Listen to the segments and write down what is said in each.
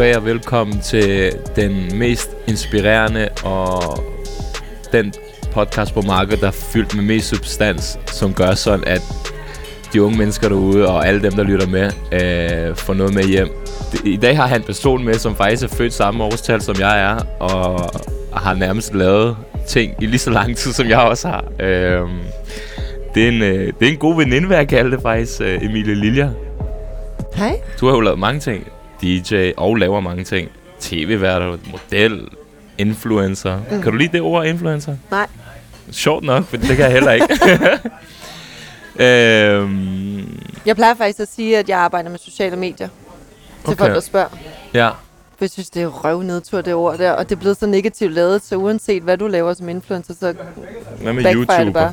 goddag og velkommen til den mest inspirerende og den podcast på markedet, der er fyldt med mest substans, som gør sådan, at de unge mennesker derude og alle dem, der lytter med, øh, får noget med hjem. I dag har han en person med, som faktisk er født samme årstal, som jeg er, og har nærmest lavet ting i lige så lang tid, som jeg også har. Øh, det, er en, øh, det er en god veninde, vil jeg kalde det faktisk, øh, Emilie Lilja. Hej. Du har jo lavet mange ting. DJ og laver mange ting. TV-værter, model, influencer. Mm. Kan du lide det ord, influencer? Nej. Sjovt nok, for det kan jeg heller ikke. øhm, Jeg plejer faktisk at sige, at jeg arbejder med sociale medier. Til Okay. folk, der spørger. ja, For jeg synes, det er røvnedtur, det ord der. Og det er blevet så negativt lavet, så uanset hvad du laver som influencer, så hvad med YouTuber? bare.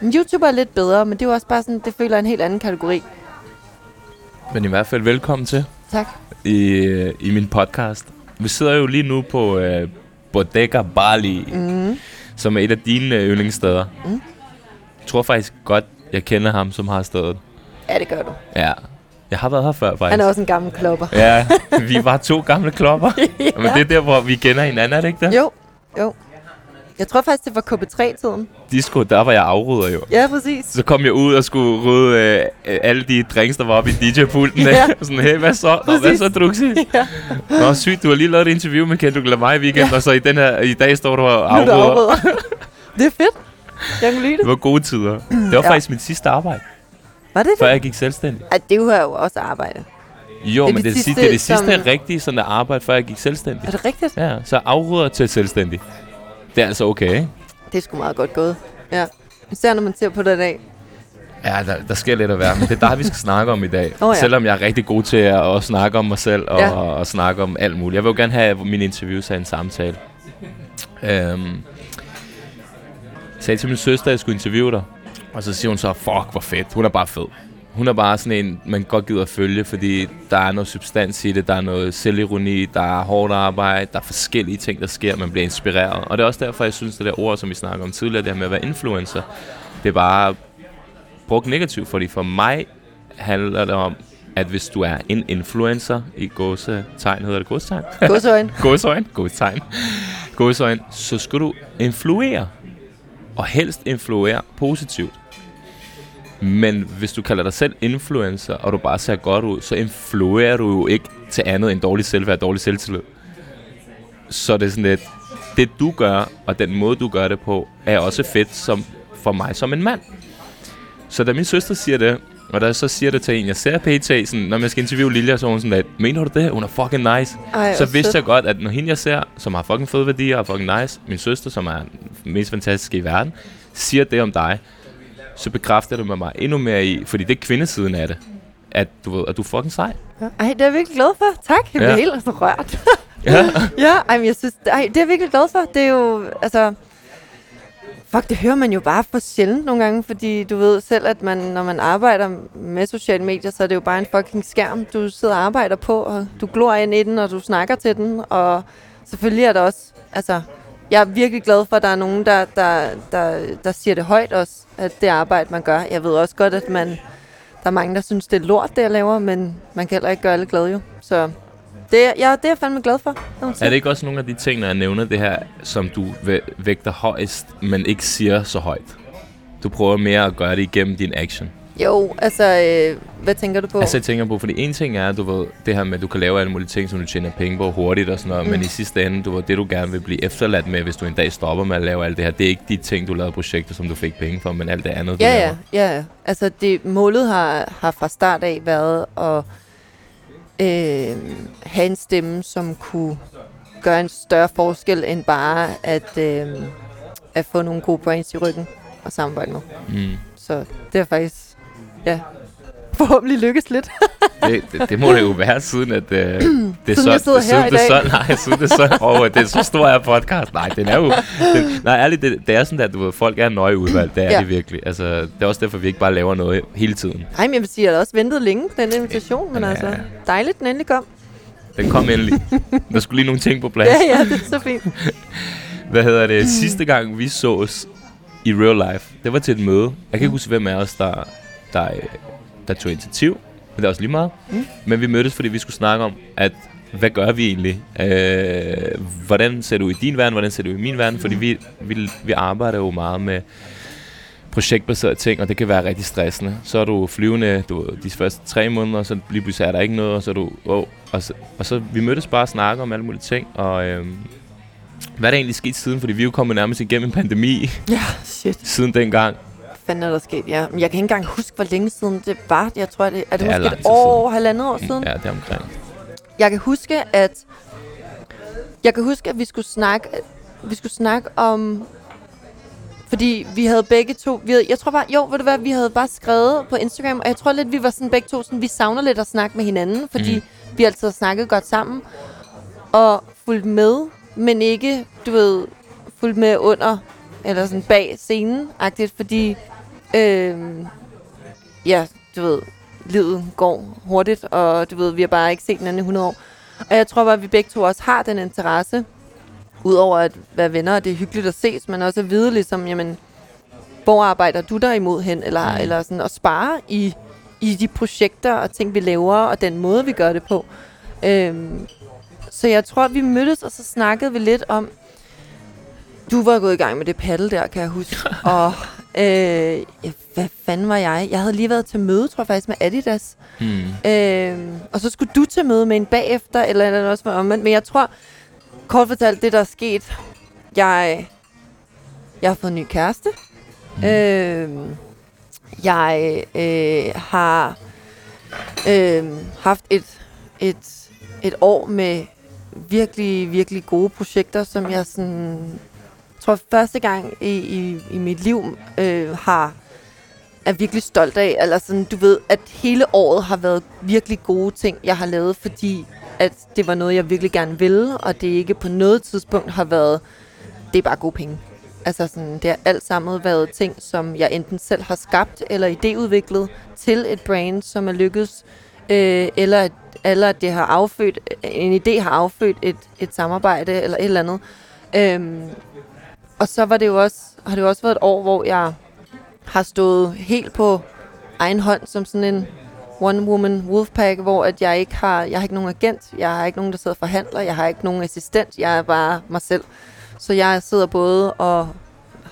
Men YouTuber er lidt bedre, men det er jo også bare sådan, det føler en helt anden kategori. Men i hvert fald velkommen til Tak. i, i min podcast. Vi sidder jo lige nu på øh, Bodega Bali, Mm. som er et af dine øh, yndlingssteder. Mm. Jeg tror faktisk godt, jeg kender ham, som har stedet. Ja, det gør du. Ja, jeg har været her før faktisk. Han er også en gammel klopper. Ja, vi var to gamle klopper. ja. Men det er der, hvor vi kender hinanden, er det ikke det? Jo, jo. Jeg tror faktisk, det var KP3-tiden. Disco, der var jeg afrydder jo. Ja, præcis. Så kom jeg ud og skulle rydde øh, alle de drinks, der var oppe i DJ-pulten. Ja. Ja. sådan, hey, hvad så? Nå, hvad så, Druxi? Ja. Nå, sygt, du har lige lavet et interview med Kendrick Lamar i weekend, ja. og så i, den her, i dag står du og Nu er afrydder. afrydder. det er fedt. Jeg kan lide det. Det var gode tider. Det var Ja. ja. faktisk mit sidste arbejde, Var det før det? jeg gik selvstændig. Ej, det er jo også arbejde. Jo, Det men det sidste, det er det sidste som- rigtige sådan at arbejde, før jeg gik selvstændig. Er det rigtigt? Ja, så afrydder til selvstændig. Det er altså okay, ikke? Det er sgu meget godt gået. Ja. Især når man ser på det i dag. Ja, der, der sker lidt at være, men det er dig, vi skal snakke om i dag. Åh, ja. Selvom jeg er rigtig god til at, at snakke om mig selv og, ja. og, og snakke om alt muligt. Jeg vil jo gerne have mine interviews af en samtale. Øhm, jeg sagde til min søster, at jeg skulle interviewe dig. Og så siger hun så, fuck, hvor fedt. Hun er bare fed. Hun er bare sådan en, man godt gider at følge, fordi der er noget substans i det, der er noget selvironi, der er hårdt arbejde, der er forskellige ting, der sker, man bliver inspireret. Og det er også derfor, jeg synes, det der ord, som vi snakker om tidligere, det her med at være influencer, det er bare brugt negativt, fordi for mig handler det om, at hvis du er en influencer i gåsetegn, hedder det gåsetegn? Godsøjne. Gåsøjne, gåsetegn, gåsøjne, så skal du influere. Og helst influere positivt. Men hvis du kalder dig selv influencer, og du bare ser godt ud, så influerer du jo ikke til andet end dårlig selvværd og dårlig selvtillid. Så det er sådan lidt, det du gør, og den måde du gør det på, er også fedt som, for mig som en mand. Så da min søster siger det, og da jeg så siger det til en, jeg ser PT, sådan, når jeg skal interviewe Lilja, så hun sådan lidt, mener du det? Hun er fucking nice. Ej, så vidste jeg godt, at når hende jeg ser, som har fucking fede værdier og fucking nice, min søster, som er den mest fantastiske i verden, siger det om dig, så bekræfter det med mig endnu mere i, fordi det er kvindesiden af det, at du ved, at du er fucking sej. Ja. Ej, det er jeg virkelig glad for. Tak. Jeg bliver Ja. helt altså rørt. Ja. ja, ej, men jeg synes, ej, det er jeg virkelig glad for. Det er jo, altså... Fuck, det hører man jo bare for sjældent nogle gange, fordi du ved selv, at man, når man arbejder med sociale medier, så er det jo bare en fucking skærm, du sidder og arbejder på, og du glor ind i den, og du snakker til den, og selvfølgelig er der også, altså, jeg er virkelig glad for, at der er nogen, der, der, der, der siger det højt også, at det arbejde, man gør. Jeg ved også godt, at man, der er mange, der synes, det er lort, det jeg laver, men man kan heller ikke gøre alle glade jo. Så det, er- ja, det er jeg fandme glad for. Er det ikke også nogle af de ting, når jeg nævner det her, som du væ- vægter højst, men ikke siger så højt? Du prøver mere at gøre det igennem din action. Jo, altså, øh, hvad tænker du på? Altså jeg tænker på, fordi en ting er, du ved, det her med, at du kan lave alle mulige ting, som du tjener penge på hurtigt og sådan noget, mm. men i sidste ende, du ved, det du gerne vil blive efterladt med, hvis du en dag stopper med at lave alt det her, det er ikke de ting, du lavede projekter, som du fik penge for, men alt det andet, du ja, laver. ja, ja, ja. Altså, det, målet har, har fra start af været at øh, have en stemme, som kunne gøre en større forskel, end bare at, øh, at få nogle gode points i ryggen og samarbejde med. Mm. Så det er faktisk, ja, forhåbentlig lykkes lidt. Det, det, det, må det jo være, siden at øh, det er Siden så, siden her det er så, nej, siden det er så, oh, det er så stor her podcast. Nej, den er jo, den, nej, ærligt, det, det er sådan, at du ved, folk er nøje udvalgt, det er Ja. det virkelig. Altså, det er også derfor, vi ikke bare laver noget hele tiden. Nej, men jeg vil sige, jeg har også ventet længe på den invitation, men Ja. altså, dejligt, den endelig kom. Den kom endelig. Der skulle lige nogle ting på plads. Ja, ja, det er så fint. Hvad hedder det? Sidste gang vi sås i real life, det var til et møde. Jeg kan ikke huske, hvem af os, der, der, øh, der tog initiativ. Men det er også lige meget. Mm. Men vi mødtes, fordi vi skulle snakke om, at hvad gør vi egentlig? Øh, hvordan ser du i din verden, hvordan ser du i min verden? Fordi vi, vi, vi arbejder jo meget med projektbaserede ting, og det kan være rigtig stressende. Så er du flyvende du, de første tre måneder, og så lige pludselig er der ikke noget, og så er du, oh, og, så, og så vi mødtes bare og snakke om alle mulige ting, og øhm, hvad er der egentlig sket siden? Fordi vi er jo kommet nærmest igennem en pandemi Ja, shit. siden dengang. Fanden er der sket? Ja. Jeg kan ikke engang huske, hvor længe siden det var. Jeg tror, det er det, Det er måske et år, halvandet år siden. Ja, det er omkring. Jeg kan huske, at jeg kan huske, at vi skulle snakke, vi skulle snakke om, fordi vi havde begge to, vi havde, jeg tror bare, jo, ved du hvad, vi havde bare skrevet på Instagram, og jeg tror lidt, vi var sådan begge to, sådan, vi savner lidt at snakke med hinanden, fordi mm. vi altid har snakket godt sammen, og fulgt med, men ikke, du ved, fulgt med under, eller sådan bag scenen, agtigt, fordi, øh, ja, du ved, livet går hurtigt, og du ved, vi har bare ikke set hinanden i 100 år. Og jeg tror bare, at vi begge to også har den interesse, udover at være venner, og det er hyggeligt at ses, men også at vide ligesom, jamen, hvor arbejder du der imod hen, eller, Mm. eller sådan at spare i, i de projekter og ting, vi laver, og den måde, vi gør det på. Øhm, så jeg tror, vi mødtes, og så snakkede vi lidt om, du var gået i gang med det paddle der, kan jeg huske. og øh, ja, hvad fanden var jeg? Jeg havde lige været til møde, tror jeg faktisk, med Adidas. Hmm. Øhm, og så skulle du til møde med en bagefter, eller er det også var omvendt. Men jeg tror, kort fortalt, det der er sket, jeg, jeg har fået en ny kæreste. Mm. Øhm, jeg øh, har øh, haft et, et, et år med virkelig, virkelig gode projekter, som jeg sådan, tror første gang i, i, i mit liv øh, har er virkelig stolt af. Eller sådan, du ved, at hele året har været virkelig gode ting, jeg har lavet, fordi at det var noget, jeg virkelig gerne ville, og det ikke på noget tidspunkt har været, det er bare gode penge. Altså sådan, det har alt sammen været ting, som jeg enten selv har skabt eller idéudviklet til et brand, som er lykkedes, øh, eller, at, eller at det har affødt, en idé har affødt et, et samarbejde eller et eller andet. Øhm, og så var det jo også, har det jo også været et år, hvor jeg har stået helt på egen hånd som sådan en one-woman wolfpack, hvor at jeg ikke har, jeg har ikke nogen agent, jeg har ikke nogen, der sidder og forhandler, jeg har ikke nogen assistent, jeg er bare mig selv. Så jeg sidder både og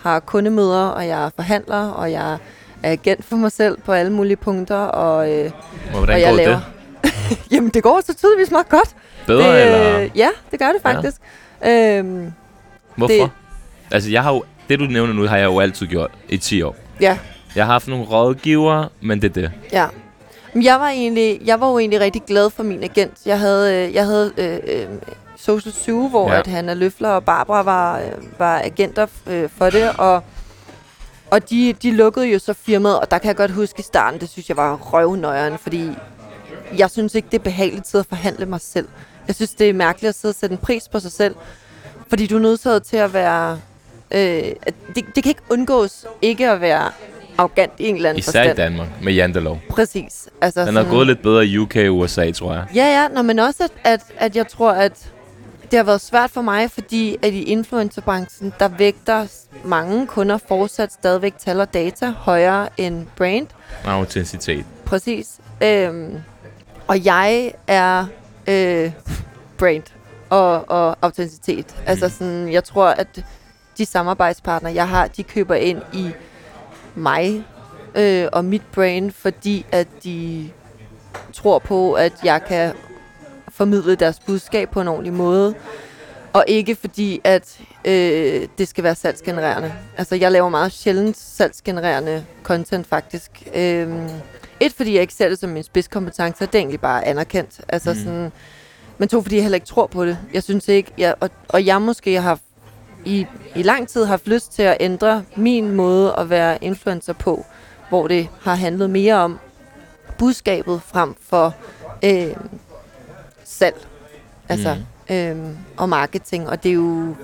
har kundemøder, og jeg er forhandler, og jeg er agent for mig selv på alle mulige punkter, og, øh, Og hvordan og jeg går laver... det? Jamen, det går så tydeligvis meget godt. Bedre, det, eller Ja, det gør det faktisk. Ja. Øhm, hvorfor? det- Altså, jeg har jo, det du nævner nu, har jeg jo altid gjort i 10 år. ja, Jeg har haft nogle rådgivere, men det er det. Ja. Men jeg var, egentlig, jeg var jo egentlig rigtig glad for min agent. Jeg havde, øh, jeg havde øh, øh, Social 7, hvor Ja. at Hanna Løfler og Barbara var, øh, var agenter øh, for det, og, og de, de lukkede jo så firmaet, og der kan jeg godt huske i starten, det synes jeg var røvnøjeren, fordi jeg synes ikke, det er behageligt at forhandle mig selv. Jeg synes, det er mærkeligt at sidde og sætte en pris på sig selv, fordi du er nødt til at være... Øh, det, det kan ikke undgås ikke at være arrogant i en eller anden Især i forstand. Danmark med jantelov. Præcis. Altså Den er gået lidt bedre i UK og USA, tror jeg. Ja, ja, nå, men også, at, at, at jeg tror, at det har været svært for mig, fordi at i influencerbranchen, der vægter mange kunder fortsat stadigvæk tal og data højere end brand. Autenticitet. Præcis. Øhm, og jeg er øh, brand og, og autenticitet. Mm. Altså sådan, jeg tror, at de samarbejdspartnere, jeg har, de køber ind i mig øh, og mit brand, fordi at de tror på, at jeg kan formidle deres budskab på en ordentlig måde. Og ikke fordi, at øh, det skal være salgsgenererende. Altså, jeg laver meget sjældent salgsgenererende content, faktisk. Øhm, et, fordi jeg ikke ser det som min spidskompetence, og det er egentlig bare anerkendt. Altså mm. sådan, men to, fordi jeg heller ikke tror på det. Jeg synes ikke, jeg, og, og jeg måske har i, i lang tid haft lyst til at ændre min måde at være influencer på, hvor det har handlet mere om budskabet frem for øh, salg. Altså, mm. øh, og marketing. Og det er jo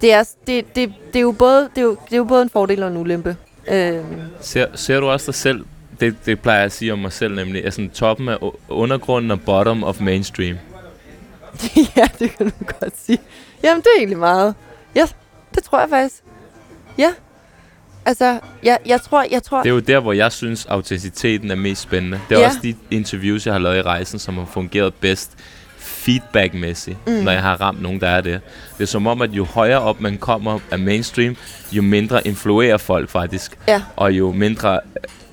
det er, det, det, det er jo både det er jo, det er jo både en fordel og en ulempe. Øh, Ser, ser du også dig selv, det, det plejer jeg at sige om mig selv nemlig, er sådan toppen af undergrunden og bottom of mainstream. ja, det kan du godt sige. Jamen, det er egentlig meget. Ja, det tror jeg faktisk. Ja. Altså, jeg, jeg tror, jeg tror... Det er jo der, hvor jeg synes, autenticiteten er mest spændende. Det er Ja. også de interviews, jeg har lavet i rejsen, som har fungeret bedst. feedback-mæssigt, mm. når jeg har ramt nogen, der er det. Det er som om, at jo højere op man kommer af mainstream, jo mindre influerer folk faktisk. Ja. Og jo mindre...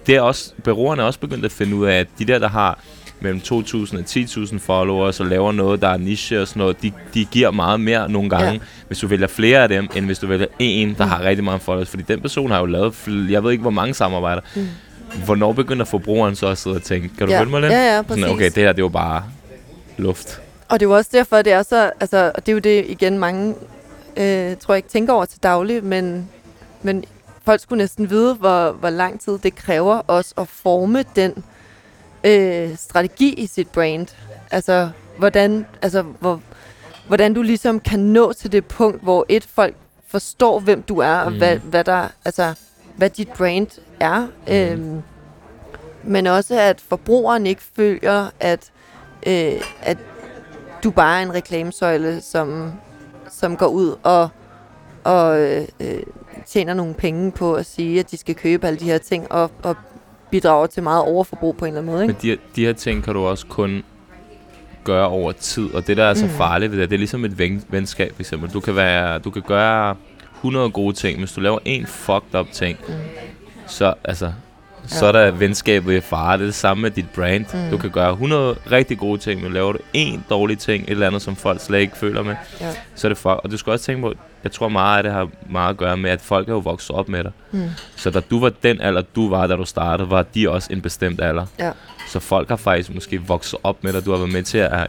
Det er også, bureauerne er også begyndt at finde ud af, at de der, der har mellem 2.000 og 10.000 followers og laver noget, der er niche og sådan noget, de, de giver meget mere nogle gange, ja. hvis du vælger flere af dem, end hvis du vælger en, der mm. har rigtig mange followers. Fordi den person har jo lavet, jeg ved ikke, hvor mange samarbejder. Mm. Hvornår begynder forbrugeren så at sidde og tænke, kan du ja. følge mig lidt? Ja, ja, præcis. Sådan, okay, det her, det er jo bare luft. Og det er jo også derfor, det er så, altså, og det er jo det igen mange, øh, tror jeg ikke tænker over til daglig, men, men folk skulle næsten vide, hvor, hvor lang tid det kræver os at forme den øh, strategi i sit brand. Altså, hvordan, altså hvor, hvordan du ligesom kan nå til det punkt, hvor et folk forstår, hvem du er, og mm. hvad, hvad, der, altså, hvad dit brand er. Mm. Øhm, men også, at forbrugeren ikke føler, at, øh, at du bare er en reklamesøjle, som, som går ud og, og øh, tjener nogle penge på at sige, at de skal købe alle de her ting, og, og bidrager til meget overforbrug på en eller anden måde. Ikke? Men de, de her ting kan du også kun gøre over tid, og det der er så mm. farligt ved det, det er ligesom et ven, venskab for eksempel. Du kan, være, du kan gøre 100 gode ting, hvis du laver en fucked up ting, mm. så altså, så er der venskabet i fare. Det er det samme med dit brand. Mm. Du kan gøre 100 rigtig gode ting, men laver du en dårlig ting, et eller andet, som folk slet ikke føler med, ja. så er det fuck. Og du skal også tænke på, jeg tror meget af det har meget at gøre med, at folk er jo vokset op med dig. Mm. Så da du var den alder, du var, da du startede, var de også en bestemt alder. Ja. Så folk har faktisk måske vokset op med dig. Du har været med til at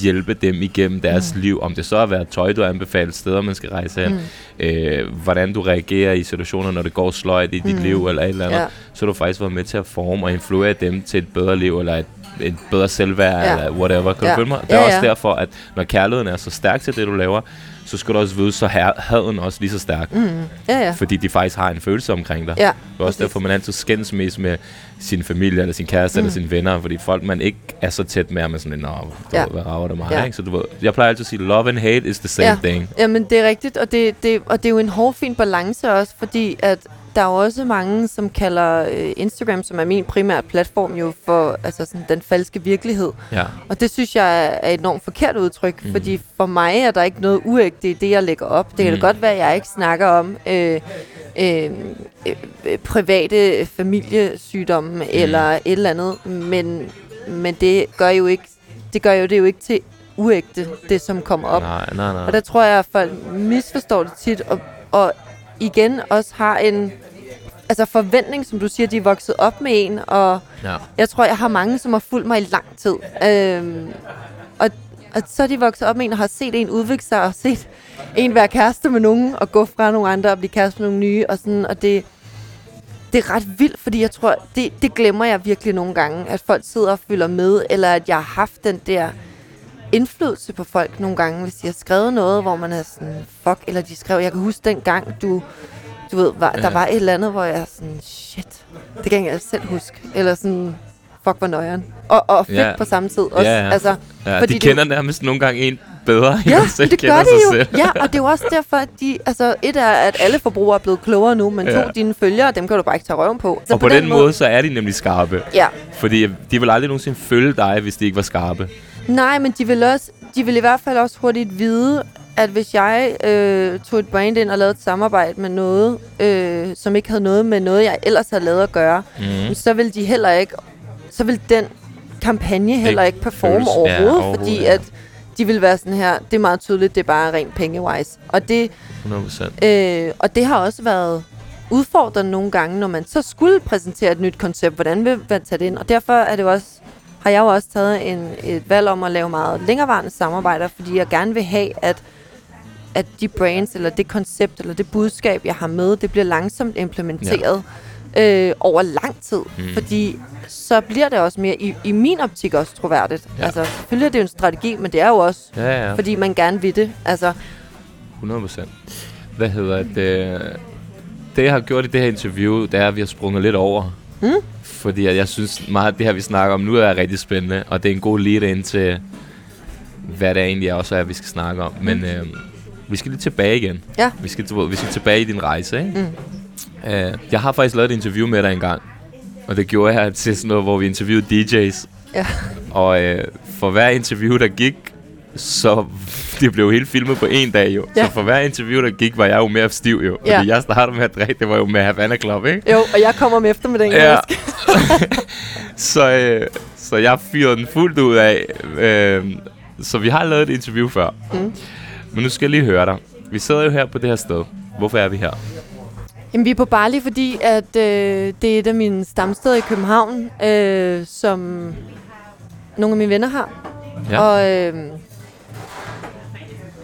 hjælpe dem igennem deres mm. liv. Om det så er været tøj, du anbefaler, steder, man skal rejse hen. Mm. Øh, hvordan du reagerer i situationer, når det går sløjt i dit mm. liv, eller et eller andet. Ja. Så har du faktisk været med til at forme og influere dem til et bedre liv, eller et et bedre selvværd, ja. eller whatever. Kan ja. du følge mig? Det er ja, også ja. derfor, at når kærligheden er så stærk til det, du laver, så skal du også vide, så er haden også lige så stærk. Mm. Ja, ja. Fordi de faktisk har en følelse omkring dig. Ja, det er også derfor, man altid skændes mest med sin familie, eller sin kæreste, mm. eller sine venner, fordi folk, man ikke er så tæt med, med sådan nå, ja. hvad rager det mig, ja. ikke? Så du ved, jeg plejer altid at sige, love and hate is the same ja. thing. Jamen, det er rigtigt, og det, det, og det er jo en hårfin balance også, fordi at der er jo også mange, som kalder øh, Instagram, som er min primære platform, jo for altså sådan, den falske virkelighed. Ja. Og det synes jeg er et enormt forkert udtryk, mm. fordi for mig er der ikke noget uægte i det, jeg lægger op. Det kan mm. da godt være, at jeg ikke snakker om øh, øh, øh, private familiesygdomme mm. eller et eller andet, men, men det gør jo ikke det gør jo det jo ikke til uægte, det som kommer op. Nej, nej, nej. Og der tror jeg, at folk misforstår det tit, og, og igen også har en altså forventning, som du siger, de er vokset op med en, og ja. jeg tror, jeg har mange, som har fulgt mig i lang tid. Øhm, og, og så er de vokset op med en, og har set en udvikle sig, og set en være kæreste med nogen, og gå fra nogle andre, og blive kæreste med nogle nye, og sådan, og det, det er ret vildt, fordi jeg tror, det, det glemmer jeg virkelig nogle gange, at folk sidder og følger med, eller at jeg har haft den der indflydelse på folk nogle gange, hvis de har skrevet noget, hvor man er sådan, fuck, eller de skrev, jeg kan huske den gang, du, du ved, var, ja. der var et eller andet, hvor jeg er sådan, shit, det kan jeg selv huske, eller sådan, fuck, hvor nøjeren. Og, og fedt ja. på samme tid også. Ja, ja. Altså, ja, fordi de kender du, nærmest nogle gange en bedre, end ja, selv det kender gør sig de jo. selv. Ja, og det er jo også derfor, at de, altså, et er, at alle forbrugere er blevet klogere nu, men ja. to, dine følgere, dem kan du bare ikke tage røven på. Så og på, på den, den måde, måde, så er de nemlig skarpe. Ja. Fordi de vil aldrig nogensinde følge dig, hvis de ikke var skarpe. Nej, men de vil, også, de vil i hvert fald også hurtigt vide, at hvis jeg øh, tog et brand ind og lavede et samarbejde med noget, øh, som ikke havde noget med noget, jeg ellers havde lavet at gøre, mm. så vil de heller ikke, så vil den kampagne heller ikke performe føles, overhovedet, ja, overhovedet, fordi ja. at de vil være sådan her, det er meget tydeligt, det er bare rent penge-wise. Og det, 100%. Øh, og det har også været udfordrende nogle gange, når man så skulle præsentere et nyt koncept, hvordan vil man tage det ind? Og derfor er det også har jeg jo også taget en, et valg om at lave meget længerevarende samarbejder, fordi jeg gerne vil have, at, at de brands, eller det koncept, eller det budskab, jeg har med, det bliver langsomt implementeret ja. øh, over lang tid. Mm. Fordi så bliver det også mere, i, i min optik også troværdigt. Ja. Altså, selvfølgelig er det jo en strategi, men det er jo også, ja, ja. fordi man gerne vil det. Altså, 100 procent. Hvad hedder det? Det, jeg har gjort i det her interview, det er, at vi har sprunget lidt over. Mm? Fordi jeg, synes meget af det her, vi snakker om nu, er rigtig spændende, og det er en god lead ind til, hvad det egentlig er også er, vi skal snakke om. Men mm. øh, vi skal lige tilbage igen. Ja. Vi skal, vi skal tilbage i din rejse, ikke? Mm. Øh, jeg har faktisk lavet et interview med dig engang, og det gjorde jeg til sådan noget, hvor vi interviewede DJ's. Ja. Og øh, for hver interview, der gik, Så det blev helt filmet på en dag jo. Ja. Så for hver interview, der gik, var jeg jo mere stiv jo. Ja. Fordi jeg startede med at drikke, det var jo med Havana Club, ikke? Jo, og jeg kommer om eftermiddagen. Ja. så, øh, så jeg fyrede den fuldt ud af. Øh, så vi har lavet et interview før. Mm. Men nu skal jeg lige høre dig. Vi sidder jo her på det her sted. Hvorfor er vi her? Jamen, vi er på Bali, fordi at, øh, det er et af mine stamsteder i København, øh, som nogle af mine venner har. Ja. Og øh,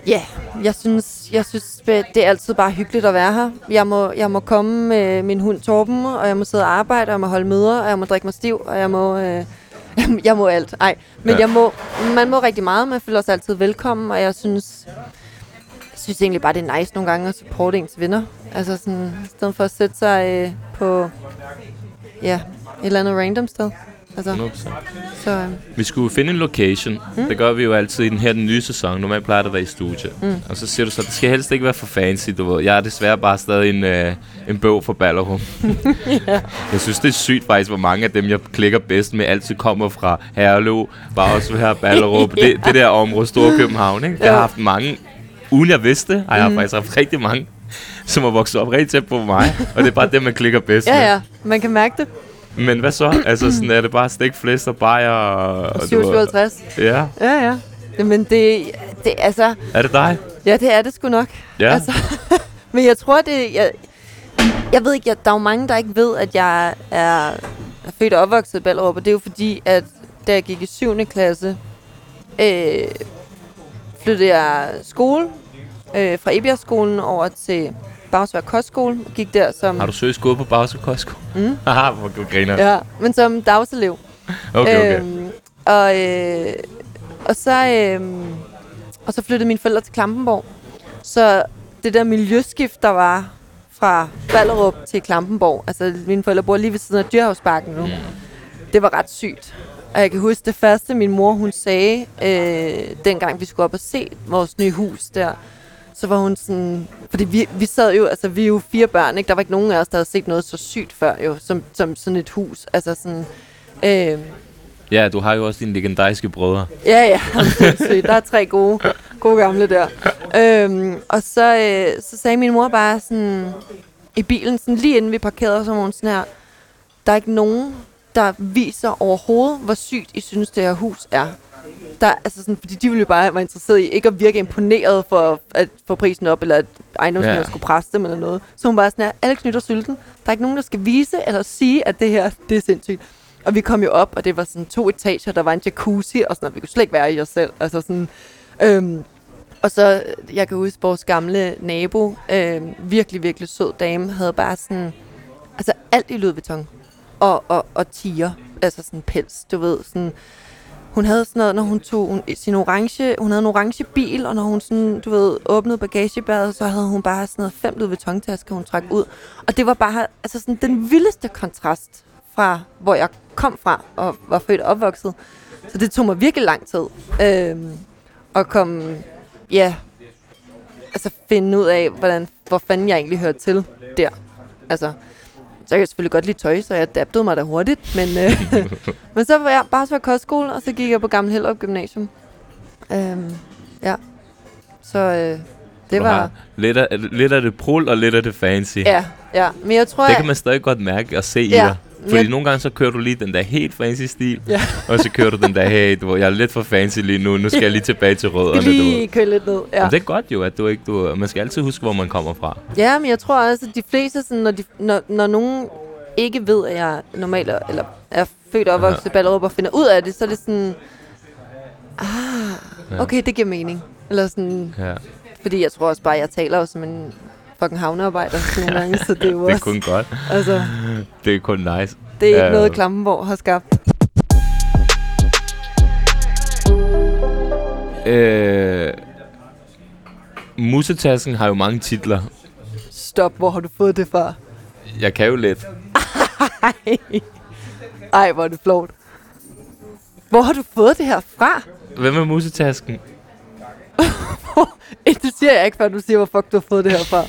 ja, jeg synes, jeg synes, det er altid bare hyggeligt at være her. Jeg må, jeg må komme med min hund Torben, og jeg må sidde og arbejde, og jeg må holde møder, og jeg må drikke mig stiv, og jeg må... Øh, jeg må alt. Ej, men ja. jeg må, man må rigtig meget. Man føler sig altid velkommen, og jeg synes, jeg synes egentlig bare, det er nice nogle gange at supporte ens venner. Altså sådan, i stedet for at sætte sig øh, på ja, et eller andet random sted. Altså, 100%. så, øh, Vi skulle finde en location. Mm. Det gør vi jo altid i den her den nye sæson. Normalt plejer det at være i studie. Mm. Og så siger du så, det skal helst ikke være for fancy, du ved. Jeg er desværre bare stadig en, øh, en bog for Ballerum. ja. Jeg synes, det er sygt faktisk, hvor mange af dem, jeg klikker bedst med, altid kommer fra Herlev, bare også her Ballerup. Ja. det, det der område, Store København, ikke? Jeg har haft mange, uden jeg vidste det, har jeg Mhm. faktisk haft rigtig mange, som har vokset op rigtig tæt på mig. Og det er bare dem, man klikker bedst med. ja, ja, man kan mærke det. Men hvad så? Altså, sådan, er det bare stik, flæst og bajer? Og, Og du ved- 57. Ja. Ja, ja. Men det, det, altså, Er det dig? ja, det er det sgu nok. Ja. Altså, men jeg tror, det, jeg, jeg ved ikke, jeg, der er jo mange, der ikke ved, at jeg er, er født og opvokset i Ballerup, og det er jo fordi, at da jeg gik i 7. klasse, øh, flyttede jeg skole øh, fra Ebjergskolen over til Bagsvær Kostskole, gik der som, Har du søgt gået på Bagsø Kostsko? Mm. Haha, hvor griner. ja, men som dagselev. Okay, okay. Øhm, og, øh, og, så, øh, og så flyttede mine forældre til Klampenborg. Så det der miljøskift, der var fra Ballerup til Klampenborg, altså mine forældre bor lige ved siden af Dyrhavsbakken nu, Mm. det var ret sygt. Og jeg kan huske det første, min mor hun sagde, øh, dengang vi skulle op og se vores nye hus der, så var hun sådan, fordi vi, vi sad jo, altså vi er jo fire børn, ikke? Der var ikke nogen af os, der havde set noget så sygt før jo, som, som sådan et hus. Altså sådan, øh, Ja, du har jo også dine legendariske brødre. Ja, ja, sindssygt. Der er tre gode, gode gamle der. Øhm, og så, øh, så sagde min mor bare sådan, i bilen, sådan lige inden vi parkerede, så var hun sådan her, der er ikke nogen, der viser overhovedet, hvor sygt I synes, det her hus er. Der, altså sådan, fordi de ville jo bare være interesseret i ikke at virke imponeret for at få prisen op, eller at ejendomsmændene Ja. skulle presse dem eller noget. Så hun bare sådan her, alle knytter sylten. Der er ikke nogen, der skal vise eller sige, at det her, det er sindssygt. Og vi kom jo op, og det var sådan to etager, der var en jacuzzi, og sådan noget. Vi kunne slet ikke være i os selv. Altså sådan, øhm, og så, jeg kan huske, vores gamle nabo, øhm, virkelig, virkelig sød dame, havde bare sådan, altså alt i Louis Vuitton. Og, og, og tiger, altså sådan pels, du ved, sådan, hun havde sådan noget, når hun tog sin orange, hun havde en orange bil, og når hun sådan, du ved, åbnede bagagebæret, så havde hun bare sådan noget fem Louis Vuitton-tasker, hun trak ud. Og det var bare, altså sådan den vildeste kontrast fra, hvor jeg kom fra og var født og opvokset. Så det tog mig virkelig lang tid øh, at komme, ja, altså finde ud af, hvordan, hvor fanden jeg egentlig hørte til der. Altså, så kan jeg selvfølgelig godt lide tøj, så jeg adaptede mig da hurtigt, men, øh, men så var jeg bare så kostskole, og så gik jeg på Gamle Hellerup Gymnasium. Øhm, ja, så øh, det Du var... har lidt, af, lidt af det prul og lidt af det fancy. Ja, ja, men jeg tror, Det kan man stadig godt mærke og se i Ja, dig. Fordi jeg- nogle gange så kører du lige den der helt fancy stil, Ja. og så kører du den der, hey, du, jeg er lidt for fancy lige nu, nu skal jeg lige tilbage til rødderne. Du ved. lige køre lidt ned. Ja. Men det er godt jo, at du ikke, du, man skal altid huske, hvor man kommer fra. Ja, men jeg tror også, at de fleste, sådan, når, de, når, når nogen ikke ved, at jeg normalt er- eller er født og opvokset i Ballerup og finder ud af det, så er det sådan, ah, okay, det giver mening. Eller sådan, Ja, fordi jeg tror også bare, at jeg taler jo som en fucking havnearbejder nogle gange, så det er jo det er også, kun godt. altså, Det er kun nice. det er ikke Ja. noget, Klampenborg har skabt. Øh, Musetasken har jo mange titler. Stop, hvor har du fået det fra? Jeg kan jo lidt. Ej, Ej hvor er det flot. Hvor har du fået det her fra? Hvem er musetasken? Det siger jeg ikke, før du siger, hvor fuck du har fået det her fra.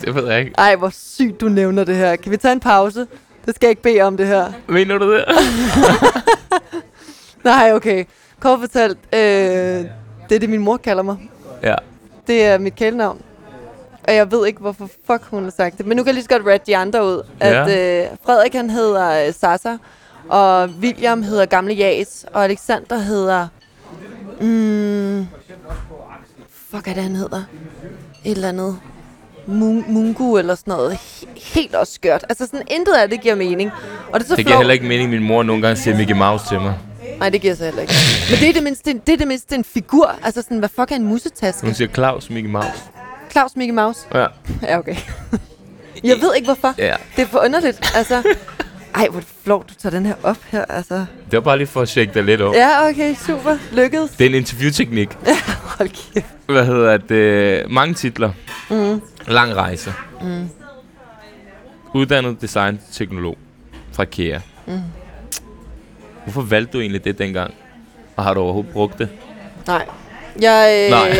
Det ved jeg ikke. Ej, hvor sygt du nævner det her. Kan vi tage en pause? Det skal jeg ikke bede om det her. Mener du det? Nej, okay. Kort fortalt, øh, Det er det, min mor kalder mig. Ja. Det er mit kælenavn. Og jeg ved ikke, hvorfor fuck hun har sagt det. Men nu kan jeg lige så godt rette de andre ud. At øh, Frederik, han hedder øh, Sasa. Og William hedder Gamle Jas. Og Alexander hedder... Mm, fuck er det, han hedder? Et eller andet. Mun- Mungu eller sådan noget. He- helt også skørt. Altså sådan intet af det giver mening. Og det, er så Det giver flot- heller ikke mening, min mor nogle gange siger Mickey Mouse til mig. Nej, det giver sig heller ikke. Men det er det mindste, det er det mindste en figur. Altså sådan, hvad fuck er en musetaske? Hun siger Claus Mickey Mouse. Claus Mickey Mouse. Ja. Ja, okay. Jeg ved ikke, hvorfor. ja. Det er for underligt. Altså, ej, hvor flot, du tager den her op her. Altså. Det var bare lige for at tjekke dig lidt op. Ja, okay, super. Lykkedes. Det er en interviewteknik. Hold kæft. Hvad hedder det? Mange titler. Mm. Lang rejse. Mm. Uddannet design-teknolog fra KEA. Mm. Hvorfor valgte du egentlig det dengang? Og har du overhovedet brugt det? Nej. Jeg, øh, Nej.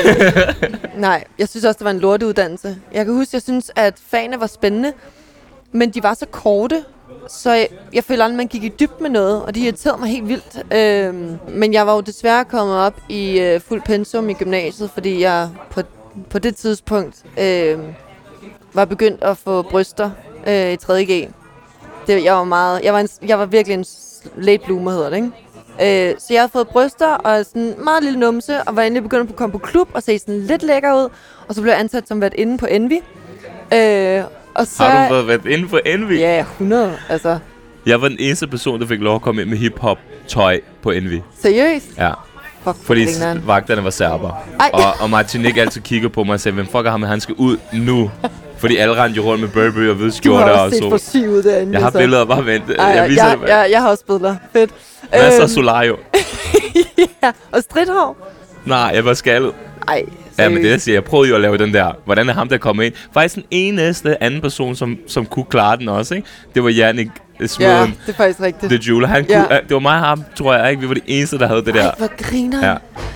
nej, jeg synes også, det var en lorteuddannelse. Jeg kan huske, jeg synes, at fagene var spændende, men de var så korte, så jeg, jeg føler aldrig, man gik i dyb med noget, og det irriterede mig helt vildt. Øhm, men jeg var jo desværre kommet op i øh, fuld pensum i gymnasiet, fordi jeg på, på det tidspunkt øh, var begyndt at få bryster øh, i 3.G. Det, jeg var meget, jeg var, en, jeg var virkelig en late bloomer, hedder det, ikke? Øh, så jeg havde fået bryster og sådan en meget lille numse, og var endelig begyndt at komme på klub og se sådan lidt lækker ud. Og så blev jeg ansat som været inde på Envy. Øh, og så, Har du været- været inde for Envy? Ja, 100. Altså, Jeg var den eneste person, der fik lov at komme ind med hip-hop tøj på Envy. seriøst? Ja, Fuck, fordi grineren. vagterne var serber. Ej. Og, og Martin ikke altid kigger på mig og sagde, hvem fuck er ham, han skal ud nu. Fordi alle rendte jo rundt med Burberry og hvide Du skjorter har og også set for så. syg ud derinde. Jeg har så. billeder, bare vent. Ej, jeg viser jeg, det. jeg, jeg har også billeder. Fedt. Masser af Øhm, Solario. ja, og stridthår. Nej, jeg var skaldet. Ej, Ja, men det jeg siger, jeg prøvede jo at lave den der, hvordan er ham, der kommer ind. Faktisk den eneste anden person, som, som kunne klare den også, ikke? Det var Jannik Ja, Smøden, det er faktisk rigtigt. The Jeweler. Han Ja. kunne, det var mig og ham, tror jeg ikke. Vi var de eneste, der havde det der. Ej, hvor griner Ja.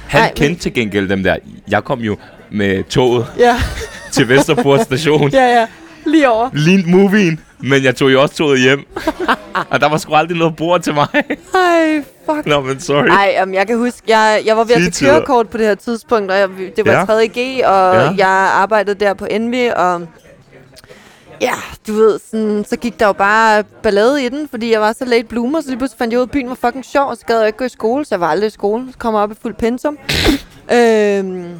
Han Ej, men- kendte til gengæld dem der. Jeg kom jo med toget Ja, til Vesterport station. ja, ja. Lige over. Lignede movien, men jeg tog jo også toget hjem. og der var sgu aldrig noget bord til mig. Ej, fuck. Nå, men sorry. Nej, um, jeg kan huske, jeg, jeg var ved at tage kørekort på det her tidspunkt, og jeg, det var Ja. ja. 3.G, og Ja. jeg arbejdede der på Envy, og ja, du ved, sådan, så gik der jo bare ballade i den, fordi jeg var så late bloomer, så lige pludselig fandt jeg ud af, at byen var fucking sjov, og så gad jeg ikke gå i skole, så jeg var aldrig i skole. Så kom jeg op i fuld pensum. øhm,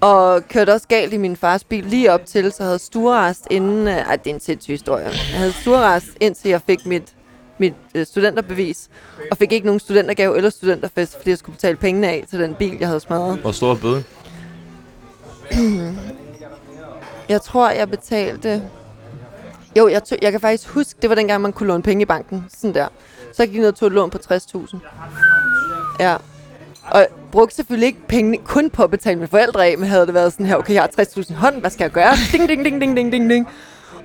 og kørte også galt i min fars bil lige op til, så havde stuerrest inden... Øh, ej, det er en sindssyg historie. Jeg havde stuerrest, indtil jeg fik mit, mit øh, studenterbevis. Og fik ikke nogen studentergave eller studenterfest, fordi jeg skulle betale pengene af til den bil, jeg havde smadret. Hvor stor bøden? Jeg tror, jeg betalte... Jo, jeg, tog, jeg kan faktisk huske, det var dengang, man kunne låne penge i banken. Sådan der. Så jeg gik ned og tog et lån på 60.000. Ja. Og brugte selvfølgelig ikke pengene kun på at betale mine forældre af, men havde det været sådan her, okay, jeg har 60.000 hånd, hvad skal jeg gøre? Ding, ding, ding, ding, ding, ding, ding.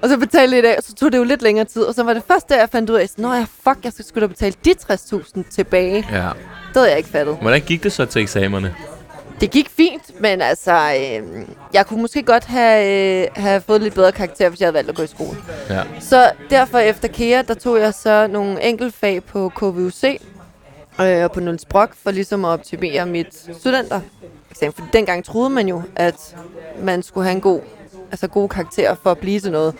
Og så betalte jeg det af, og så tog det jo lidt længere tid. Og så var det først der, jeg fandt ud af, Nå ja, fuck, jeg skal sgu da betale de 60.000 tilbage. Ja. Det havde jeg ikke fattet. Hvordan gik det så til eksamerne? Det gik fint, men altså, øh, jeg kunne måske godt have, øh, have fået lidt bedre karakter, hvis jeg havde valgt at gå i skole. Ja. Så derfor efter KEA, der tog jeg så nogle enkeltfag på KVUC øh, og på Nuls Brock, for ligesom at optimere mit studenter. For dengang troede man jo, at man skulle have en god, altså gode karakterer for at blive til noget.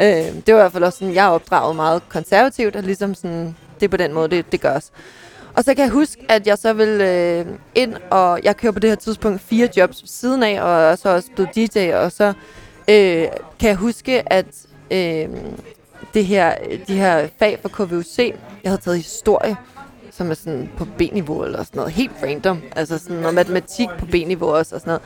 Øh, det var i hvert fald også sådan, jeg er opdraget meget konservativt, og ligesom sådan, det er på den måde, det, det gørs. Og så kan jeg huske, at jeg så vil øh, ind, og jeg kører på det her tidspunkt fire jobs siden af, og så også blevet DJ, og så øh, kan jeg huske, at øh, det her, de her fag fra KVUC, jeg havde taget historie, som er sådan på B-niveau eller sådan noget, helt random, altså sådan noget matematik på B-niveau også, og sådan noget.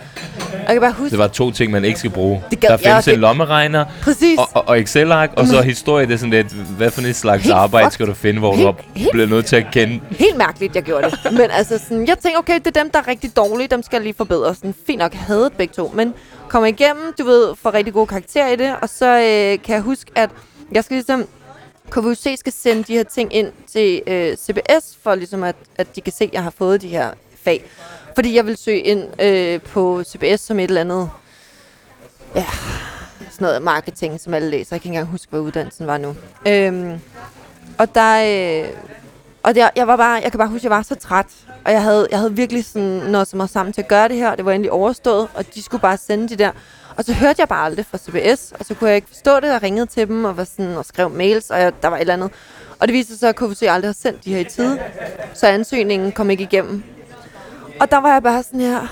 Og jeg kan bare huske, Det var to ting, man ikke skal bruge. Det gad- der findes ja, en det- lommeregner præcis, og, og, og Excel-ark, og så historie. Det er sådan lidt, hvad for et slags Helt arbejde fucked. skal du finde, hvor du Helt- har helt- blevet nødt til at kende. helt mærkeligt, jeg gjorde det. Men altså sådan, jeg tænkte, okay, det er dem, der er rigtig dårlige, dem skal jeg lige forbedre. Sådan, fint nok, havde begge to, men kommer igennem, du ved, får rigtig gode karakterer i det, og så øh, kan jeg huske, at jeg skal ligesom, KVUC skal sende de her ting ind til øh, CBS, for ligesom at, at de kan se, at jeg har fået de her fag. Fordi jeg vil søge ind øh, på CBS som et eller andet, ja, sådan noget marketing, som alle læser. Jeg kan ikke engang huske, hvad uddannelsen var nu. Øhm, og der, øh, Og der, jeg, var bare, jeg kan bare huske, at jeg var så træt. Og jeg havde, jeg havde virkelig sådan noget som mig sammen til at gøre det her. Det var endelig overstået, og de skulle bare sende de der. Og så hørte jeg bare aldrig fra CBS, og så kunne jeg ikke forstå det, og ringede til dem og, var sådan, og skrev mails, og jeg, der var et eller andet. Og det viste sig så, at KFC aldrig har sendt de her i tide, så ansøgningen kom ikke igennem. Og der var jeg bare sådan her,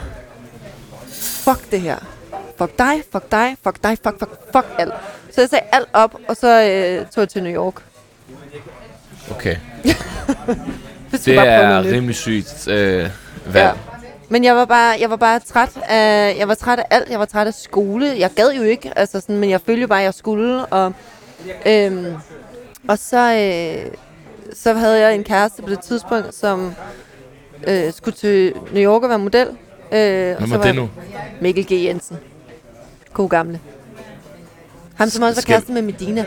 fuck det her. Fuck dig, fuck dig, fuck dig, fuck, fuck, fuck alt. Så jeg sagde alt op, og så øh, tog jeg til New York. Okay. Det, Det er rimelig sygt øh, valg. Ja. Men jeg var bare, jeg var bare træt af, jeg var træt af alt. Jeg var træt af skole. Jeg gad jo ikke, altså sådan, men jeg følte bare, at jeg skulle. Og, øhm, og så, øh, så havde jeg en kæreste på det tidspunkt, som øh, skulle til New York og være model. Øh, og Hvem så var det nu? Mikkel G. Jensen. God gamle. Ham, som også var Skal- kæreste med Medina.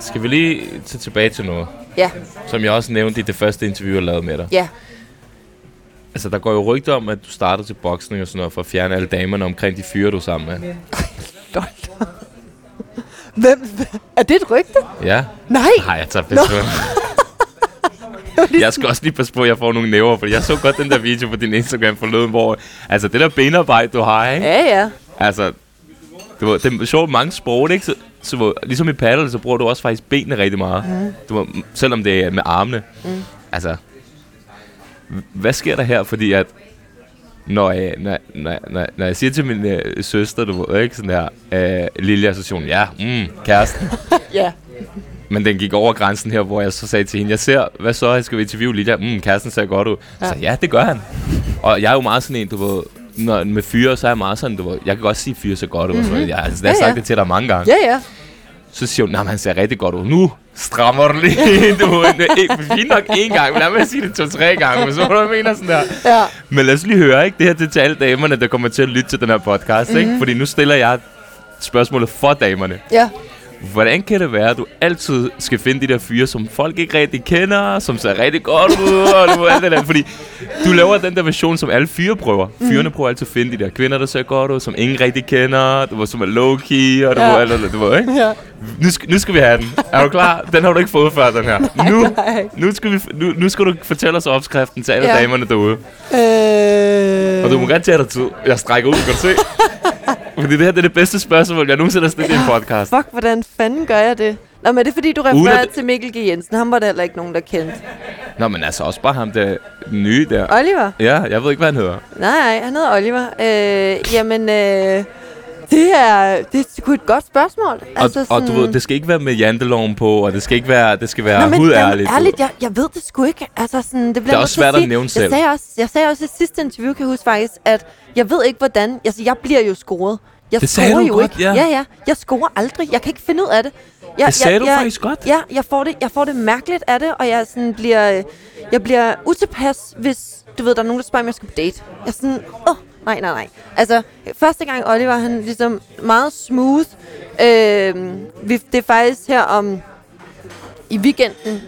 Skal vi lige tage tilbage til noget, Ja, som jeg også nævnte i det første interview, jeg lavede med dig. ja. Altså, der går jo rygter om, at du startede til boksning og sådan noget, for at fjerne alle damerne omkring de fyre, du er sammen med. Lol. Hvem? Er det et rygte? Ja. Nej! Nej, jeg tager pisse på. Jeg skal også lige passe på, at jeg får nogle næver, for jeg så godt den der video på din Instagram forleden, hvor... Altså, det der benarbejde, du har, ikke? Ja, ja. Altså, du ved, det er sjovt mange sprog, ikke? Så, så ligesom i paddle, så bruger du også faktisk benene rigtig meget. Mm. Du, selvom det er med armene. Mm. Altså, hvad sker der her? Fordi at, når jeg, når, når, når, når jeg siger til min øh, søster, du ved, ikke? Sådan her, øh, lille association, ja, mm, kæresten. Ja. Men den gik over grænsen her, hvor jeg så sagde til hende, jeg ser, hvad så, jeg skal vi interviewe Lilja? Mm, kæresten ser godt ud. Ja. Så ja, det gør han. Og jeg er jo meget sådan en, du ved, når, med fyre, så er jeg meget sådan, du ved, jeg kan godt sige, fyre ser godt ud. Mm-hmm. Jeg, altså, jeg har Ja, sagt ja. det til dig mange gange. Ja, ja. Så siger hun, nej, han ser rigtig godt ud. Nu strammer du lige. du ved, fint nok én gang, men lad mig sige det to-tre gange, men så hvad du mener sådan der. Ja. Men lad os lige høre, ikke? Det her det er til alle damerne, der kommer til at lytte til den her podcast, mm-hmm. ikke? Fordi nu stiller jeg spørgsmålet for damerne. Ja. Hvordan kan det være, at du altid skal finde de der fyre, som folk ikke rigtig kender, som ser rigtig godt ud, og du alt det der. Fordi du laver den der version, som alle fyre prøver. Fyrene prøver altid at finde de der kvinder, der ser godt ud, som ingen rigtig kender, du som er low-key, og du Ja. det du ikke? Ja. Nu skal, nu skal vi have den. Er du klar? Den har du ikke fået før, den her. Nu, nu, skal, vi, nu, nu skal du fortælle os opskriften til alle Ja. damerne derude. Øh... Og du må gerne tage dig tid. Jeg strækker ud, kan du se? Fordi det her det er det bedste spørgsmål, jeg nogensinde har stillet i en podcast. Fuck, hvordan fanden gør jeg det? Nå, men er det fordi, du refererer at- til Mikkel G. Jensen? Ham var der heller ikke nogen, der kendte. Nå, men altså også bare ham der nye der. Oliver? Ja, jeg ved ikke, hvad han hedder. Nej, nej, han hedder Oliver. Øh, jamen, øh, det er, det er sgu et godt spørgsmål. Altså, og, og du ved, det skal ikke være med janteloven på, og det skal ikke være, det skal være Nå, men hudærligt. jamen, ærligt, jeg, jeg ved det sgu ikke. Altså, sådan, det, bliver Det er også svært at sige. nævne selv. Jeg sagde, også, jeg sagde også i sidste interview, kan jeg huske faktisk, at jeg ved ikke, hvordan... Altså, jeg bliver jo scoret. Jeg Det sagde du jo godt, ikke. ja. ja, ja. Jeg scorer aldrig. Jeg kan ikke finde ud af det. Jeg, Det sagde jeg, du jeg, faktisk godt. Ja, jeg får, det, jeg får det mærkeligt af det, og jeg sådan bliver, jeg bliver utilpas, hvis du ved, der er nogen, der spørger, om jeg skal på date. Jeg er sådan, åh, oh, nej, nej, nej. Altså, første gang Oliver, han ligesom meget smooth. Øh, vi, det er faktisk her om, i weekenden,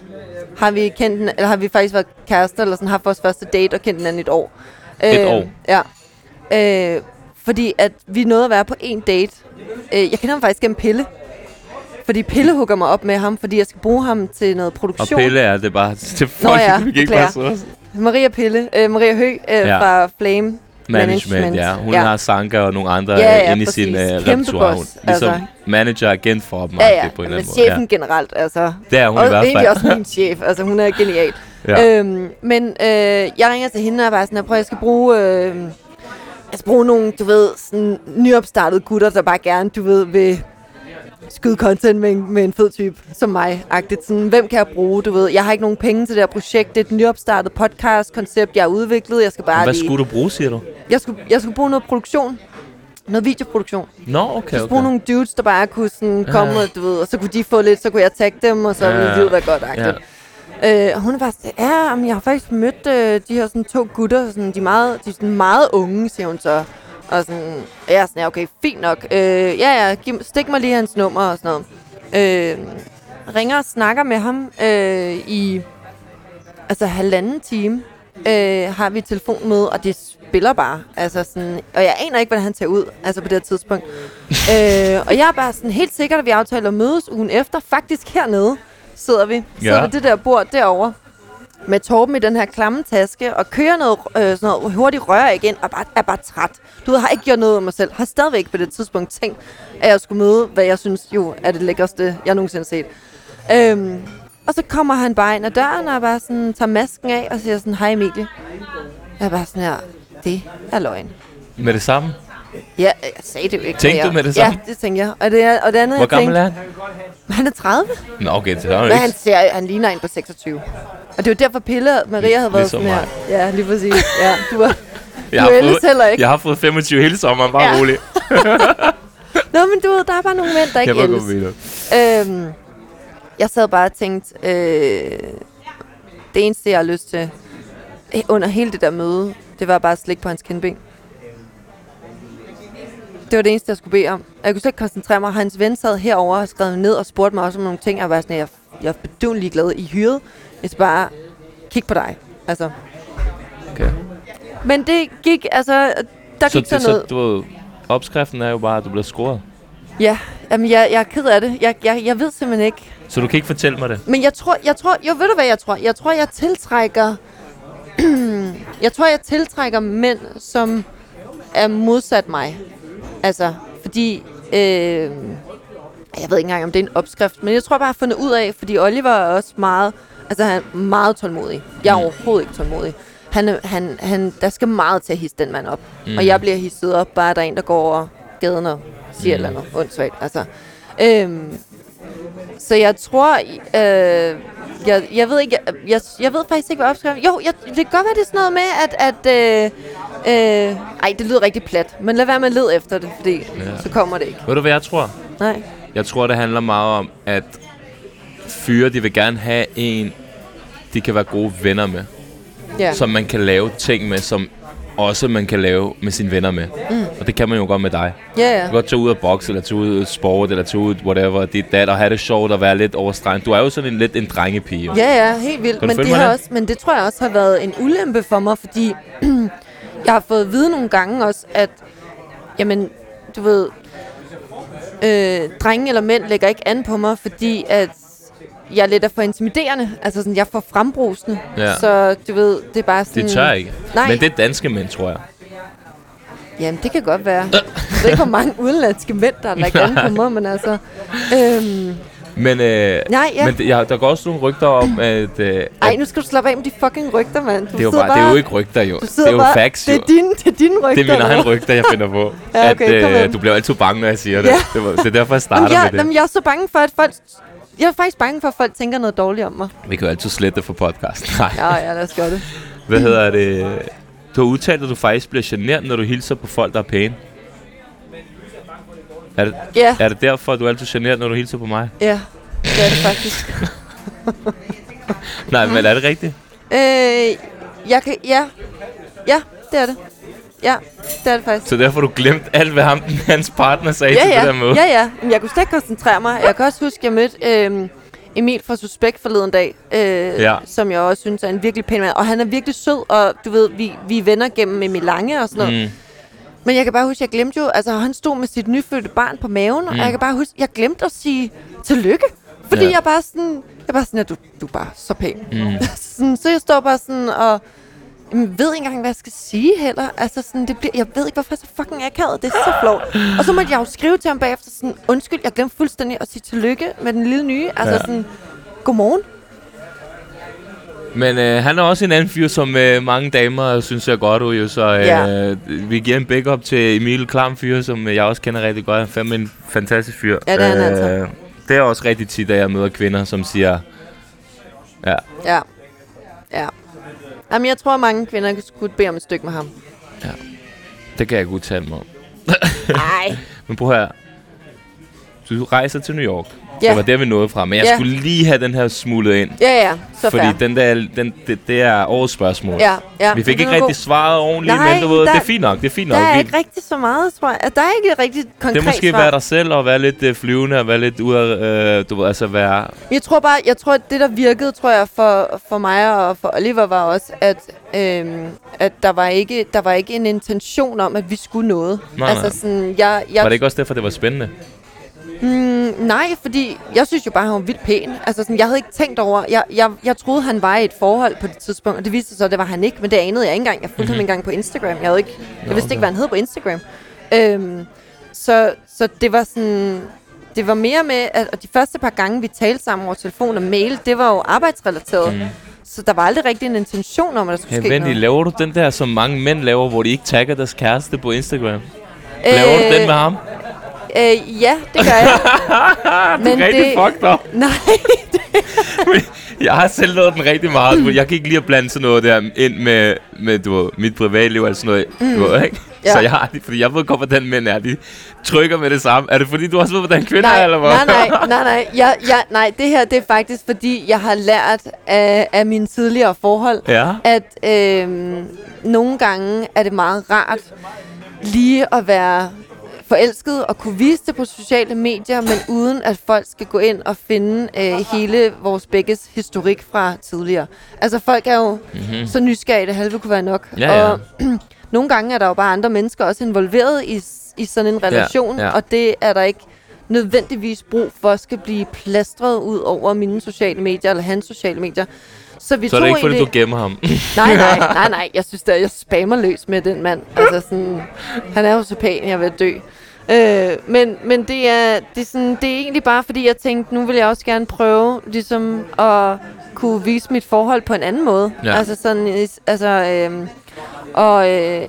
har vi kendt eller har vi faktisk været kærester, eller sådan haft vores første date og kendt hinanden et år. Et år? Ja. Øh, fordi at vi nåede at være på en date. Øh, jeg kender ham faktisk gennem Pille. Fordi Pille hugger mig op med ham, fordi jeg skal bruge ham til noget Og produktion. pille er det bare til folk, ja, vi ikke bare Maria Pille, øh, Maria Hø øh, ja. fra Flame Management, ja. Hun ja. har Sanka og nogle andre Ja, ja, ja, ja, inde i præcis. sin uh, repertoire. Hun, ligesom altså. manager agent for dem, Ja, ja, på en eller anden måde. chefen generelt, altså. Det er hun og i hvert egentlig fald. også min chef, altså hun er genial. Ja. Øhm, men øh, jeg ringer til hende og bare sådan, jeg prøver, jeg skal bruge... Øh, skal bruge nogle, du ved, sådan nyopstartede gutter, der bare gerne, du ved, vil skyde content med en, med en fed type som mig. -agtigt. Sådan, hvem kan jeg bruge, du ved? Jeg har ikke nogen penge til det her projekt. Det er et nyopstartet podcast-koncept, jeg har udviklet. Jeg skal bare Hvad lige... skulle du bruge, siger du? Jeg skulle, jeg skulle bruge noget produktion. Noget videoproduktion. Nå, okay, Jeg skulle bruge nogle dudes, der bare kunne sådan komme, Ja. og, du ved, og så kunne de få lidt, så kunne jeg tagge dem, og så Ja. ville livet være godt Ja. agtigt. Øh, og hun bare sådan, ja, jeg har faktisk mødt øh, de her sådan, to gutter, sådan, de, er meget, de er sådan meget unge, siger hun så. Og sådan, og jeg er sådan, ja, okay, fint nok. Øh, ja, ja, giv, stik mig lige hans nummer og sådan noget. Øh, ringer og snakker med ham øh, i altså halvanden time. Øh, har vi telefonmøde, og det spiller bare. Altså sådan, og jeg aner ikke, hvordan han ser ud altså på det her tidspunkt. øh, og jeg er bare sådan helt sikkert, at vi aftaler at mødes ugen efter. Faktisk hernede sidder vi. Sidder ja. ved det der bord derovre med Torben i den her klamme taske, og kører noget, øh, sådan noget hurtigt rør igen, og bare, er bare træt. Du har ikke gjort noget af mig selv. Har stadigvæk på det tidspunkt tænkt, at jeg skulle møde, hvad jeg synes jo er det lækkerste, jeg nogensinde har set. Øhm, og så kommer han bare ind ad døren, og bare sådan, tager masken af, og siger sådan, hej Emilie. Jeg er bare sådan her, det er løgn. Med det samme? Ja, jeg sagde det jo ikke. Tænkte du med det samme? Ja, det tænkte jeg. Og det, er, og det andet, Hvor jeg gammel tænkte, er han? han er 30. Nå, okay, det er han, ikke. ser, han ligner en på 26. Og det er jo derfor Pille og Maria havde været Ligesom sådan her. Ja, lige præcis. Ja, du var, Jeg du har, fået, heller ikke. jeg har fået 25 hele sommeren, bare Ja. rolig. Nå, men du ved, der er bare nogle mænd, der Jeg ikke ældes. Øhm, jeg sad bare og tænkte, øh, det eneste, jeg har lyst til under hele det der møde, det var bare at slikke på hans kindben. Det var det eneste, jeg skulle bede om. Jeg kunne slet ikke koncentrere mig. Hans ven sad herover og skrev ned og spurgte mig også om nogle ting. Jeg var sådan, jeg, jeg er bedøvende glad i hyret. Jeg skal bare kigge på dig. Altså. Okay. Men det gik, altså, der Så, gik det, sådan noget. så du opskriften er jo bare, at du bliver scoret. Ja, jamen, jeg, jeg er ked af det. Jeg, jeg, jeg ved simpelthen ikke, Så du kan ikke fortælle mig det? Men jeg tror, jeg tror, jo ved du hvad jeg tror? Jeg tror, jeg tiltrækker, jeg tror, jeg tiltrækker mænd, som er modsat mig. Altså, fordi, øh, jeg ved ikke engang, om det er en opskrift, men jeg tror bare, jeg har fundet ud af, fordi Oliver er også meget, altså han er meget tålmodig. Jeg er Mm. overhovedet ikke tålmodig. Han, han, han, der skal meget til at hisse den mand op. Mm. Og jeg bliver hisset op, bare der er en, der går over gaden og siger mm. Eller noget åndssvagt. Altså, øhm, så jeg tror, øh, jeg, jeg ved ikke, jeg, jeg, jeg ved faktisk ikke, hvad opskriften Jo, jeg, det kan godt være, det er sådan noget med, at, at øh, øh, ej, det lyder rigtig plat, men lad være med at lede efter det, fordi ja. Så kommer det ikke. Ved du, hvad jeg tror? Nej. Jeg tror, det handler meget om, at fyre, de vil gerne have en, de kan være gode venner med. Ja. Som man kan lave ting med, som også man kan lave med sine venner med. Mm. Og det kan man jo godt med dig. Ja, Du ja. kan godt tage ud og bokse, eller tage ud og sport, eller tage ud whatever, dit dat, og have det sjovt og være lidt overstrengt. Du er jo sådan en lidt en drengepige. Ja, ja, helt vildt. Du Men det, har også, men det tror jeg også har været en ulempe for mig, fordi jeg har fået at vide nogle gange også, at jamen, du ved, øh, drenge eller mænd lægger ikke an på mig, fordi at jeg er lidt er for intimiderende. Altså sådan, jeg er for frembrusende. Ja. Så du ved, det er bare sådan... Det tør ikke. Nej. Men det er danske mænd, tror jeg. Jamen, det kan godt være. Jeg ved ikke, hvor mange udenlandske mænd, der har lagt an på mig, men altså... Øhm, Men, øh, nej, ja. men det, ja, der går også nogle rygter om, at... Øh, Ej, nu skal du slappe af med de fucking rygter, mand. Du det, er jo sidder bare, det er jo ikke rygter, jo. Det er jo bare, facts, det jo. er dine, det er dine rygter. Det er mine egne rygter, jeg finder på. Ja, okay, at, øh, du bliver altid bange, når jeg siger det. Ja. Det, var, det er derfor, jeg starter Jamen, jeg, med det. jamen, jeg er så bange for, at folk... Jeg er faktisk bange for, at folk tænker noget dårligt om mig. Vi kan jo altid slette det for podcasten. Nej. Ja, ja, lad os gøre det. Hvad hedder det? Du har udtalt, at du faktisk bliver generet, når du hilser på folk, der er pæne. Er det, Ja, er det derfor, at du er altid generet, når du hilser på mig? ja, det er det faktisk. Nej, men er det rigtigt? øh, jeg kan... Ja, ja, det er det. Ja, det er det faktisk. Så derfor du glemt alt, hvad ham, hans partner sagde Ja, til ja, det der møde? ja, ja. Men jeg kunne slet ikke koncentrere mig. Jeg kan også huske, at jeg mødte øh, Emil fra Suspekt forleden dag, øh, Ja. som jeg også synes er en virkelig pæn mand. Og han er virkelig sød, og du ved, vi, vi er venner gennem Emil Lange og sådan noget. Mm. Men jeg kan bare huske, jeg glemte jo, altså han stod med sit nyfødte barn på maven, mm. og Mm. jeg kan bare huske, jeg glemte at sige tillykke. Fordi Ja. jeg bare sådan, jeg bare sådan, at du, du er bare så pæn. Mm. sådan, så jeg står bare sådan og jamen, ved ikke engang, hvad jeg skal sige heller. Altså sådan, det bliver, jeg ved ikke, hvorfor jeg er så fucking akavet. Det er så flot. Og så måtte jeg jo skrive til ham bagefter sådan, undskyld, jeg glemte fuldstændig at sige tillykke med den lille nye. Altså Ja. sådan, godmorgen. Men øh, han er også en anden fyr, som øh, mange damer synes jeg godt ud, jo, så øh, Ja. vi giver en big up til Emil Klam fyr, som øh, jeg også kender rigtig godt. Han er fandme en fantastisk fyr. Ja, det er han altså. Det er også rigtig tit, at jeg møder kvinder, som siger, ja, Ja. Ja. Jamen, jeg tror, mange kvinder skulle bede om et stykke med ham. det kan jeg ikke udtale mig om. Nej. Men prøv her. Du rejser til New York. Ja. Det var der, vi nåede fra. Men jeg Ja. skulle lige have den her smuglet ind. Ja, ja. Så fordi fair. den der, den, det, det er årets spørgsmål. Ja, ja. Vi fik ikke rigtig god. svaret ordentligt, Nej, men du ved, der- det er fint nok. Det er fint nok. Der er ikke rigtig så meget, tror jeg. Der er ikke rigtig konkret Det er måske svar. være dig selv og være lidt øh, flyvende og være lidt ude af, øh, du ved, altså være... Jeg tror bare, jeg tror, at det der virkede, tror jeg, for, for mig og for Oliver var også, at, øhm, at der, var ikke, der var ikke en intention om, at vi skulle noget. Nej, altså nej. sådan, jeg, jeg, Var det ikke også derfor, det var spændende? Mm, nej, fordi jeg synes jo bare, han var vildt pæn. Altså, sådan, jeg havde ikke tænkt over... Jeg, jeg, jeg troede, han var i et forhold på det tidspunkt, og det viste sig så, at det var han ikke. Men det anede jeg ikke engang. Jeg fulgte mm-hmm. ham engang på Instagram. Jeg, havde ikke, jeg Nå, vidste ikke, hvad han hed på Instagram. Øhm, så, så det var sådan... Det var mere med, at de første par gange, vi talte sammen over telefon og mail, det var jo arbejdsrelateret. Mm. Så der var aldrig rigtig en intention om, at der skulle Hey, ske Wendy, noget. laver du den der, som mange mænd laver, hvor de ikke tagger deres kæreste på Instagram? Laver du den med ham? Øh, ja, det gør jeg. Men Rigtig det, fucked up. nej, Jeg har selv lavet den rigtig meget. Mm. Jeg kan ikke lide at blande sådan noget der ind med, med du ved, mit privatliv eller sådan noget. Mm. Du ved, ikke? Ja. Så jeg har det, fordi jeg ved godt, hvordan mænd er. De trykker med det samme. Er det fordi, du også ved, hvordan kvinder nej, er, eller hvad? nej, nej, nej, nej, jeg, jeg, nej, det her, det er faktisk, fordi jeg har lært af, af mine tidligere forhold, Ja. at øh, nogle gange er det meget rart lige at være forelsket og kunne vise det på sociale medier, men uden at folk skal gå ind og finde øh, hele vores begges historik fra tidligere. Altså folk er jo mm-hmm. så nysgerrige, at det halve kunne være nok. Ja, ja. Og nogle gange er der jo bare andre mennesker også involveret i, i sådan en relation, ja. og det er der ikke nødvendigvis brug for skal blive plastret ud over mine sociale medier eller hans sociale medier. Så vi Så er det ikke, fordi egentlig... du gemmer ham. Nej, nej, nej, nej. Jeg synes da, jeg spammer løs med den mand. Altså sådan, han er jo så pæn, jeg vil dø. Øh, men men det, er, det, er sådan, det er egentlig bare, fordi jeg tænkte, nu vil jeg også gerne prøve ligesom at kunne vise mit forhold på en anden måde. Ja. Altså sådan, altså, øh, og, øh,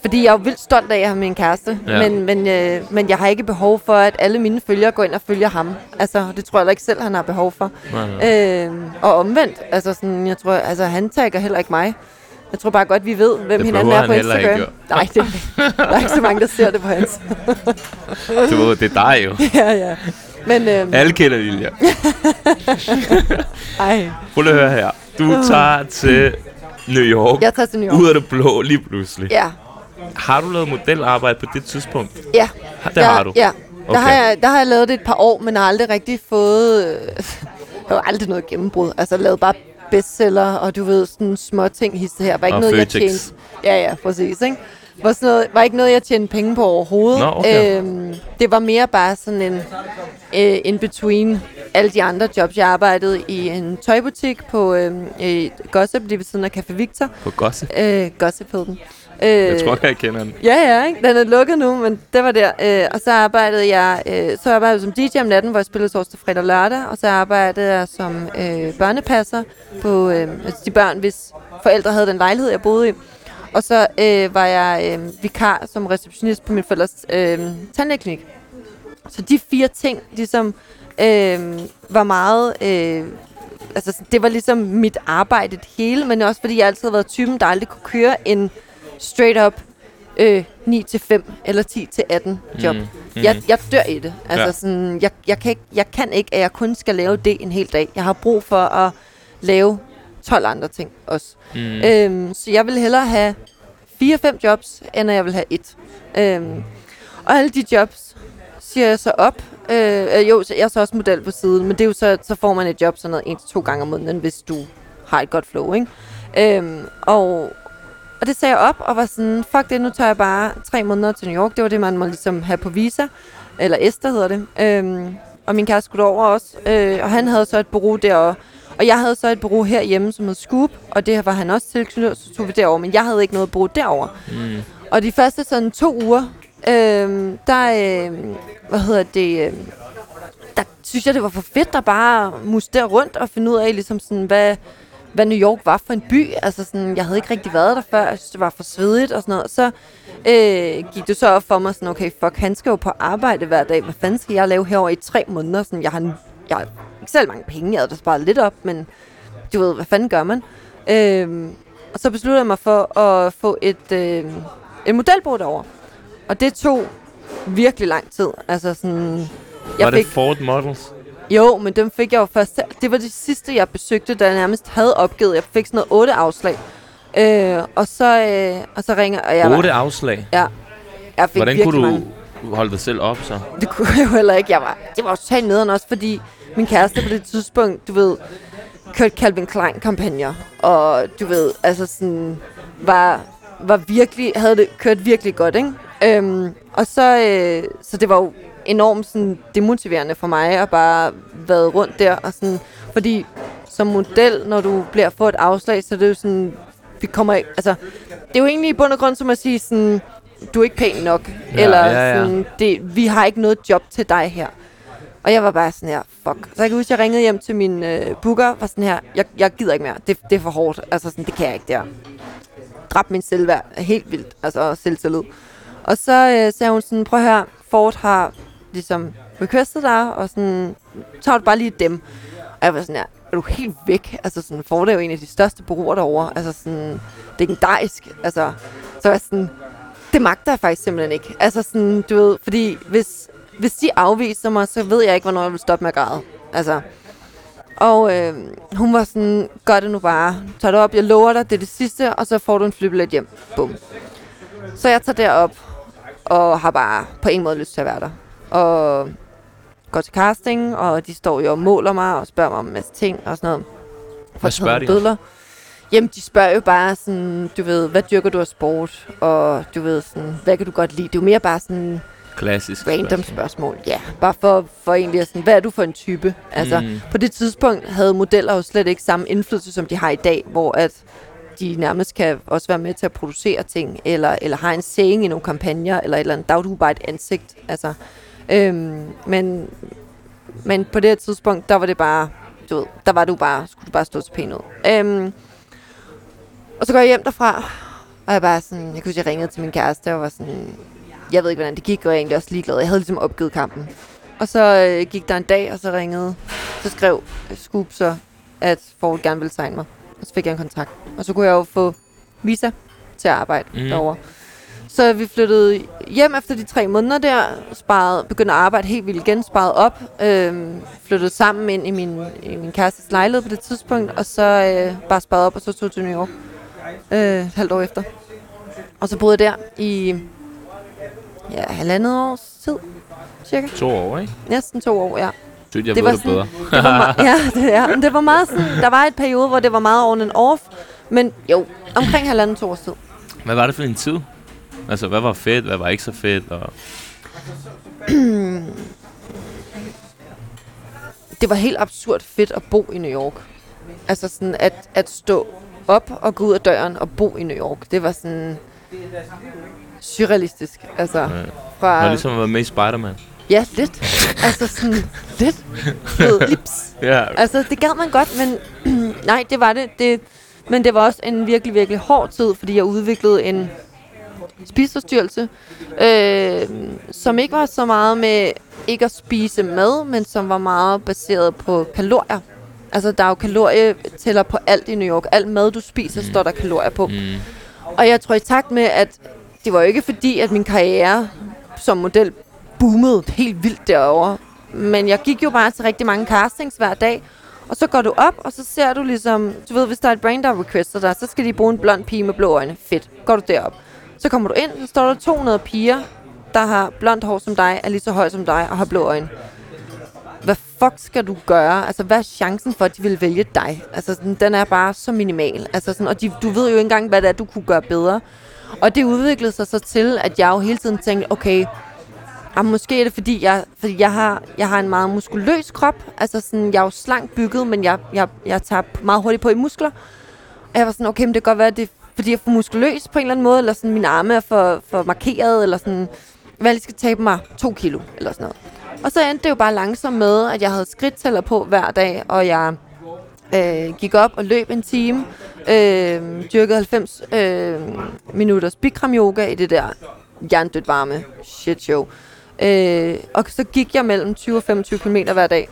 fordi jeg er jo vildt stolt af at have min kæreste, Ja. men, men, øh, men jeg har ikke behov for, at alle mine følgere går ind og følger ham. Altså, det tror jeg heller ikke selv, han har behov for. Nej, nej. Øh, og omvendt, altså sådan, jeg tror, altså han tagger heller ikke mig. Jeg tror bare godt, vi ved, hvem Det hinanden er på heller ikke, Instagram. Nej, det, der er ikke så mange, der ser det på hans. Du ved, det er dig jo. ja, ja. Men, øhm, Alle kender Lilja. ej, Prøv at høre her. Du tager til New York. jeg tager til New York. Ud af det blå lige pludselig. Ja, Har du lavet modelarbejde på det tidspunkt? ja. Det der, har du? Ja, der, Okay. har jeg, der har jeg lavet det et par år, men har aldrig rigtig fået... Øh, jeg har aldrig noget gennembrud. Altså, jeg lavede bare bestseller, og du ved, sådan små ting hisse her. Var ikke Og noget, Føtex. jeg tjente... Ja, ja, præcis, ikke? Var, sådan noget, var ikke noget, jeg tjente penge på overhovedet. Nå, okay. øhm, det var mere bare sådan en øh, in between alle de andre jobs. Jeg arbejdede i en tøjbutik på øh, Gossip, lige ved siden af Café Victor. På gossip? Øh, Gossip hed den. Øh, Jeg tror, jeg kender den. Ja, ja, ikke? Den er lukket nu, men det var der. Øh, og så arbejdede jeg øh, så arbejdede jeg som DJ om natten, hvor jeg spillede torsdag, fredag og lørdag. Og så arbejdede jeg som øh, børnepasser på øh, altså de børn, hvis forældre havde den lejlighed, jeg boede i. Og så øh, var jeg øh, vikar som receptionist på min forældres øh, tandlægeklinik. Så de fire ting ligesom øh, var meget... Øh, altså, det var ligesom mit arbejde det hele, men også fordi jeg altid har været typen, der aldrig kunne køre en straight up øh, 9-5 eller 10-18 job. Mm, Mm. Jeg, jeg dør i det. Altså Ja. sådan, jeg, jeg, kan ikke, jeg kan ikke, at jeg kun skal lave det en hel dag. Jeg har brug for at lave 12 andre ting også. Mm. Øhm, så jeg vil hellere have 4-5 jobs, end at jeg vil have et. Øhm, og alle de jobs siger jeg så op. Øh, øh, jo, så jeg er så også model på siden, men det er jo så, så får man et job sådan noget en til to gange om måneden, hvis du har et godt flow, ikke? Øhm, og, og det sagde jeg op, og var sådan, fuck det, nu tager jeg bare tre måneder til New York. Det var det, man må ligesom have på visa, eller Esther hedder det. Øhm, og min kæreste skulle over også, øh, og han havde så et bureau derovre. Og jeg havde så et bureau herhjemme, som hed Scoop, og det var han også tilknyttet, så tog vi derover, men jeg havde ikke noget bureau derovre. Mm. Og de første sådan to uger, øh, der, øh, hvad hedder det, øh, der synes jeg, det var for fedt at bare mustere rundt og finde ud af, ligesom sådan, hvad, hvad New York var for en by. Altså sådan, jeg havde ikke rigtig været der før, jeg synes, det var for svedigt og sådan noget. Og så øh, gik det så op for mig sådan, okay, fuck, han skal jo på arbejde hver dag. Hvad fanden skal jeg lave herover i tre måneder? Sådan, jeg har, jeg har ikke selv mange penge, jeg havde da sparet lidt op, men du ved, hvad fanden gør man? Øh, og så besluttede jeg mig for at få et, øh, et modelbureau derovre. Og det tog virkelig lang tid. Altså sådan... Var Jeg det fik, Ford Models? Jo, men dem fik jeg jo først... Det var det sidste, jeg besøgte, da jeg nærmest havde opgivet. Jeg fik sådan noget otte afslag. Øh, og så, øh, og så ringer... Og jeg var- Otte afslag. Ja. Jeg fik Hvordan kunne mange. du holde dig selv op så? Det kunne jeg jo heller ikke. Jeg var, det var jo totalt nederen også, fordi min kæreste på det tidspunkt, du ved, kørte Calvin Klein kampagner og du ved, altså sådan, var, var virkelig, havde det kørt virkelig godt, ikke? Øhm, og så, øh, så det var jo enormt sådan, demotiverende for mig at bare være rundt der. Og sådan, fordi som model, når du bliver fået et afslag, så er det jo sådan, vi kommer ikke, altså, det er jo egentlig i bund og grund som at sige sådan, du er ikke pæn nok, Ja, eller ja, ja. sådan, det, vi har ikke noget job til dig her. Og jeg var bare sådan her, fuck. Så jeg kan huske, jeg ringede hjem til min øh, booker, var sådan her, jeg, jeg gider ikke mere, det, det er for hårdt, altså sådan, det kan jeg ikke der. Dræb min selvværd, helt vildt, altså selvtillid. Og så øh, sagde hun sådan, prøv at høre, Ford har ligesom requestet dig, og sådan, tager du bare lige dem. Og jeg var sådan ja, er du helt væk? Altså sådan, Ford er jo en af de største bureauer derovre, altså sådan, legendarisk, altså, så jeg sådan, det magter jeg faktisk simpelthen ikke. Altså sådan, du ved, fordi hvis, hvis de afviser mig, så ved jeg ikke, hvornår jeg vil stoppe med at græde. Altså, og øh, hun var sådan, gør det nu bare. Tag det op, jeg lover dig, det er det sidste, og så får du en flybillet hjem. Bum. Så jeg tager derop, og har bare på en måde lyst til at være der. Og går til casting, og de står jo og måler mig, og spørger mig om en masse ting og sådan noget. Hvad spørger de? Bødler. Jamen, de spørger jo bare sådan, du ved, hvad dyrker du af sport? Og du ved sådan, hvad kan du godt lide? Det er jo mere bare sådan Klassisk. random spørgsmål. Ja, bare for, for egentlig sådan, hvad er du for en type? Altså, mm. på det tidspunkt havde modeller jo slet ikke samme indflydelse, som de har i dag, hvor at de nærmest kan også være med til at producere ting, eller, eller har en saying i nogle kampagner, eller et eller andet. Der er du bare et ansigt. Altså, øhm, men, men på det tidspunkt, der var det bare, du ved, der var du bare, skulle du bare stå til pænt ud. Øhm, og så går jeg hjem derfra, og jeg bare sådan, jeg kunne huske, jeg ringede til min kæreste, og var sådan, jeg ved ikke, hvordan det gik, og jeg er egentlig også ligeglad. Jeg havde ligesom opgivet kampen. Og så øh, gik der en dag, og så ringede, så skrev Scoop så, at Ford gerne ville signe mig. Og så fik jeg en kontrakt. Og så kunne jeg jo få visa til at arbejde mm. derovre. Så vi flyttede hjem efter de tre måneder der, sparede, begyndte at arbejde helt vildt igen, sparede op, øhm, flyttede sammen ind i min, i min kærestes lejlighed på det tidspunkt, og så øh, bare sparede op, og så tog til New York øh, et halvt år efter. Og så boede jeg der i ja, halvandet års tid, cirka. To år, ikke? Næsten to år, ja. Synes jeg Det var det bedre. Det var ja, det. Men det var meget sådan, der var et periode, hvor det var meget on and off, men jo, omkring halvandet to års tid. Hvad var det for en tid? Altså, hvad var fedt, hvad var ikke så fedt? Og... det var helt absurd fedt at bo i New York. Altså sådan at, at stå op og gå ud af døren og bo i New York. Det var sådan surrealistisk. Altså Ja. Det fra... var ligesom at være med i Spider-Man. Ja, lidt. Altså sådan lidt. Ved, lips. Ja. Altså det gad man godt, men nej, det var det. det. Men det var også en virkelig, virkelig hård tid, fordi jeg udviklede en spiseforstyrrelse, øh, som ikke var så meget med ikke at spise mad, men som var meget baseret på kalorier. Altså, der er jo kalorietæller på alt i New York. Alt mad, du spiser, står der kalorier på. Mm. Og jeg tror i takt med, at det var jo ikke fordi, at min karriere som model boomede helt vildt derovre. Men jeg gik jo bare til rigtig mange castings hver dag. Og så går du op, og så ser du ligesom... Du ved, hvis der er et brand, der requester dig, så skal de bruge en blond pige med blå øjne. Fedt. Går du derop. Så kommer du ind, så står der 200 piger, der har blondt hår som dig, er lige så høj som dig og har blå øjne. Hvad fuck skal du gøre? Altså, hvad er chancen for, at de vil vælge dig? Altså, sådan, den er bare så minimal. Altså, sådan, og de, du ved jo ikke engang, hvad det er, du kunne gøre bedre. Og det udviklede sig så til, at jeg jo hele tiden tænkte, okay, ah, måske er det fordi, jeg, fordi jeg, har, jeg har en meget muskuløs krop. Altså, sådan, jeg er jo slank bygget, men jeg, jeg, jeg tager meget hurtigt på i muskler. Og jeg var sådan, okay, men det kan godt være, at det er fordi, jeg er for muskuløs på en eller anden måde, eller sådan, mine arme er for, for markeret, eller sådan, hvad jeg skal tabe mig to kilo, eller sådan noget. Og så endte det jo bare langsomt med, at jeg havde skridttæller på hver dag, og jeg øh, gik op og løb en time, øh, dyrkede 90 øh, minutters Bikram yoga i det der jerndødt varme shit show. Øh, og så gik jeg mellem 20 og 25 km hver dag.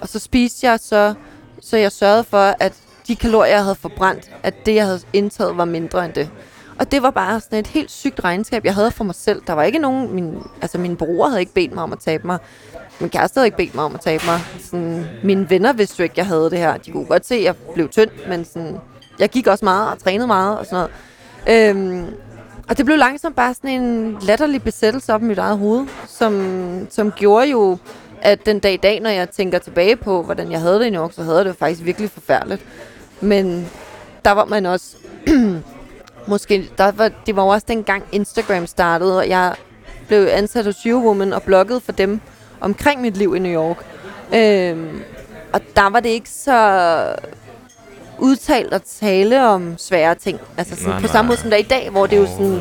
Og så spiste jeg så, så jeg sørgede for, at de kalorier, jeg havde forbrændt, at det, jeg havde indtaget, var mindre end det. Og det var bare sådan et helt sygt regnskab, jeg havde for mig selv. Der var ikke nogen, min, altså mine bror havde ikke bedt mig om at tabe mig. Min kæreste havde ikke bedt mig om at tabe mig. Sådan, mine venner vidste jo ikke, jeg havde det her. De kunne godt se, at jeg blev tynd, men sådan, jeg gik også meget og trænede meget og sådan noget. Øhm, og det blev langsomt bare sådan en latterlig besættelse op i mit eget hoved, som, som gjorde jo, at den dag i dag, når jeg tænker tilbage på, hvordan jeg havde det i New York, så havde jeg det jo faktisk virkelig forfærdeligt. Men der var man også... måske, der var, det var også dengang Instagram startede, og jeg blev ansat hos Eurowoman og bloggede for dem omkring mit liv i New York. Øhm, og der var det ikke så udtalt at tale om svære ting. Altså sådan, Nej, på nej. samme måde som der er i dag, hvor det er jo sådan...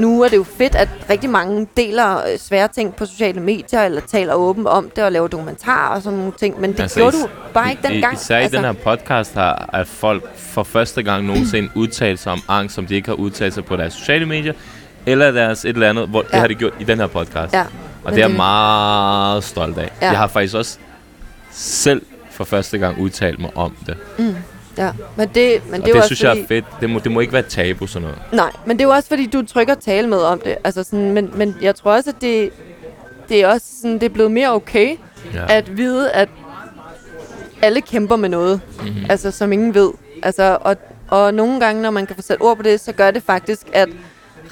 Nu er det jo fedt, at rigtig mange deler øh, svære ting på sociale medier, eller taler åbent om det og laver dokumentarer og sådan nogle ting. Men det altså, gjorde is- du bare ikke i- dengang. Især i altså, den her podcast har at folk for første gang nogensinde udtalt sig om angst, som de ikke har udtalt sig på deres sociale medier, eller deres et eller andet, hvor ja. Det har de gjort i den her podcast. Ja, Og det er jeg meget stolt af. Ja. Jeg har faktisk også selv for første gang udtalt mig om det. Ja, men det, men og det, det, også synes jeg er fedt. Det må, det må ikke være tabu sådan noget. Nej, men det er jo også fordi, du trykker tale med om det. Altså sådan, men, men jeg tror også, at det, det er også sådan, det er blevet mere okay Ja. at vide, at alle kæmper med noget, mm-hmm. altså som ingen ved. Altså, og, og nogle gange, når man kan få sat ord på det, så gør det faktisk, at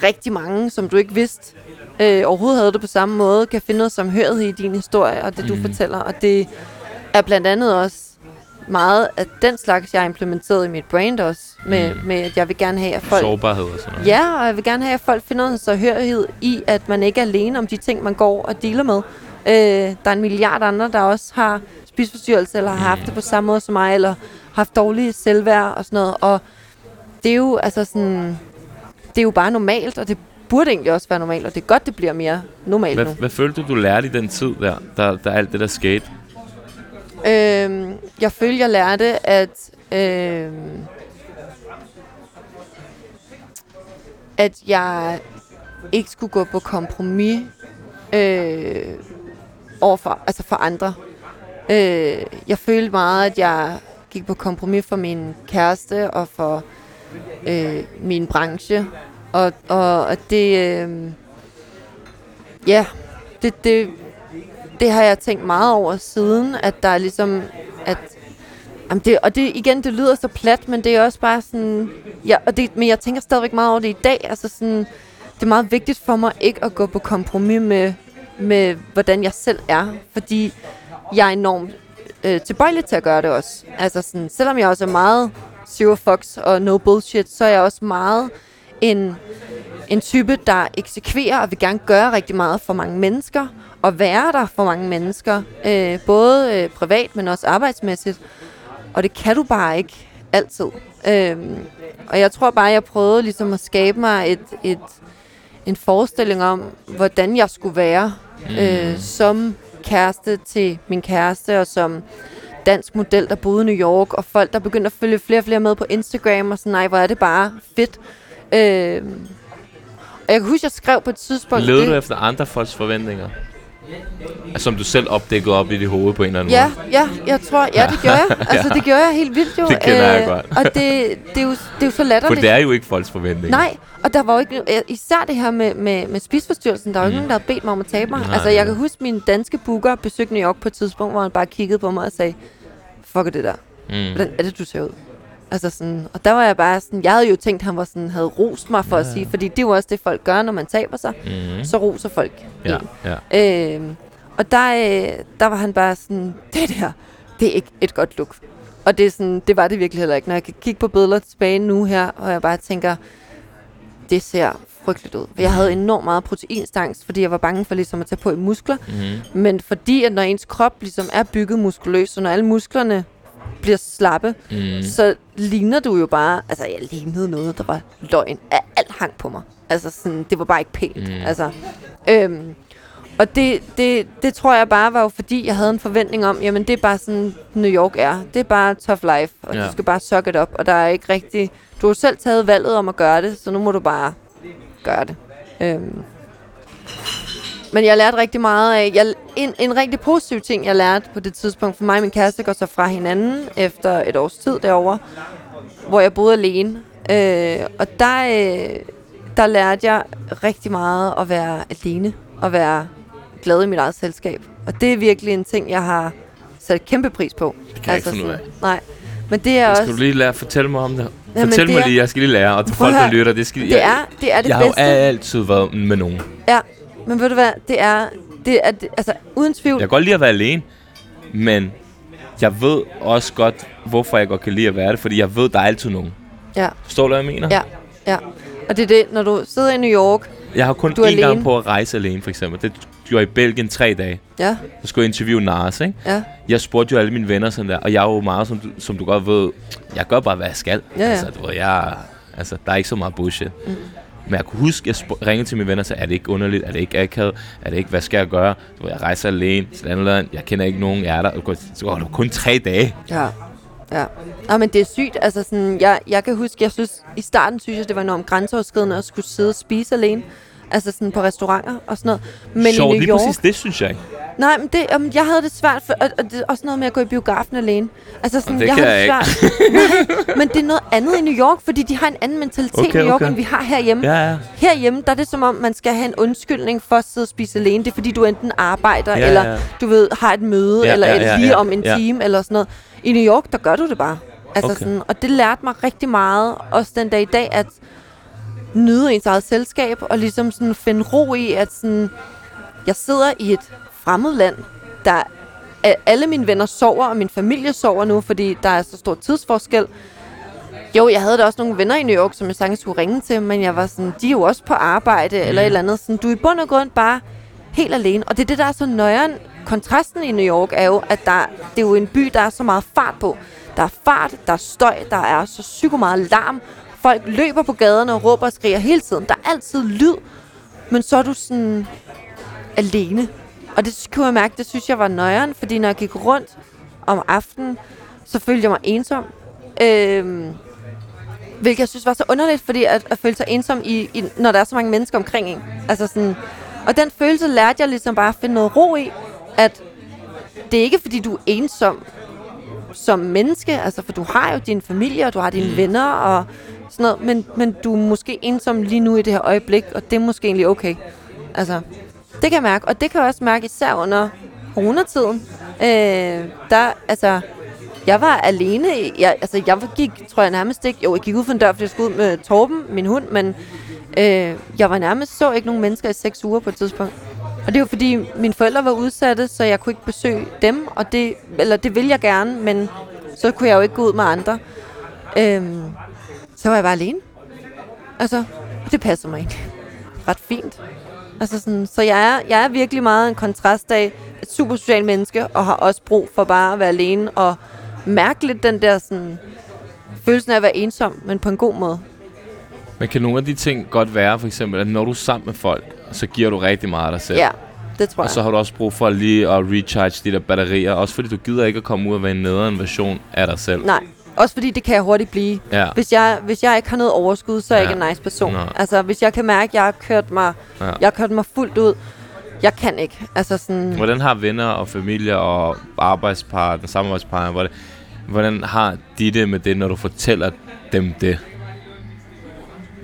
rigtig mange, som du ikke vidste, øh, overhovedet havde det på samme måde, kan finde noget samhørighed i din historie og det, du Mhm. fortæller. Og det er blandt andet også meget af den slags, jeg har implementeret i mit brand også, med, Mhm. med at jeg vil gerne have, at folk Sårbarhed og sådan noget. Ja, og jeg vil gerne have, at folk finder en sårhørighed i, at man ikke er alene om de ting, man går og dealer med. Øh, der er en milliard andre, der også har spiseforstyrrelse, eller har haft det på samme måde som mig, eller haft dårlige selvværd og sådan noget. Og det er jo altså sådan, det er jo bare normalt, og det burde egentlig også være normalt, og det er godt, det bliver mere normalt Hvad, nu. hvad følte du, du lærte i den tid der, der, der alt det der skete? Øhm, jeg følte, jeg lærte, at... Øhm, at jeg ikke skulle gå på kompromis øh, overfor, altså for andre. Øh, jeg følte meget, at jeg gik på kompromis for min kæreste og for øh, min branche. Og, og at det... Øh, ja, det, det, det har jeg tænkt meget over siden, at der er ligesom, at Jamen det, og det, igen, det lyder så plat, men det er også bare sådan, ja, og det, men jeg tænker stadigvæk meget over det i dag, altså sådan, det er meget vigtigt for mig ikke at gå på kompromis med, med hvordan jeg selv er, fordi jeg er enormt øh, tilbøjelig til at gøre det også. Altså sådan, selvom jeg også er meget zero fucks og no bullshit, så er jeg også meget en, en type, der eksekverer og vil gerne gøre rigtig meget for mange mennesker, og være der for mange mennesker, øh, både øh, privat, men også arbejdsmæssigt. Og det kan du bare ikke altid. Øhm, og jeg tror bare, jeg prøvede ligesom at skabe mig et, et, en forestilling om, hvordan jeg skulle være mm. øh, som kæreste til min kæreste, og som dansk model, der boede i New York, og folk, der begyndte at følge flere og flere med på Instagram, og sådan, nej, hvor er det bare fedt. Øhm, og jeg kan huske, jeg skrev på et tidspunkt... Levede det- du efter andre folks forventninger? Altså, som du selv opdækkede op i dit hoved på en eller anden Ja, måde? ja, jeg tror, ja, det gjorde jeg. Altså, det gjorde jeg helt vildt jo. Det kender jeg godt. Og det, det, er jo, det er jo så For latterligt. det er jo ikke folks forventninger. Nej, og der var jo ikke, øh, især det her med, med, med spisforstyrrelsen, der var jo ikke nogen, der havde bedt mig om at tabe mig. Nej, altså, jeg kan huske, min danske booker besøgte New York på et tidspunkt, hvor han bare kiggede på mig og sagde, fuck er det der, Mm. hvordan er det, du ser ud? Altså sådan, og der var jeg bare sådan, jeg havde jo tænkt, han var sådan, havde rost mig for at sige, fordi det er jo også det, folk gør, når man taber sig, Mm. så roser folk Ja, en. ja. Øhm, og der, øh, der var han bare sådan, det der, det er ikke et godt look. Og det, er sådan, det var det virkelig heller ikke. Når jeg kan kigge på billeder tilbage nu her, og jeg bare tænker, det ser frygteligt ud. Jeg havde enormt meget proteinstangst, fordi jeg var bange for ligesom at tage på i muskler. Mm. Men fordi, at når ens krop ligesom er bygget muskuløs, og når alle musklerne bliver slappe, Mm. så ligner du jo bare, altså jeg lignede noget, der var løgn. Alt hang på mig. Altså sådan, det var bare ikke pænt. Mm. Altså, øhm, og det, det, det tror jeg bare var jo fordi, jeg havde en forventning om, jamen det er bare sådan, New York er. Det er bare tough life, og Ja. du skal bare suck it up. Og der er ikke rigtig, du har selv taget valget om at gøre det, så nu må du bare gøre det. Øhm. Men jeg lærte rigtig meget af, jeg, en, en rigtig positiv ting, jeg lærte på det tidspunkt, for mig og min kæreste går så fra hinanden efter et års tid derovre, hvor jeg boede alene. Øh, og der, øh, der lærte jeg rigtig meget at være alene, og være glad i mit eget selskab. Og det er virkelig en ting, jeg har sat kæmpe pris på. Det kan jeg ikke finde ud af. Nej, men det er Skal også... du lige lære, fortælle mig om det? Jamen, Fortæl det mig er- lige, jeg skal lige lære. Og til folk, at der lytter, det skal Det jeg, er det, er det jeg har jo bedste. altid været med nogen. Ja, men ved du hvad, det er... Det er det, altså, uden tvivl... Jeg kan godt lide at være alene, men jeg ved også godt, hvorfor jeg godt kan lide at være det, fordi jeg ved, der er altid nogen. Ja. Forstår du, hvad jeg mener? Ja, ja. Og det er det, når du sidder i New York, Jeg har kun én gang på at rejse alene, for eksempel. Det gjorde jeg i Belgien tre dage. Ja, Så skulle jeg interviewe Nars, ikke? ja. Jeg spurgte jo alle mine venner sådan der, og jeg er jo meget, som du, som du godt ved, jeg gør bare, hvad jeg skal. Ja, ja. Altså, du ved, jeg, altså, der er ikke så meget bullshit. Mm. Men jeg kunne huske, at jeg ringede til mine venner og sagde, er det ikke underligt, er det ikke akavet, er det ikke, hvad skal jeg gøre? Du ved, jeg rejser alene til et andet land, jeg kender ikke nogen, jeg er der. Og Så går det kun tre dage. Ja. Ja. ja, men det er sygt. Altså sådan, jeg, jeg kan huske, jeg synes, i starten synes jeg, det var enormt grænseoverskridende at skulle sidde og spise alene. Altså sådan på restauranter og sådan noget. Men Sjovt, i New lige York... præcis det, synes jeg ikke. Nej, men det, um, jeg havde det svært, for, og, og det også noget med at gå i biografen alene. Altså sådan, det jeg havde jeg det svært. Nej, men det er noget andet i New York, fordi de har en anden mentalitet Okay, i New York, okay. end vi har herhjemme. Ja, ja. Herhjemme, der er det som om, man skal have en undskyldning for at sidde og spise alene. Det er fordi, du enten arbejder, Ja, eller ja. du ved, har et møde, Ja, eller ja, eller ja, lige ja, om en ja. time, eller sådan noget. I New York, der gør du det bare. Altså Okay. sådan, og det lærte mig rigtig meget, også den dag i dag, at nyde ens eget selskab, og ligesom sådan finde ro i, at sådan, jeg sidder i et fremmed land, der alle mine venner sover, og min familie sover nu, fordi der er så stor tidsforskel. Jo, jeg havde da også nogle venner i New York, som jeg sagtens skulle ringe til, men jeg var sådan, de er jo også på arbejde, mm. eller et eller andet. Sådan, du er i bund og grund bare helt alene. Og det er det, der er så nøjeren. Kontrasten i New York er jo, at der, det er jo en by, der er så meget fart på. Der er fart, der er støj, der er så psyko meget larm. Folk løber på gaderne og råber og skriger hele tiden. Der er altid lyd, men så er du sådan alene. Og det kunne jeg mærke, det synes jeg var nøjeren, fordi når jeg gik rundt om aftenen, så følte jeg mig ensom. Øhm, hvilket jeg synes var så underligt, fordi at, at føle sig ensom, i, i, når der er så mange mennesker omkring en. Altså sådan, og den følelse lærte jeg ligesom bare at finde noget ro i, at det er ikke fordi, du er ensom som menneske, altså for du har jo din familie, og du har dine venner og sådan noget, men, men du er måske ensom lige nu i det her øjeblik, og det er måske egentlig okay. Altså, det kan jeg mærke, og det kan jeg også mærke især under coronatiden. Øh, der, altså, jeg var alene. Jeg, altså, jeg gik, tror jeg nærmest ikke... Jo, jeg gik ud for en dør, fordi jeg skulle ud med Torben, min hund, men øh, jeg var nærmest så ikke nogen mennesker i seks uger på et tidspunkt. Og det er jo fordi, mine forældre var udsatte, så jeg kunne ikke besøge dem, og det, eller det ville jeg gerne, men så kunne jeg jo ikke gå ud med andre. Øhm, så var jeg bare alene. Altså, og det passer mig egentlig ret fint. Altså sådan, så jeg er, jeg er virkelig meget en kontrast af et super socialt menneske, og har også brug for bare at være alene og mærke lidt den der sådan, følelsen af at være ensom, men på en god måde. Men kan nogle af de ting godt være, for eksempel, at når du er sammen med folk, så giver du rigtig meget af dig selv. Ja, det tror Og jeg. så har du også brug for lige at recharge de der batterier. Også fordi du gider ikke at komme ud og være en nederen version af dig selv. Nej, også fordi det kan jeg hurtigt blive. Ja. Hvis jeg, hvis jeg ikke har noget overskud, så er jeg Ja. ikke en nice person. Nej. Altså, hvis jeg kan mærke, at jeg har kørt mig, Ja. jeg har kørt mig fuldt ud, jeg kan ikke. Altså sådan, Hvordan har venner og familie og arbejdspartner, samarbejdspartner, hvordan, hvordan har de det med det, når du fortæller dem det?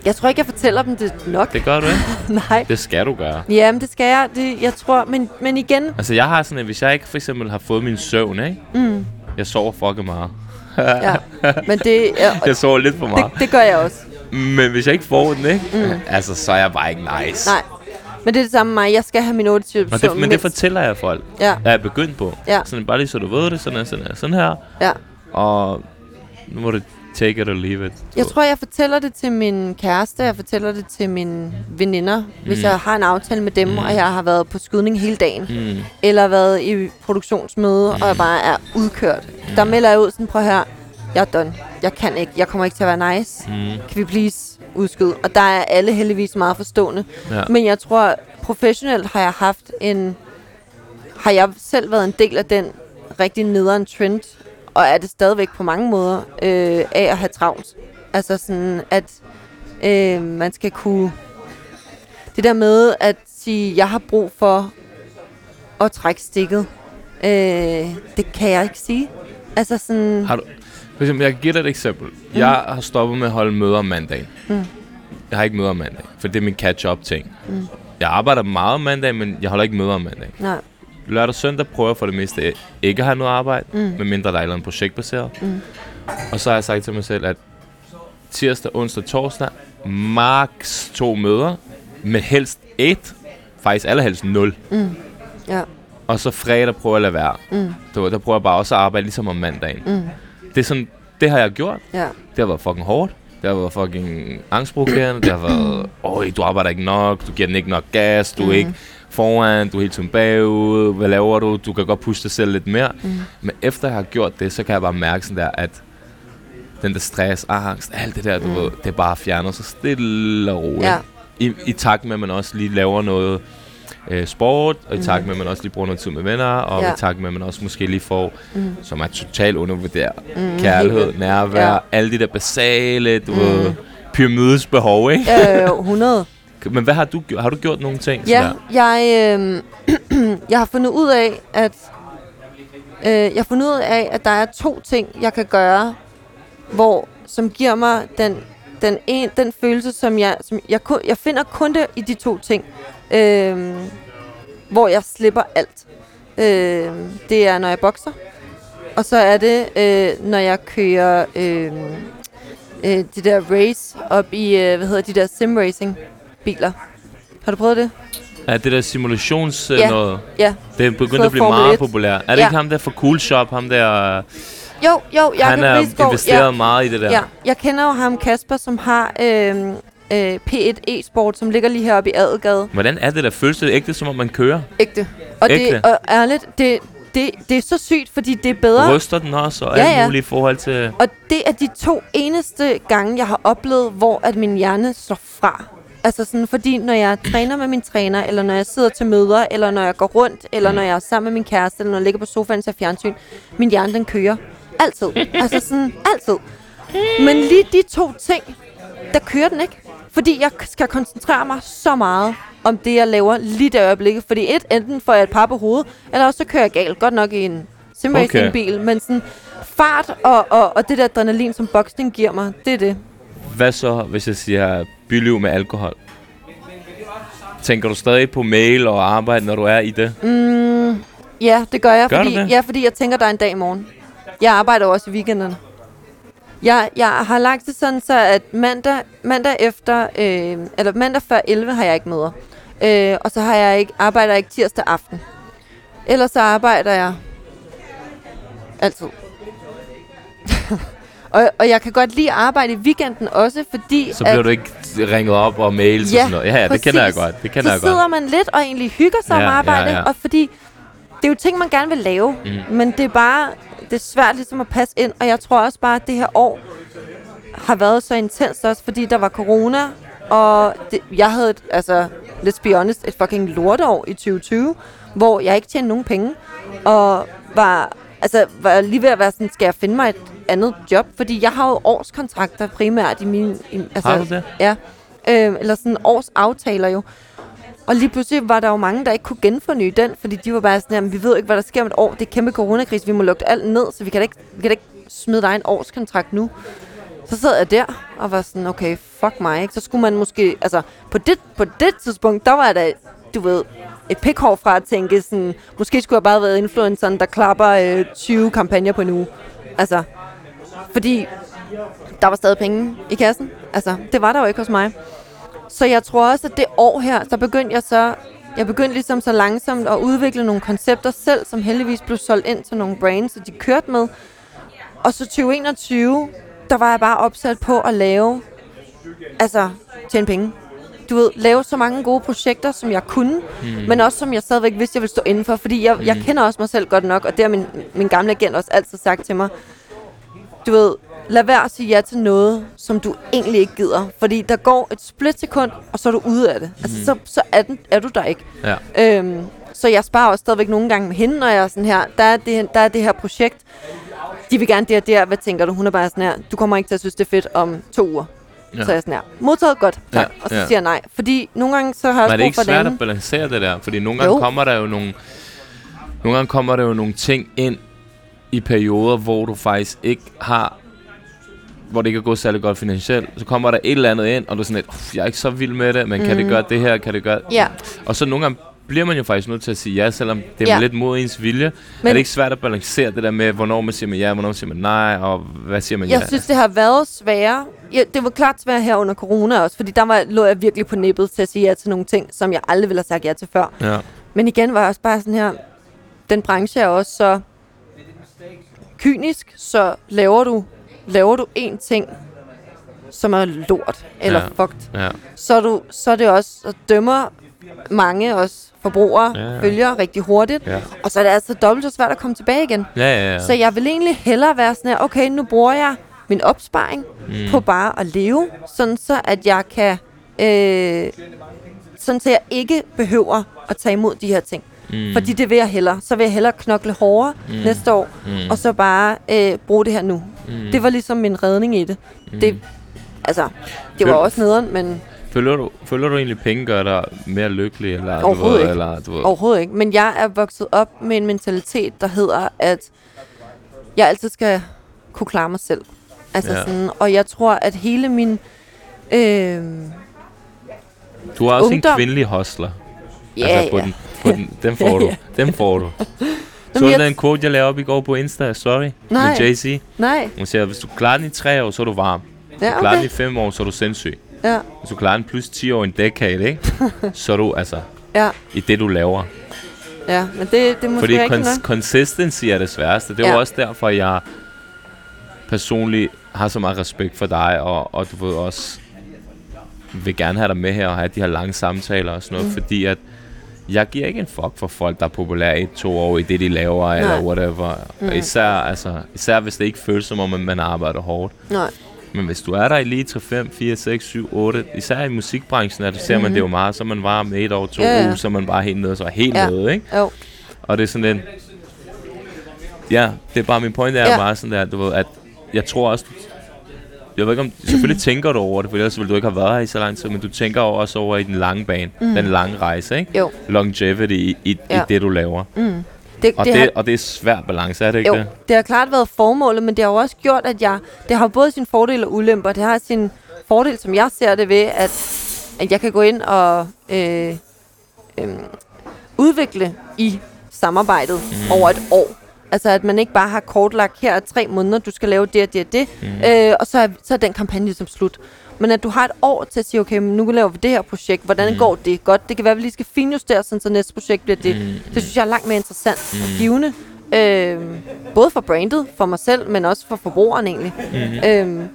jeg tror ikke, jeg fortæller dem det nok. Det gør du ikke. Nej. Det skal du gøre. Jamen, det skal jeg. Det, jeg tror, men, men igen, Altså, jeg har sådan, at hvis jeg ikke for eksempel har fået min søvn, ikke? mm, Jeg sover fucking meget. Ja. Men det, ja, Jeg sover lidt for meget. det, det gør jeg også. Men hvis jeg ikke får den, ikke? Mm. Altså, så er jeg bare ikke nice. Nej. Men det er det samme med mig. Jeg skal have min 8 timer Og det, men det fortæller jeg folk. Ja, Jeg er begyndt på. Ja. Sådan bare lige så du ved det, sådan her, sådan her, sådan her. ja. Og nu må du take it or leave it. Jeg tror, jeg fortæller det til min kæreste, jeg fortæller det til mine veninder, hvis Mm. jeg har en aftale med dem, Mm. og jeg har været på skydning hele dagen. Mm. eller været i produktionsmøde, mm. og jeg bare er udkørt. Der melder jeg ud sådan, prøv her, jeg er done. Jeg kan ikke, jeg kommer ikke til at være nice. Mm. Kan vi please udskyde? Og der er alle heldigvis meget forstående. Ja. Men jeg tror, professionelt har jeg haft en... Har jeg selv været en del af den rigtig nederen trend, og er det stadigvæk på mange måder øh, af at have travlt. Altså sådan, at øh, man skal kunne... Det der med at sige, jeg har brug for at trække stikket, øh, det kan jeg ikke sige. Altså sådan... Har du, for eksempel, jeg kan give dig et eksempel. Mm. Jeg har stoppet med at holde møder om mandagen. Mm. Jeg har ikke møder om mandag, for det er min catch-up ting. Mm. Jeg arbejder meget om mandag, men jeg holder ikke møder om mandag. Nej. Lørdag og søndag prøver jeg for det meste ikke at have noget arbejde, Mm. medmindre der er et eller andet projektbaseret. Mm. Og så har jeg sagt til mig selv, at tirsdag, onsdag, torsdag, max to møder, men helst et, faktisk allerhelst nul. Mm. Ja. Og så fredag prøver jeg at lade være. Mm. Ved, Der prøver jeg bare også at arbejde ligesom om mandagen. Mm. Det er sådan, det har jeg gjort. Ja. Det har været fucking hårdt. Det har været fucking angstprovokerende. Det har været, øj, du arbejder ikke nok, du giver den ikke nok gas, du er Mm. ikke foran, du er hele tiden bagud, hvad laver du? Du kan godt pushe dig selv lidt mere. Mm. Men efter jeg har gjort det, så kan jeg bare mærke sådan der, at den der stress, angst, alt det der, du Mm. ved, det er bare fjernet så stille og roligt. Ja. I, I takt med, at man også lige laver noget øh, sport, og i takt Mhm. med, at man også lige bruger noget tid med venner, og Ja. i takt med, at man også måske lige får, Mm. som er totalt undervurderet, Mm, kærlighed, nærvær, Ja. alle de der basale, du Mm. ved, pyramides behov, ikke? jo, 100. Men hvad har du gjort? Har du gjort nogle ting? Ja, jeg, øh, jeg har fundet ud af, at øh, jeg har fundet ud af, at der er to ting, jeg kan gøre, hvor som giver mig den den en, den følelse, som jeg som jeg kun, jeg finder kun det i de to ting, øh, hvor jeg slipper alt. Øh, det er når jeg bokser, og så er det øh, når jeg kører øh, øh, det der race op i øh, hvad hedder de der sim racing biler. Har du prøvet det? Er det der simulations øh, Ja. noget? Ja. Det er begyndt at blive Formel meget 1. populært. Er det Ja. ikke ham der fra Cool Shop? Ham der, Jo, jo, jeg han er investeret meget i det der. Ja, jeg kender jo ham, Kasper, som har øh, øh, P1 e-sport, som ligger lige heroppe i Adelgade. Hvordan er det der? Føles det ægte, som om man kører? Ægte. Og, Ægte? Det, og ærligt, det, det, det er så sygt, fordi det er bedre. Ryster den også, og Ja, alt ja. muligt i forhold til... Og det er de to eneste gange, jeg har oplevet, hvor at min hjerne slår fra. Altså sådan, fordi når jeg træner med min træner, eller når jeg sidder til møder, eller når jeg går rundt, eller når jeg er sammen med min kæreste, eller når jeg ligger på sofaen til fjernsyn, min hjerne den kører. Altid. Altså sådan, altid. Men lige de to ting, der kører den ikke. Fordi jeg skal koncentrere mig så meget om det, jeg laver lige der øjeblikket. Fordi et, enten får jeg et par på hovedet, eller også så kører jeg galt. Godt nok i en simracing-bil, men sådan fart og, og, og det der adrenalin, som boksning giver mig, det er det. Hvad så, hvis jeg siger byliv med alkohol? Tænker du stadig på mail og arbejde, når du er i det? Mm, ja, det gør jeg. Gør du fordi, det? Ja, fordi jeg tænker, der er en dag i morgen. Jeg arbejder også i weekenderne. Jeg, jeg har lagt det sådan, så at mandag, mandag efter, øh, eller mandag før 11 har jeg ikke møder. Øh, og så har jeg ikke, arbejder jeg ikke tirsdag aften. Ellers så arbejder jeg altid. Og, og jeg kan godt lide at arbejde i weekenden også, fordi... Så bliver du ikke ringet op og mails Ja, og sådan noget. Ja, ja, det kender jeg godt. Det kender så jeg godt. sidder man lidt og egentlig hygger sig Ja, om arbejde, ja, ja. og fordi det er jo ting, man gerne vil lave, Mm. men det er bare det er svært ligesom at passe ind, og jeg tror også bare, at det her år har været så intenst også, fordi der var corona, og det, jeg havde, et, altså, let's be honest, et fucking lorteår i 2020, hvor jeg ikke tjente nogen penge, og var, altså, var lige ved at være sådan, skal jeg finde mig et andet job? Fordi jeg har jo årskontrakter primært i min... I, altså, Har du det? Ja, øh, eller sådan års aftaler jo. Og lige pludselig var der jo mange, der ikke kunne genforny den, fordi de var bare sådan, jamen, vi ved ikke, hvad der sker om et år. Det er kæmpe coronakrise, vi må lukke alt ned, så vi kan da ikke, vi kan da ikke smide dig en årskontrakt nu. Så sad jeg der og var sådan, okay, fuck mig, ikke? Så skulle man måske, altså, på det, på det tidspunkt, der var der, du ved, et pikhår fra at tænke sådan, måske skulle jeg bare have været influenceren, der klapper øh, 20 kampagner på en uge. Altså, fordi der var stadig penge i kassen. Altså, det var der jo ikke hos mig. Så jeg tror også, at det år her, så begyndte jeg så... Jeg begyndte ligesom så langsomt at udvikle nogle koncepter selv, som heldigvis blev solgt ind til nogle brands, så de kørte med. Og så 2021, der var jeg bare opsat på at lave... Altså, tjene penge. Du ved, lave så mange gode projekter, som jeg kunne, mm. men også som jeg stadigvæk vidste, jeg ville stå indenfor. Fordi jeg, mm. jeg kender også mig selv godt nok, og det har min, min gamle agent også altid sagt til mig du ved, lad være at sige ja til noget, som du egentlig ikke gider. Fordi der går et splitsekund, og så er du ude af det. Mm. Altså, så, så er, den, er du der ikke. Ja. Øhm, så jeg sparer også stadigvæk nogle gange med hende, når jeg er sådan her, der er det, der er det her projekt. De vil gerne det og det her. Hvad tænker du? Hun er bare sådan her, du kommer ikke til at synes, det er fedt om to uger. Ja. Så er jeg sådan her, modtaget godt, tak. Ja, Og så ja. siger jeg nej. Fordi nogle gange så har jeg Men er det ikke svært at balancere det der? Fordi nogle gange Jo. kommer der jo nogle... Nogle gange kommer der jo nogle ting ind i perioder, hvor du faktisk ikke har hvor det ikke er gået særlig godt finansielt, så kommer der et eller andet ind, og du er sådan lidt, "Uff, jeg er ikke så vild med det, men mm. kan det gøre det her, kan det gøre... Ja, Og så nogle gange bliver man jo faktisk nødt til at sige ja, selvom det er Ja. lidt mod ens vilje. Men er det ikke svært at balancere det der med, hvornår man siger man ja, hvornår man siger man nej, og hvad siger man jeg ja? synes, det har været sværere. Ja, det var klart svært her under corona også, fordi der var, lå jeg virkelig på nippet til at sige ja til nogle ting, som jeg aldrig ville have sagt ja til før. Ja. Men igen var jeg også bare sådan her, den branche er også så kynisk, så laver du, laver du én ting, som er lort eller Ja. fucked, Ja. så er, du, så er det også, så dømmer mange også forbrugere, Ja, ja. følger rigtig hurtigt, Ja. og så er det altså dobbelt så svært at komme tilbage igen. Ja, ja, ja. Så jeg vil egentlig hellere være sådan her, okay, nu bruger jeg min opsparing mm. på bare at leve, sådan så at jeg kan, øh, sådan så jeg ikke behøver at tage imod de her ting. Mm. Fordi det vil jeg hellere. Så vil jeg hellere knokle hårdere mm. næste år, mm. og så bare øh, bruge det her nu. Mm. Det var ligesom min redning i det. Mm. Det, altså, det var også nederen, men Føler du, føler du egentlig, at penge gør dig mere lykkelig? Eller, du Overhovedet ved, ikke. Eller, du ved, Overhovedet ikke. Men jeg er vokset op med en mentalitet, der hedder, at jeg altid skal kunne klare mig selv. Altså Ja. sådan, og jeg tror, at hele min... Øh, du er også ungdom- en kvindelig hostler. ja, altså, på ja. den, på den, dem får du. Dem får du. Så du jeg- den quote, jeg lavede op i går på Insta, sorry, Nej. med JC? Nej, Hun siger, hvis du klarer den i tre år, så er du varm. Hvis ja, du klarer den okay. i fem år, så er du sindssyg. Ja, Hvis du klarer den plus 10 år i en decade, ikke? så er du altså ja, i det, du laver. ja, men det, det er måske Fordi cons- nok. consistency er det sværeste. Det er Ja. jo også derfor, jeg personligt har så meget respekt for dig, og, og du ved også, vil gerne have dig med her og have de her lange samtaler og sådan noget, mm. fordi at jeg giver ikke en fuck for folk, der er populære i to år i det, de laver, Nej. eller whatever. Mm. Og især, altså, især hvis det ikke føles som om, at man arbejder hårdt. Nej, Men hvis du er der i lige 3, 5, 4, 6, 7, 8, især i musikbranchen, at ser man det jo meget, så man varm et år, to Ja, ja. uger, så man bare helt nede, så er helt Ja. nede, ikke? jo, Og det er sådan en... Ja, det er bare min point er Ja. meget sådan der, du ved, at jeg tror også, jeg ved ikke om, selvfølgelig tænker du over det, for ellers ville du ikke have været her i så lang tid, men du tænker også over i den lange bane, mm. den lange rejse, ikke? jo. Longevity i, i, Ja. i det, du laver. Det, Og det, det, har, og det er svær balance, er det ikke jo, det? det har klart været formålet, men det har jo også gjort, at jeg... Det har både sin fordel og ulemper. Det har sin fordel, som jeg ser det ved, at, at jeg kan gå ind og øh, øh, udvikle i samarbejdet mm. over et år. Altså, at man ikke bare har kortlagt, her er tre måneder, du skal lave det og det og det, mm. øh, og så er, så er den kampagne ligesom slut. Men at du har et år til at sige, okay, men nu laver vi det her projekt, hvordan mm. går det? Godt, det kan være, at vi lige skal finjustere, sådan, så næste projekt bliver det. Mm. Det synes jeg er langt mere interessant mm. og givende. Øh, både for brandet, for mig selv, men også for forbrugeren egentlig. Mm. Øh,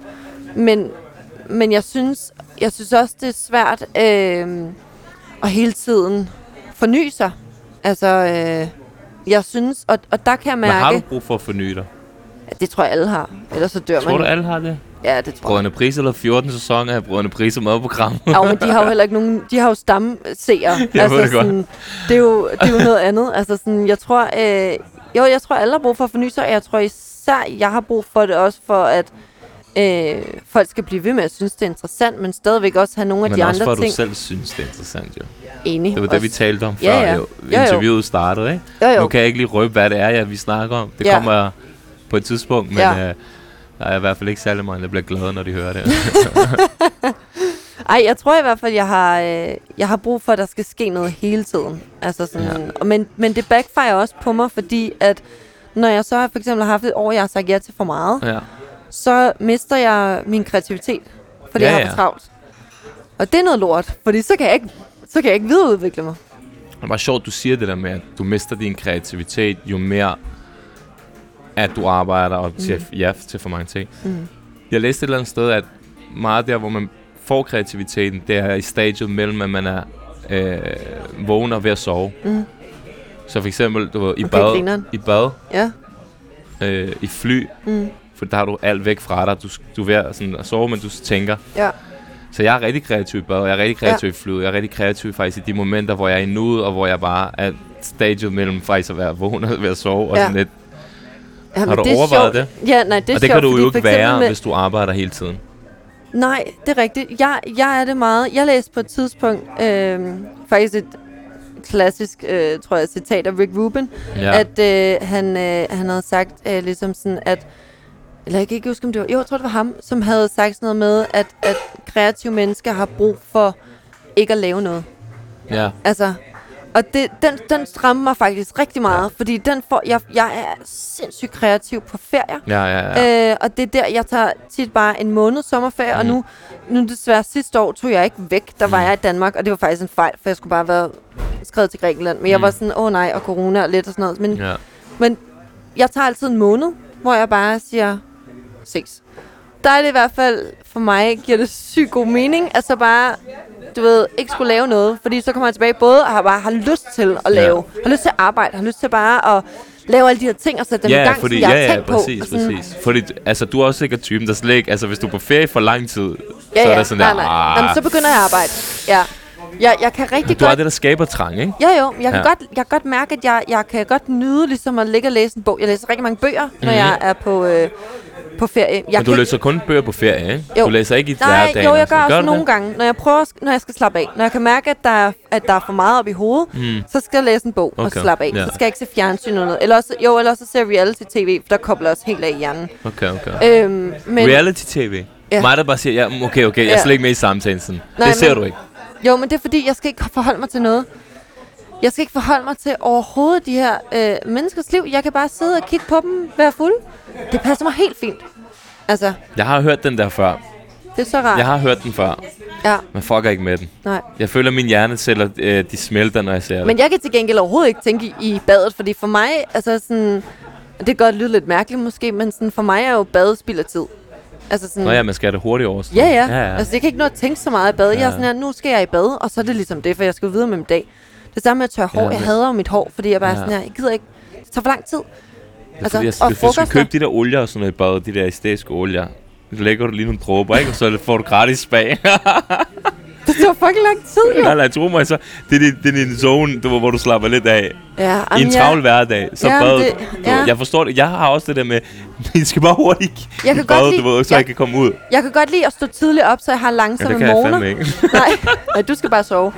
men, men jeg synes, jeg synes også, det er svært øh, at hele tiden forny sig. Altså, øh, jeg synes, og, og der kan jeg Men har du mærke, brug for at forny dig? at det tror jeg alle har. Ellers så dør Tror man. du, jo. alle har det? Ja, det tror jeg. Brødrene Pris eller 14 sæsoner af Brødrene Pris og madprogram. Ja, men de har jo heller ikke nogen, de har jo stamseere. Jeg ved det godt. sådan, det, er jo, det er jo noget andet. Altså sådan, jeg tror, øh, jo, jeg tror, alle har brug for at forny sig, og jeg tror især, jeg har brug for det også for, at øh, folk skal blive ved med at synes, det er interessant, men stadigvæk også have nogle af Men de også for, andre at du ting selv synes, det er interessant, jo. enige. Det var det, vi talte om Ja, før, ja. jo. Jo, jo. Interviewet startede, ikke? Jo, jo. Nu kan jeg ikke lige røbe, hvad det er, ja, vi snakker om. Det Ja. kommer på et tidspunkt, men Ja. øh, der er i hvert fald ikke særlig mange, der bliver glade, når de hører det. Ej, jeg tror i hvert fald, jeg har, øh, jeg har brug for, at der skal ske noget hele tiden. Altså sådan, ja. men, men det backfire også på mig, fordi at når jeg så for eksempel har haft et år, jeg har sagt ja til for meget, ja. så mister jeg min kreativitet, fordi Ja, jeg har for travlt. Og det er noget lort, fordi så kan jeg ikke, så kan jeg ikke videreudvikle mig. Det var sjovt, du siger det der med, at du mister din kreativitet, jo mere at du arbejder og siger Mm. ja til for mange ting. Mm. Jeg læste et eller andet sted, at meget der, hvor man får kreativiteten, det er i stadiet mellem, at man er øh, vågen og ved at sove. Mm. Så for eksempel, du ved, i Okay, bad, grineren. i bad, Ja. øh, i fly, Mm. for der har du alt væk fra dig. Du, du er ved at, sådan, at sove, men du tænker. Ja. Så jeg er rigtig kreativ i bad, jeg er rigtig kreativ ja. i flyet. Jeg er rigtig kreativ faktisk i de momenter, hvor jeg er i nuet, og hvor jeg bare er stadiet mellem faktisk at være vågen og ved at sove. Og Ja. sådan lidt. Ja Har du det er overvejet sjovt. Ja, nej, det er og det sjovt, kan du jo ikke være, med, hvis du arbejder hele tiden. Nej, det er rigtigt. Jeg, jeg er det meget. Jeg læste på et tidspunkt øh, faktisk et klassisk, øh, tror jeg, citat af Rick Rubin, Ja. at øh, han, øh, han havde sagt øh, ligesom sådan, at eller jeg kan ikke huske, om det var, jo, jeg tror, det var ham, som havde sagt sådan noget med, at, at kreative mennesker har brug for ikke at lave noget. ja. Altså, og det, den, den rammer mig faktisk rigtig meget, ja. fordi den får, jeg, jeg er sindssygt kreativ på ferier. Ja, ja, ja. Øh, og det er der, jeg tager tit bare en måned sommerferie, mm. og Mm. nu, nu desværre sidste år tog jeg ikke væk. Der var Mm. jeg i Danmark, og det var faktisk en fejl, for jeg skulle bare være skrevet til Grækenland. Men jeg Mm. var sådan, åh oh, nej, og corona og lidt og sådan noget. Men, ja. men jeg tager altid en måned, hvor jeg bare siger, ses. der er det i hvert fald, for mig, giver det sygt god mening, at så bare, du ved, ikke skulle lave noget. Fordi så kommer jeg tilbage både og har bare har lyst til at lave, ja. har lyst til at arbejde, har lyst til bare at lave alle de her ting og sætte dem ja, i gang, fordi, som jeg ja, har ja, tænkt præcis, på. Sådan, præcis. Fordi, altså, du er også sikkert typen, der slet ikke... Altså, hvis du er på ferie for lang tid, Ja, så er ja, der sådan nej, der... nej. "Ah." Jamen, så begynder jeg at arbejde. Ja. Jeg, jeg kan rigtig du har godt... det, der skaber trang, ikke? Jo, jo. Jeg kan, Ja. godt, jeg kan godt mærke, at jeg, jeg kan godt nyde ligesom at ligge og læse en bog. Jeg læser rigtig mange bøger, mm-hmm. når jeg er på, øh, på ferie. Jeg. Men du læser kun bøger på ferie, ikke? Jo. Du læser ikke i Nej, hverdagen. jo, og jeg gør også du nogle det? gange, når jeg prøver, når jeg skal slappe af. Når jeg kan mærke, at der er, at der er for meget op i hovedet, mm. så skal jeg læse en bog og Okay, slappe af. ja. Så skal jeg ikke se fjernsyn eller noget. Eller også, jo, eller også se reality-tv, for der kobler også helt af i hjernen. Okay, okay. Øhm, men, Reality-tv? Ja. Mig, der bare siger, ja, okay, okay, jeg er Ja. slet ikke med i samtalen. Sådan. Nej, det ser men- du ikke. Jo, men det er fordi, jeg skal ikke forholde mig til noget. Jeg skal ikke forholde mig til overhovedet de her øh, menneskers liv. Jeg kan bare sidde og kigge på dem, være fuld. Det passer mig helt fint. Altså, Jeg har hørt den der før. det er så rart. Jeg har hørt den før. Ja, Men fucker ikke med den. nej. Jeg føler, at min hjerneceller, øh, de smelter, når jeg ser Men det. jeg kan til gengæld overhovedet ikke tænke i, badet, fordi for mig, altså sådan, det kan godt lyde lidt mærkeligt måske, men sådan, for mig er jo badet spild af tid. Altså sådan, Nå ja, man skal have det hurtigt over. ja, ja, ja, ja. Altså, jeg kan ikke nå at tænke så meget i bad. Ja. Jeg er sådan her, nu skal jeg i bad, og så er det ligesom det, for jeg skal videre med min dag. Det samme med at tørre hår. Ja, Ja, jeg hader mit hår, fordi jeg bare Ja. sådan her, jeg gider ikke. Det tager for lang tid. Altså, altså, jeg, og hvis du købe de der olier og sådan noget i badet, de der æstetiske olier, så lægger du lige nogle dråber, ikke? Og så får du gratis spag. Det tager fucking lang tid, jo. nej, nej, tro mig så. Det er, det er din zone, du, hvor du slapper lidt af. Ja, I en travl jeg, hverdag, så Ja, bad. det- du, ja. Jeg forstår det. Jeg har også det der med, I skal bare hurtigt Jeg kan i bad, godt lide- du ved, så jeg- jeg kan komme ud. jeg kan godt lide at stå tidligt op, så jeg har Ja, langsomme det kan jeg morgener. fandme ikke. nej, nej, du skal bare sove.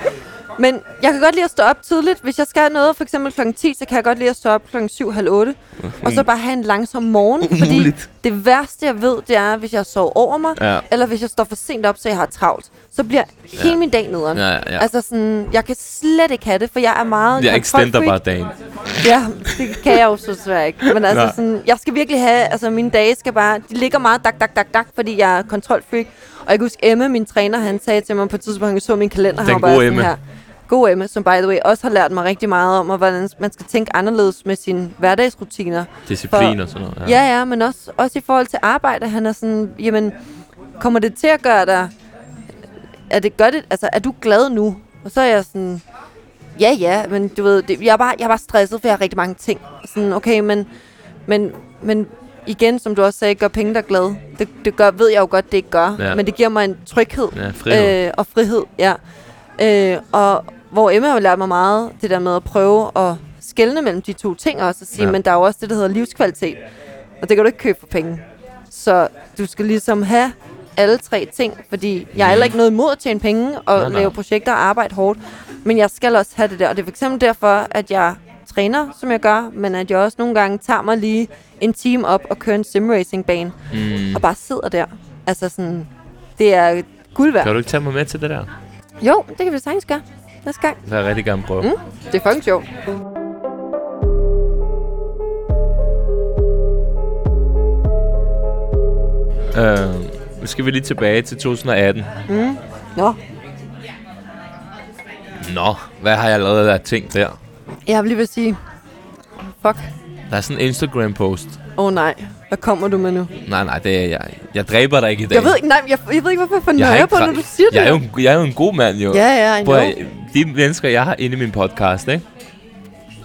Men jeg kan godt lide at stå op tidligt. Hvis jeg skal have noget, for eksempel kl. 10, så kan jeg godt lide at stå op kl. 7, halv 8. Og så bare have en langsom morgen. Fordi Umuligt. det værste, jeg ved, det er, hvis jeg sover over mig, Ja. eller hvis jeg står for sent op, så jeg har travlt. Så bliver hele Ja. min dag nederen. Ja, ja, ja. Altså sådan, jeg kan slet ikke have det, for jeg er meget Jeg extender bare dagen. Ja, det kan jeg jo så svært ikke. Men altså Nej. sådan, jeg skal virkelig have, altså mine dage skal bare, de ligger meget dak, dak, dak, dak, fordi jeg er kontrolfreak. Og jeg kan huske, Emma, min træner, han sagde til mig på et tidspunkt, jeg så min kalender, han Den var bare sådan Emma. her. God Emma, som by the way også har lært mig rigtig meget om, og hvordan man skal tænke anderledes med sine hverdagsrutiner. Disciplin og sådan noget. Ja, ja, men også, også i forhold til arbejde. Han er sådan, jamen, kommer det til at gøre dig... Er det gør det, altså, er du glad nu? Og så er jeg sådan, ja, ja, men du ved, det, jeg, er bare, jeg er bare stresset, for jeg har rigtig mange ting. Sådan, okay, men, men, men igen, som du også sagde, gør penge dig glad. Det, det gør, ved jeg jo godt, det ikke gør. Ja. Men det giver mig en tryghed. Ja, frihed. Øh, og frihed, ja. Øh, og hvor Emma har lært mig meget, det der med at prøve at skelne mellem de to ting også, og sige, Ja. men der er jo også det, der hedder livskvalitet. Og det kan du ikke købe for penge. Så du skal ligesom have alle tre ting, fordi jeg er heller ikke noget imod at tjene penge og nej, nej. lave projekter og arbejde hårdt, men jeg skal også have det der. Og det er for eksempel derfor, at jeg træner, som jeg gør, men at jeg også nogle gange tager mig lige en time op og kører en simracing-bane, Mm. og bare sidder der. Altså sådan, det er guld værd. Kan du ikke tage mig med til det der? Jo, det kan vi sagtens gøre. Næste gang. Det vil jeg rigtig gerne prøve. Mm. Det er fucking sjovt. Øh, nu skal vi lige tilbage til 2018. Nå, Nå, hvad har jeg lavet af ting der? jeg vil lige vil sige, fuck, Der er sådan en Instagram-post. åh oh, nej, hvad kommer du med nu? Nej, nej, det er jeg. Jeg dræber dig ikke i dag. Jeg ved ikke, nej, jeg, jeg ved ikke, hvorfor jeg får nøje på, når du siger det. jeg er, jo, en- jeg er jo en god mand, jo. Ja, ja, I know. De mennesker, jeg har inde i min podcast, ikke?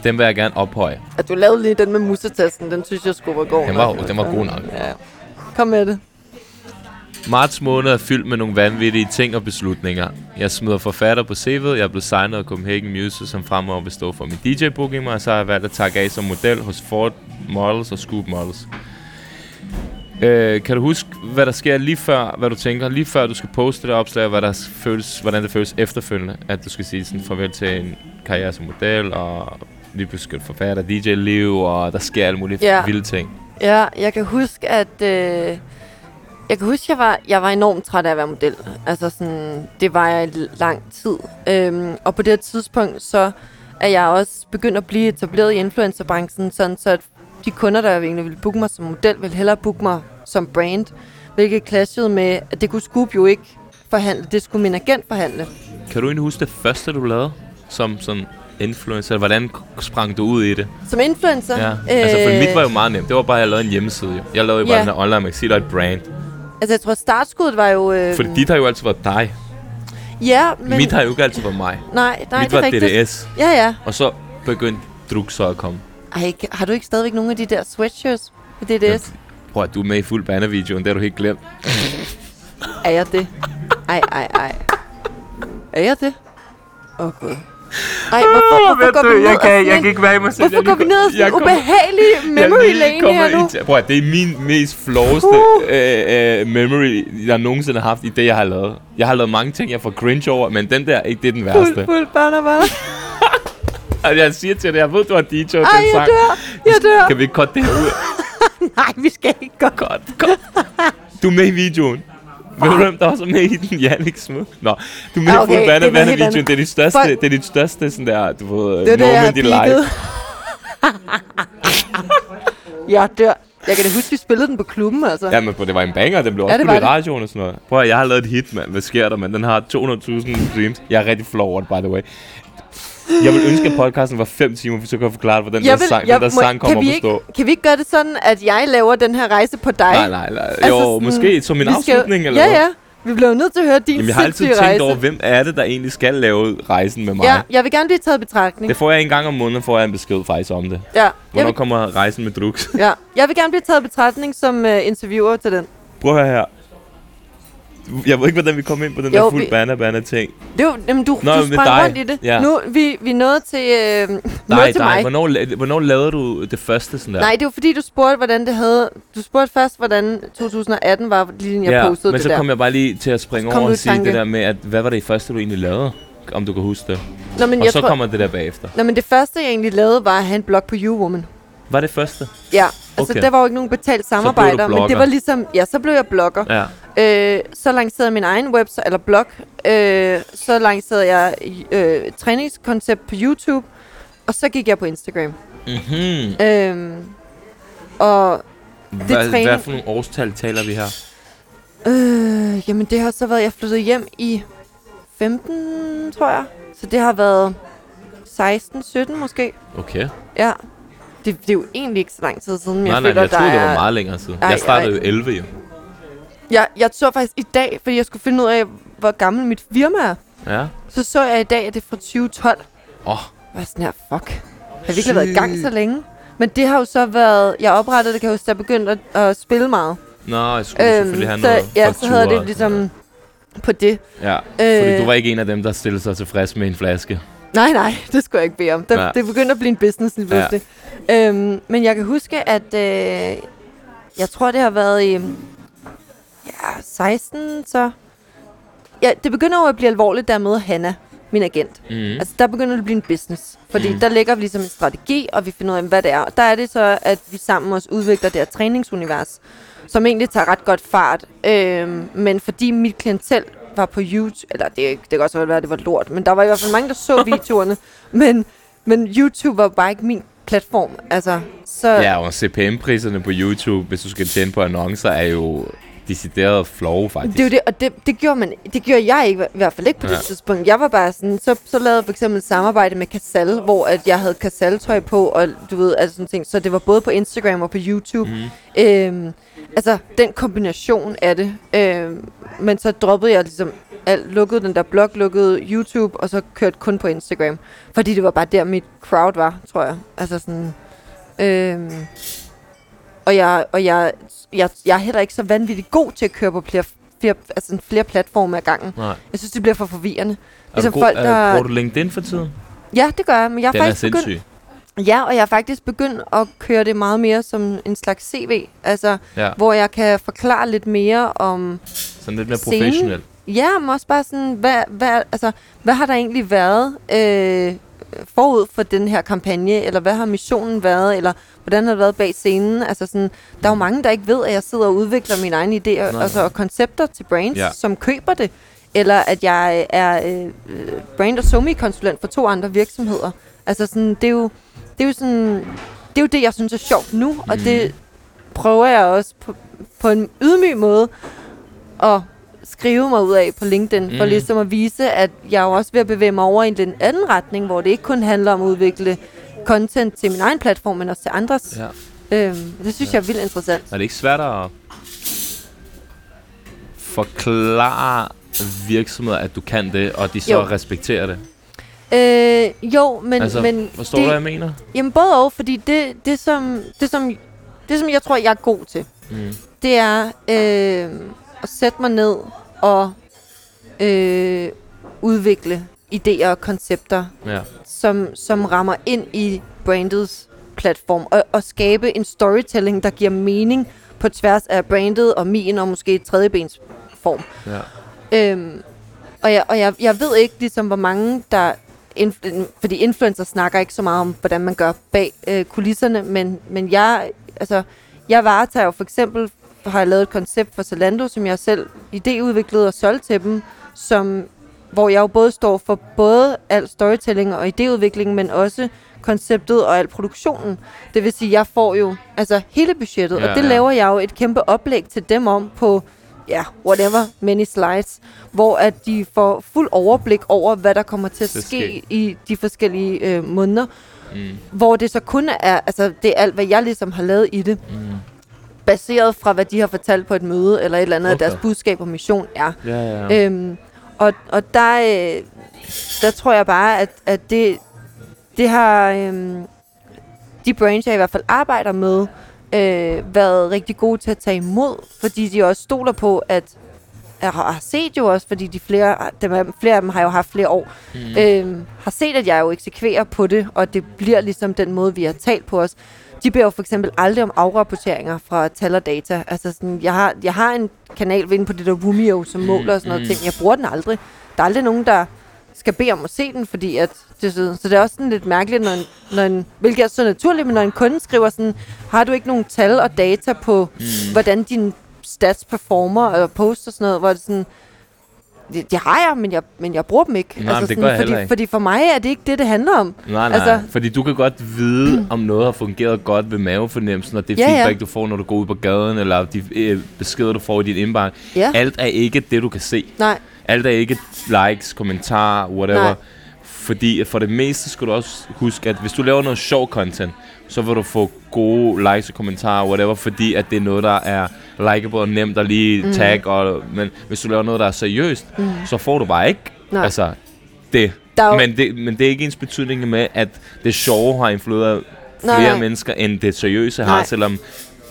Dem vil jeg gerne ophøje. At du lavede lige den med musetasten, den synes jeg skulle være god. Den var- nok. den var god nok. Ja. Kom med det. Marts måned er fyldt med nogle vanvittige ting og beslutninger. Jeg smider forfatter på CV'et, jeg er blevet signet af Copenhagen Music, som fremover vil stå for min DJ-booking, og så har jeg valgt at takke af som model hos Ford Models og Scoop Models. Øh, kan du huske, hvad der sker lige før, hvad du tænker, lige før du skal poste det opslag, og hvad der føles, hvordan det føles efterfølgende, at du skal sige sådan farvel til en karriere som model, og lige pludselig skal du forfatter, DJ-liv, og der sker alle mulige Ja. vilde ting. Ja, jeg kan huske, at... Øh, jeg kan huske, jeg var, jeg var enormt træt af at være model. Altså sådan, det var jeg i lang tid. Øhm, og på det her tidspunkt, så er jeg også begyndt at blive etableret i influencerbranchen, sådan så at de kunder, der egentlig ville booke mig som model, ville hellere booke mig som brand. Hvilket clashede med, at det kunne Scoop jo ikke forhandle. Det skulle min agent forhandle. Kan du egentlig huske det første, du lavede som sådan influencer? Hvordan sprang du ud i det? Som influencer. Ja. Altså, for mit var jo meget nemt. Det var bare, at jeg lavede en hjemmeside. Jo. Jeg lavede jo bare Ja. her online magasin og et brand. Altså, jeg tror, startskuddet var jo... Øh, Fordi dit har jo altid været dig. Ja, men... Mit har jo ikke altid været mig. Nej, nej, Mit det var rigtigt. DDS. Ja, ja. Og så begyndte druk så at komme. Ej, kan- har du ikke stadigvæk nogle af de der sweatshirts på DDS? Prøv at du er med i fuld bannervideoen, det har du helt glemt. Er jeg det? Ej, ej, ej. Er jeg det? Åh, oh, gud. Ej, hvorfor, hvorfor går vi ned ad sådan en- ikke være i mig Hvorfor går vi ned ad sådan en ubehagelig memory lane her nu? Prøv at det er min mest floweste Uh. øh, øh, memory, jeg nogensinde har haft i det, jeg har lavet. Jeg har lavet mange ting, jeg får cringe over, men den der, ikke det er den Fuld, værste. fuld, barna, barna. Og jeg siger til dig, jeg ved, du har DJ den Ej, jeg sang. dør. Jeg dør. Kan vi ikke cutte det ud? Nej, vi skal ikke gå. Godt, godt. Du er med i videoen. Ved du, hvem der også er med i den? Jannik Smuk. Nå, du er med Ja, i okay, noget banner helt videoen. Det er dit største, Folk- det er dit største sådan der, du ved, Det moment i live. Jeg dør. Jeg kan da huske, vi spillede den på klubben, altså. Ja, men det var en banger, den blev Ja, også var i radioen og sådan noget. Prøv at, jeg har lavet et hit, mand. Hvad sker der, mand? Den har 200.000 streams. Jeg er rigtig flov over det, by the way. Jeg vil ønske, at podcasten var 5 timer, for så kan forklare, hvordan Jeg den, vil- sang, jeg den der må- sang kommer kan vi at. Ikke, kan vi ikke gøre det sådan, at jeg laver den her rejse på dig? Nej, nej, nej. Altså Jo, sådan, måske som en vi skal- afslutning, eller Ja, ja. Vi bliver nødt til at høre din Jamen, jeg har altid tænkt rejse. over, hvem er det, der egentlig skal lave rejsen med mig? Ja, jeg vil gerne blive taget i betragtning. Det får jeg en gang om måneden, får jeg en besked faktisk om det. Ja, Hvornår vil, kommer rejsen med drugs? ja. jeg vil gerne blive taget i betragtning som uh, interviewer til den. Prøv at høre her. Jeg ved ikke, hvordan vi kom ind på den Jo, der fuld vi- banner banner ting. Det jo, jamen, du, Nå, du sprang dig. rundt i det. Ja. Nu vi, vi nået til, øh, Nej, nået til nej. mig. Hvornår, hvornår lavede du det første sådan der? Nej, det var fordi, du spurgte, hvordan det havde... Du spurgte først, hvordan 2018 var, lige inden jeg ja, postede men det så der. kom jeg bare lige til at springe over og sige tanke. det der med, at hvad var det første, du egentlig lavede? Om du kan huske det. Nå, men Og jeg så tror, kommer det der bagefter. Nå, men det første, jeg egentlig lavede, var at have en blog på YouWoman. Var det første? Ja, altså Okay. der var jo ikke nogen betalt samarbejder, men det var ligesom... Ja, så blev jeg blogger. Ja. Øh, så lancerede jeg min egen website, eller blog. Øh, så lancerede jeg øh, træningskoncept på YouTube. Og så gik jeg på Instagram. Mm-hmm. Øh, og Hvad, træning- hvad for nogle årstal taler vi her? Øh, jamen det har så været, jeg flyttede hjem i 15, tror jeg. Så det har været 16, 17 måske. Okay. Ja. Det, det er jo egentlig ikke så lang tid siden, nej, jeg nej, føler, jeg troede, der det var er... meget længere siden. Ej, jeg startede ej. jo 11 jo. Jeg, jeg så faktisk i dag, fordi jeg skulle finde ud af, hvor gammel mit firma er. Ja. Så så jeg i dag, at det er fra 2012. Åh, oh, Jeg var sådan her, fuck. Har vi virkelig været i gang så længe? Men det har jo så været... Jeg oprettede det, kan jeg huske, da jeg begyndte at, at spille meget. nå, jeg skulle øhm, selvfølgelig have så, noget ja, så havde det ligesom på det. Ja, fordi Øh. du var ikke en af dem, der stillede sig tilfreds med en flaske. Nej, nej, det skulle jeg ikke bede om. Det, Ja. det begyndte at blive en business lige pludselig. Ja. Øhm, men jeg kan huske, at øh, jeg tror, det har været i ja, 16, så... Ja, det begynder jo at blive alvorligt, der med Hanna, min agent. Mm. Altså, der begynder det at blive en business. Fordi mm. der ligger vi ligesom en strategi, og vi finder ud af, hvad det er. Og der er det så, at vi sammen også udvikler det her træningsunivers, som egentlig tager ret godt fart. Øhm, men fordi mit klientel var på YouTube, eller det, det kan også være, at det var lort, men der var i hvert fald mange, der så videoerne. Men, men YouTube var bare ikke min platform. Altså, så, Ja, og CPM-priserne på YouTube, hvis du skal tjene på annoncer, er jo decideret flow, faktisk. Det er det, og det, det, gjorde man, det gjorde jeg ikke, i hvert fald ikke på ja. Ja. det tidspunkt. Jeg var bare sådan, så, så lavede jeg for eksempel et samarbejde med Casal, hvor at jeg havde Casal-tøj på, og du ved, altså sådan ting. Så det var både på Instagram og på YouTube. Mm. Øhm, altså, den kombination af det. Øhm, men så droppede jeg ligesom alt, lukkede den der blog, lukkede YouTube, og så kørte kun på Instagram. Fordi det var bare der, mit crowd var, tror jeg. Altså sådan... Øhm, og jeg, og jeg, jeg, jeg er heller ikke så vanvittigt god til at køre på flere, flere, altså flere platforme ad gangen. Nej. Jeg synes, det bliver for forvirrende. Er Ligesom god, folk, er, der- bruger du LinkedIn for tiden? Ja, det gør jeg, men jeg Den har er faktisk begyndt, ja, og jeg har faktisk begyndt at køre det meget mere som en slags CV. Altså, Ja, hvor jeg kan forklare lidt mere om, sådan lidt mere Scenen. professionel. ja, men også bare sådan, hvad, hvad, altså, hvad har der egentlig været øh, forud for den her kampagne, eller hvad har missionen været, eller hvordan har det været bag scenen? Altså sådan, der er jo mange, der ikke ved, at jeg sidder og udvikler mine egne idéer Nej. altså, og koncepter til brands, Ja. som køber det, eller at jeg er øh, øh, brand- og somi-konsulent for to andre virksomheder. Altså sådan, det er jo, det er jo sådan, det er jo det, jeg synes er sjovt nu, mm. og det prøver jeg også på, på en ydmyg måde at skrive mig ud af på LinkedIn, mm. for ligesom at vise, at jeg er jo også ved at bevæge mig over i en anden retning, hvor det ikke kun handler om at udvikle content til min egen platform, men også til andres. Ja. Ja. Øhm, det synes ja. jeg er vildt interessant. Er det ikke svært at... forklare virksomheder, at du kan det, og de så Jo. respekterer det? Øh, jo, men... altså, men forstår det, du, hvad jeg mener? Jamen både og, fordi det, det, som, det, som, det, som jeg tror, jeg er god til, Mm. det er øh, at sætte mig ned og øh, udvikle idéer og koncepter, Ja. som, som rammer ind i brandets platform, og, og skabe en storytelling, der giver mening på tværs af brandet og min og måske tredjebens form. ja. Øhm, og jeg, og jeg, jeg ved ikke ligesom, hvor mange der... Inf- fordi influencer snakker ikke så meget om, hvordan man gør bag øh, kulisserne, men, men jeg, altså, jeg varetager jo for eksempel, har jeg lavet et koncept for Zalando, som jeg selv idéudviklede og solgte til dem, som, hvor jeg jo både står for både al storytelling og idéudvikling, men også konceptet og al produktionen. Det vil sige, jeg får jo altså hele budgettet, Ja, og det ja. laver jeg jo et kæmpe oplæg til dem om på ja, whatever, many slides, hvor at de får fuld overblik over, hvad der kommer til at ske sker. i de forskellige øh, måneder, Mm. hvor det så kun er, altså det er alt, hvad jeg ligesom har lavet i det, Mm. Baseret fra, hvad de har fortalt på et møde, eller et eller andet, okay. Af deres budskab og mission er. Ja, ja, ja. Øhm, og, og der, øh, der tror jeg bare, at, at det, det har øhm, de brands, jeg i hvert fald arbejder med, øh, været rigtig gode til at tage imod, fordi de også stoler på, at jeg har set jo også, fordi de flere, dem, er- flere af dem har jo haft flere år, Mm. øhm, har set, at jeg jo eksekverer på det, og det bliver ligesom den måde, vi har talt på os. De beder jo for eksempel aldrig om afrapporteringer fra tal og data. Altså sådan, jeg har, jeg har en kanal inde på det der Rumio, som måler og sådan noget mm. ting. Jeg bruger den aldrig. Der er aldrig nogen, der skal bede om at se den, fordi at det, så det er også sådan lidt mærkeligt, når en, når en, hvilket er så naturligt, men når en kunde skriver sådan, har du ikke nogen tal og data på, Mm. hvordan din stats performer eller post og sådan noget, hvor det sådan, det, det har jeg, men jeg, men jeg bruger dem ikke. Altså Nej, men det sådan, gør jeg fordi, ikke. fordi for mig er det ikke det, det handler om. Nej, nej, Altså- altså, fordi du kan godt vide, om noget har fungeret godt ved mavefornemmelsen, og det Ja, ja. feedback, du får, når du går ud på gaden, eller de øh, beskeder, du får i din indbakke. Ja. Alt er ikke det, du kan se. Nej, Alt er ikke likes, kommentarer, whatever. Nej. Fordi for det meste skal du også huske, at hvis du laver noget sjov content, så vil du få gode likes og kommentarer, whatever, fordi at det er noget, der er likeable og nemt at lige Mm. tag. Og, men hvis du laver noget, der er seriøst, Mm. så får du bare ikke Nej. altså, det. der er Men det, men det er ikke ens betydning med, at det sjove har influeret flere nej. mennesker, end det seriøse har, Nej. selvom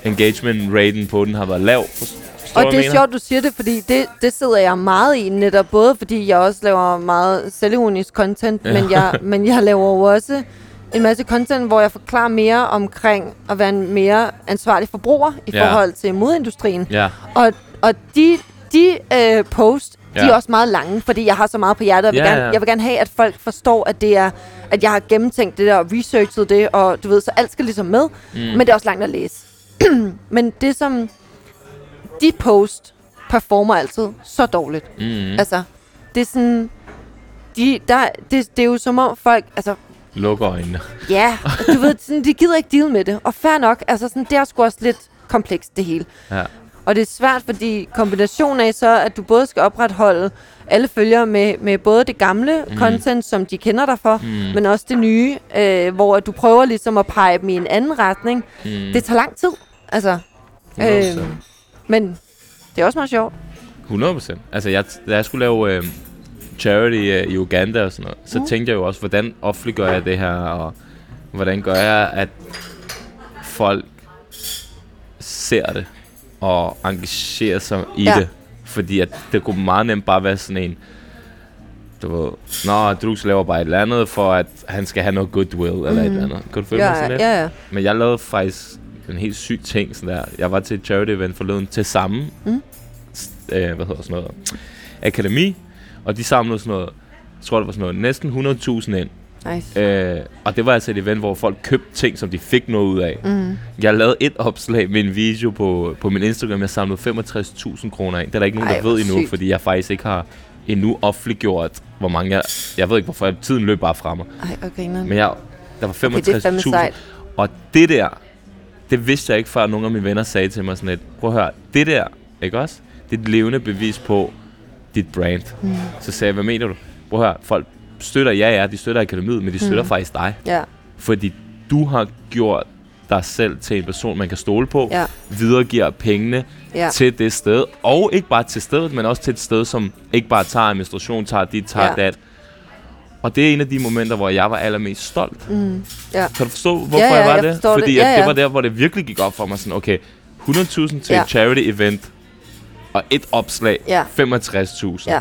engagement-raten på den har været lav. Forstår og det er sjovt, du siger det, fordi det, det sidder jeg meget i netop, både fordi jeg også laver meget selvironisk content, ja. men, jeg, men jeg laver jo også en masse content, hvor jeg forklarer mere omkring at være en mere ansvarlig forbruger i Ja. forhold til modindustrien. Ja, Og, og de, de øh, post, ja. de er også meget lange, fordi jeg har så meget på hjertet. Jeg vil, Ja, gerne, ja. jeg vil gerne have, at folk forstår, at det er at jeg har gennemtænkt det der og researchet det, og du ved, så alt skal ligesom med. Mm. Men det er også langt at læse. men det som de post performer altid så dårligt. mm. Altså, det er sådan... De, der, det, det er jo som om folk... Altså, lukker øjnene. ja, du ved, sådan, de gider ikke deal med det. Og fair nok, altså sådan, det er sgu også lidt komplekst, det hele. Ja. Og det er svært, fordi kombinationen af så, at du både skal opretholde alle følgere med, med både det gamle mm. content, som de kender dig for, Mm. mm. men også det nye, øh, hvor du prøver ligesom at pege dem i en anden retning. Mm. Det tager lang tid, altså. 100%. Øh, men det er også meget sjovt. 100 procent. Altså, jeg, da jeg skulle lave øh, charity øh, i Uganda og sådan noget, så Mm. tænkte jeg jo også, hvordan offentliggør jeg det her, og hvordan gør jeg, at folk ser det og engagerer sig i Ja. det. Fordi at det kunne meget nemt bare være sådan en, du ved, Nå, Drux laver bare et eller andet, for at han skal have noget goodwill, eller et Mhm. eller andet. Kan du følge Ja, mig sådan lidt? ja, ja. Men jeg lavede faktisk en helt syg ting sådan der. Jeg var til et charity event forleden til samme, Mm. øh, hvad hedder sådan noget, akademi, og de samlede sådan noget, jeg tror det var sådan noget, næsten 100.000 ind. Nice. Øh, og det var altså et event, hvor folk købte ting, som de fik noget ud af. Mm. Jeg lavede et opslag med en video på, på min Instagram, jeg samlede 65.000 kroner ind. Det er der ikke nogen, Ej, der ved endnu, sygt. fordi jeg faktisk ikke har endnu offentliggjort, hvor mange jeg... Jeg ved ikke, hvorfor tiden løb bare fra mig. Ej, og griner. Men jeg, der var Okay, det er fandme 65.000. sejt. Og det der, det vidste jeg ikke, før nogle af mine venner sagde til mig sådan lidt, prøv at høre, det der, ikke også? Det er et levende bevis på dit brand. Mm. Så sagde jeg, hvad mener du? Prøv at høre, folk støtter, ja ja, de støtter akademiet, men de støtter Mm. faktisk dig. Ja. Fordi du har gjort dig selv til en person, man kan stole på, Ja. videregiver pengene Ja. til det sted, og ikke bare til stedet, men også til et sted, som ikke bare tager administration, tager dit, tager Ja. dat. Og det er en af de momenter, hvor jeg var allermest stolt. Mm. Ja. Kan du forstå, hvorfor Ja, ja, jeg var jeg det? forstår det. Fordi Ja, At det ja. var der, hvor det virkelig gik op for mig sådan, okay, 100.000 til Ja. et charity event, og et opslag, Ja. 65.000. Ja.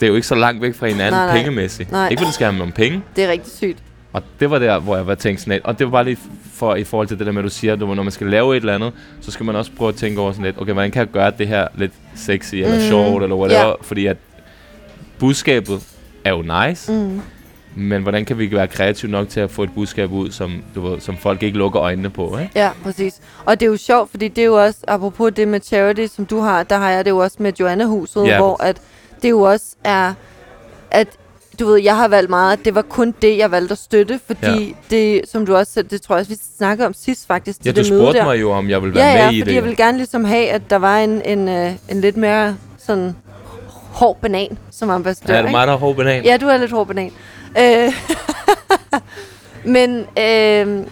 Det er jo ikke så langt væk fra hinanden Nej, nej. pengemæssigt. Nej. Ikke fordi det skal handle om penge. Det er rigtig sygt. Og det var der, hvor jeg var tænkt sådan lidt. Og det var bare lige for, i forhold til det der med, at du siger, at når man skal lave et eller andet, så skal man også prøve at tænke over sådan lidt, okay, hvordan kan jeg gøre det her lidt sexy eller Mm. sjovt eller whatever. Ja. Fordi at budskabet er jo nice, Mm. Men hvordan kan vi være kreative nok til at få et budskab ud, som, du ved, som folk ikke lukker øjnene på, ikke? Ja, præcis. Og det er jo sjovt, fordi det er jo også, apropos det med charity, som du har, der har jeg det jo også med Joanna-huset, Ja. hvor at det jo også er, at du ved, jeg har valgt meget, at det var kun det, jeg valgte at støtte, fordi ja. det, som du også det tror jeg også, vi snakkede om sidst faktisk, til Ja, du det møde spurgte der. mig jo, om jeg ville være Ja, ja, med i fordi det. jeg ville gerne ligesom have, at der var en, en, øh, en lidt mere sådan hård banan som ambassadør. Ja, er det mig, der har hård banan? Ja, du er lidt hård banan. Øh, men, øh,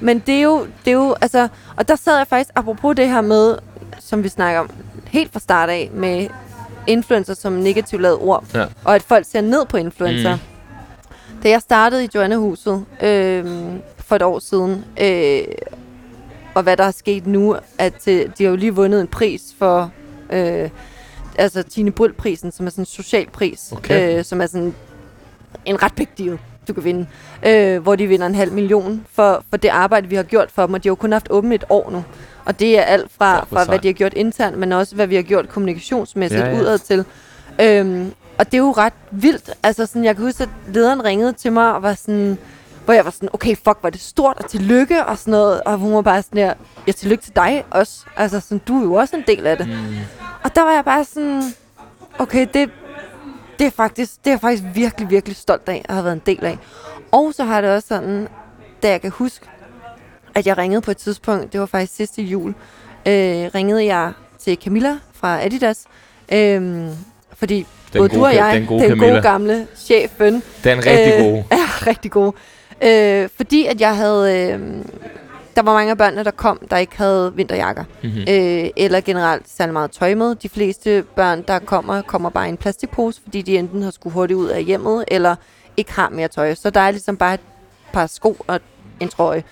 men det er, jo, det er jo, altså, og der sad jeg faktisk, apropos det her med, som vi snakker om helt fra start af, med influencer som negativt lavet ord, Ja. og at folk ser ned på influencer. Mm. Da jeg startede i Joanna-huset øh, for et år siden, øh, og hvad der er sket nu, at øh, de har jo lige vundet en pris for, øh, altså Tine Bryl-prisen, som er sådan en social pris, Okay. øh, som er sådan en ret big deal, du kan vinde, øh, hvor de vinder en halv million for, for det arbejde, vi har gjort for dem, og de har jo kun haft åbent et år nu. Og det er alt fra, fra hvad de har gjort internt, men også hvad vi har gjort kommunikationsmæssigt ja. ja. udad til. Øhm, og det er jo ret vildt. Altså sådan, jeg kan huske, at lederen ringede til mig og var sådan, hvor jeg var sådan, okay, fuck, var det stort, og tillykke, og sådan noget. Og hun var bare sådan der, ja, tillykke til dig også. Altså sådan, du er jo også en del af det. Mm. Og der var jeg bare sådan, okay, det, det er faktisk, det er jeg faktisk virkelig, virkelig stolt af, at have været en del af. Og så har det også sådan, da jeg kan huske, at jeg ringede på et tidspunkt, det var faktisk sidste jul, øh, ringede jeg til Camilla fra Adidas, øh, fordi Den både gode du og jeg, den gode den Camilla. gode gamle chefen, Den er rigtig Øh, god. er rigtig god. Øh, fordi at jeg havde, øh, der var mange af børnene, der kom, der ikke havde vinterjakker. Mm-hmm. Øh, eller generelt særlig meget tøj med. De fleste børn, der kommer, kommer bare i en plastikpose, fordi de enten har skulle hurtigt ud af hjemmet, eller ikke har mere tøj. Så der er ligesom bare et par sko og en trøje.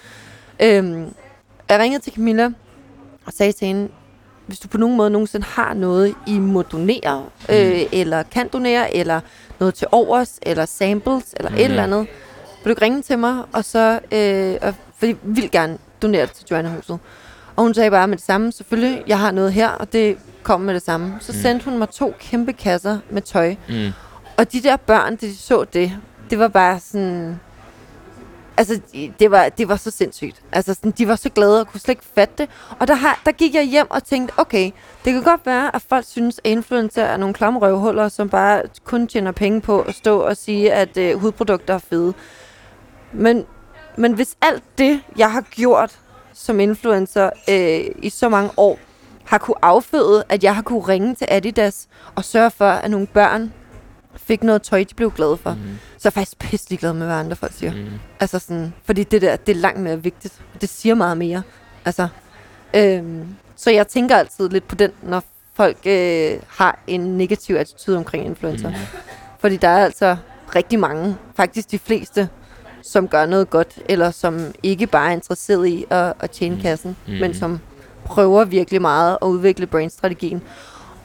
Øhm, jeg ringede til Camilla og sagde til hende, hvis du på nogen måde nogensinde har noget, I må donere, øh, eller kan donere, eller noget til overs, eller samples, eller mm. et Mhm. eller andet, vil du ikke ringe til mig, og så, øh, og, fordi jeg vil gerne donere det til Joanna-huset. Og hun sagde bare med det samme, selvfølgelig, jeg har noget her, og det kom med det samme. Så Mm. sendte hun mig to kæmpe kasser med tøj. Mm. Og de der børn, da de så det, det var bare sådan... Altså, det var, det var så sindssygt. Altså, sådan, de var så glade og kunne slet ikke fatte det. Og der, har, der gik jeg hjem og tænkte, okay, det kan godt være, at folk synes, at influencer er nogle klamme røvhuller, som bare kun tjener penge på at stå og sige, at øh, hudprodukter er fede. Men, men hvis alt det, jeg har gjort som influencer øh, i så mange år, har kunne afføde, at jeg har kunne ringe til Adidas og sørge for, at nogle børn fik noget tøj, de blev glade for. Mm. Så er jeg faktisk pisselig glad med, hvad andre folk siger. Mm. Altså sådan, fordi det der, det er langt mere vigtigt. Det siger meget mere. Altså, øhm, så jeg tænker altid lidt på den, når folk øh, har en negativ attitude omkring influencer. Mm. Fordi der er altså rigtig mange, faktisk de fleste, som gør noget godt, eller som ikke bare er interesseret i at, at tjene Mm. kassen, Mm. men som prøver virkelig meget at udvikle brandstrategien.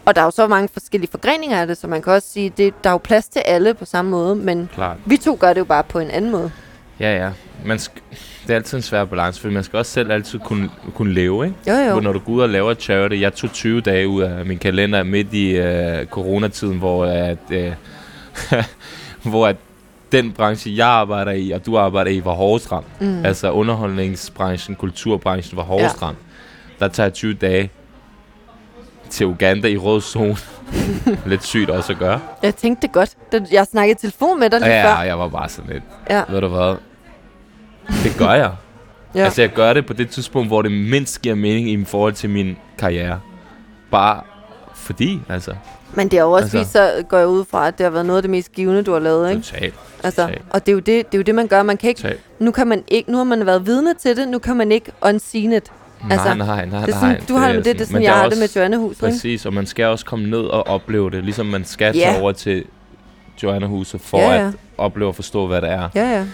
Og der er jo så mange forskellige forgreninger af det, så man kan også sige, det, der er jo plads til alle på samme måde, men Klart. vi to gør det jo bare på en anden måde. Ja, ja. Man sk- det er altid en svær balance, fordi man skal også selv altid kunne, kunne leve, ikke? Jo, jo. Hvor Når du går ud og laver et charity, jeg tog 20 dage ud af min kalender midt i øh, coronatiden, hvor at, øh, hvor at den branche, jeg arbejder i, og du arbejder i, var hårdest ramt. Mm. Altså underholdningsbranchen, kulturbranchen var hårdest Ja. ramt. Der tager jeg 20 dage til Uganda i rød zone. Lidt sygt også at gøre. Jeg tænkte det godt. Jeg snakkede telefon med dig lige Ja, før. jeg var bare sådan lidt, Ja. ved du hvad, det gør jeg. Ja. Altså jeg gør det på det tidspunkt, hvor det mindst giver mening i forhold til min karriere. Bare fordi, altså. Men det har jo også Altså- vist sig, går jeg ud fra, at det har været noget af det mest givende, du har lavet, ikke? Totalt. Altså, og det er, jo det, det er jo det, man gør. Man kan ikke, Totalt. nu, kan man ikke, nu har man været vidne til det, nu kan man ikke unseen it. Altså, nej, nej, nej, Det er nej. sådan, du har er det, det, det er sådan, jeg har også- det med Joanna-huset, ikke? Præcis, og man skal også komme ned og opleve det, ligesom man skal Ja. tage over til Joanna Huset for Ja, ja. at opleve og forstå, hvad det er. Ja, ja.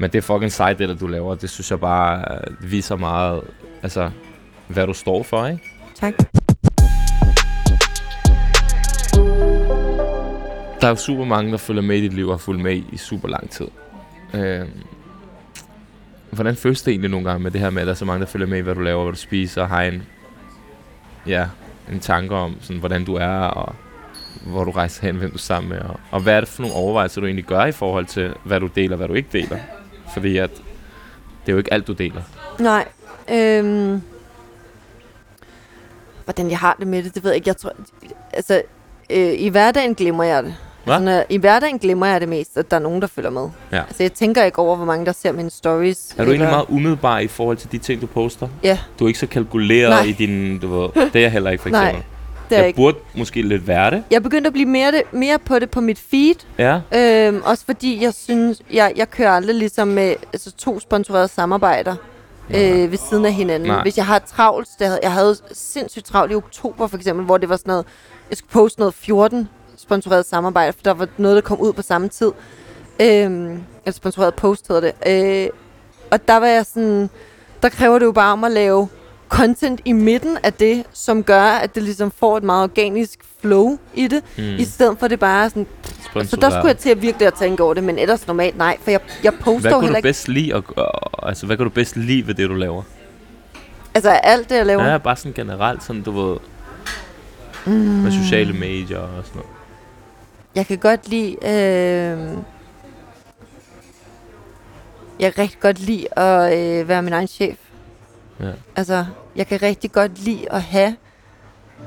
Men det er fucking sejt, det der du laver. Det synes jeg bare øh, viser meget, altså, hvad du står for, ikke? Tak. Der er jo super mange, der følger med i dit liv og har fulgt med i, super lang tid. Øh, hvordan føles det egentlig nogle gange med det her med, at der er så mange, der følger med i, hvad du laver, hvad du spiser, og har en, ja, en tanke om, sådan, hvordan du er, og hvor du rejser hen, hvem du er sammen med, og, og hvad er det for nogle overvejelser, du egentlig gør i forhold til, hvad du deler, hvad du ikke deler? Fordi at det er jo ikke alt, du deler. Nej. Øhm, hvordan jeg har det med det, det ved jeg ikke. Jeg tror, altså, øh, i hverdagen glemmer jeg det. Hva? Altså, når, I hverdagen glemmer jeg det mest, at der er nogen, der følger med. Ja. Altså, jeg tænker ikke over, hvor mange der ser mine stories. Er du egentlig eller- meget umiddelbar i forhold til de ting, du poster? Ja, Du er ikke så kalkuleret Nej. i din, du ved, det er jeg heller ikke for Nej, eksempel. det er jeg jeg ikke. burde måske lidt være det. Jeg er begyndt at blive mere, det, mere på det på mit feed. Ja. Øhm, også fordi jeg synes, jeg, jeg kører aldrig ligesom med altså, to sponsorerede samarbejder øh, ved siden af hinanden. Nej. Hvis jeg har travlt, det havde, jeg havde sindssygt travlt i oktober for eksempel, hvor det var sådan noget, jeg skulle poste noget 14 sponsoreret samarbejder, for der var noget, der kom ud på samme tid. Øhm, eller sponsoreret post hedder det. Øh, og der var jeg sådan, der kræver det jo bare om at lave content i midten af det, som gør, at det ligesom får et meget organisk flow i det, Mm. i stedet for det bare sådan, så der skulle jeg til at virkelig at tænke over det, men ellers normalt nej, for jeg, jeg poster Hvad heller du ikke, bedst lide, at, altså, hvad kan du bedst lide ved det, du laver? altså alt det, jeg laver. Ja, bare sådan generelt, sådan, du ved, Mm. med sociale medier og sådan noget. Jeg kan godt lide, øh, jeg kan rigtig godt lide at øh, være min egen chef. Ja. Altså, jeg kan rigtig godt lide at have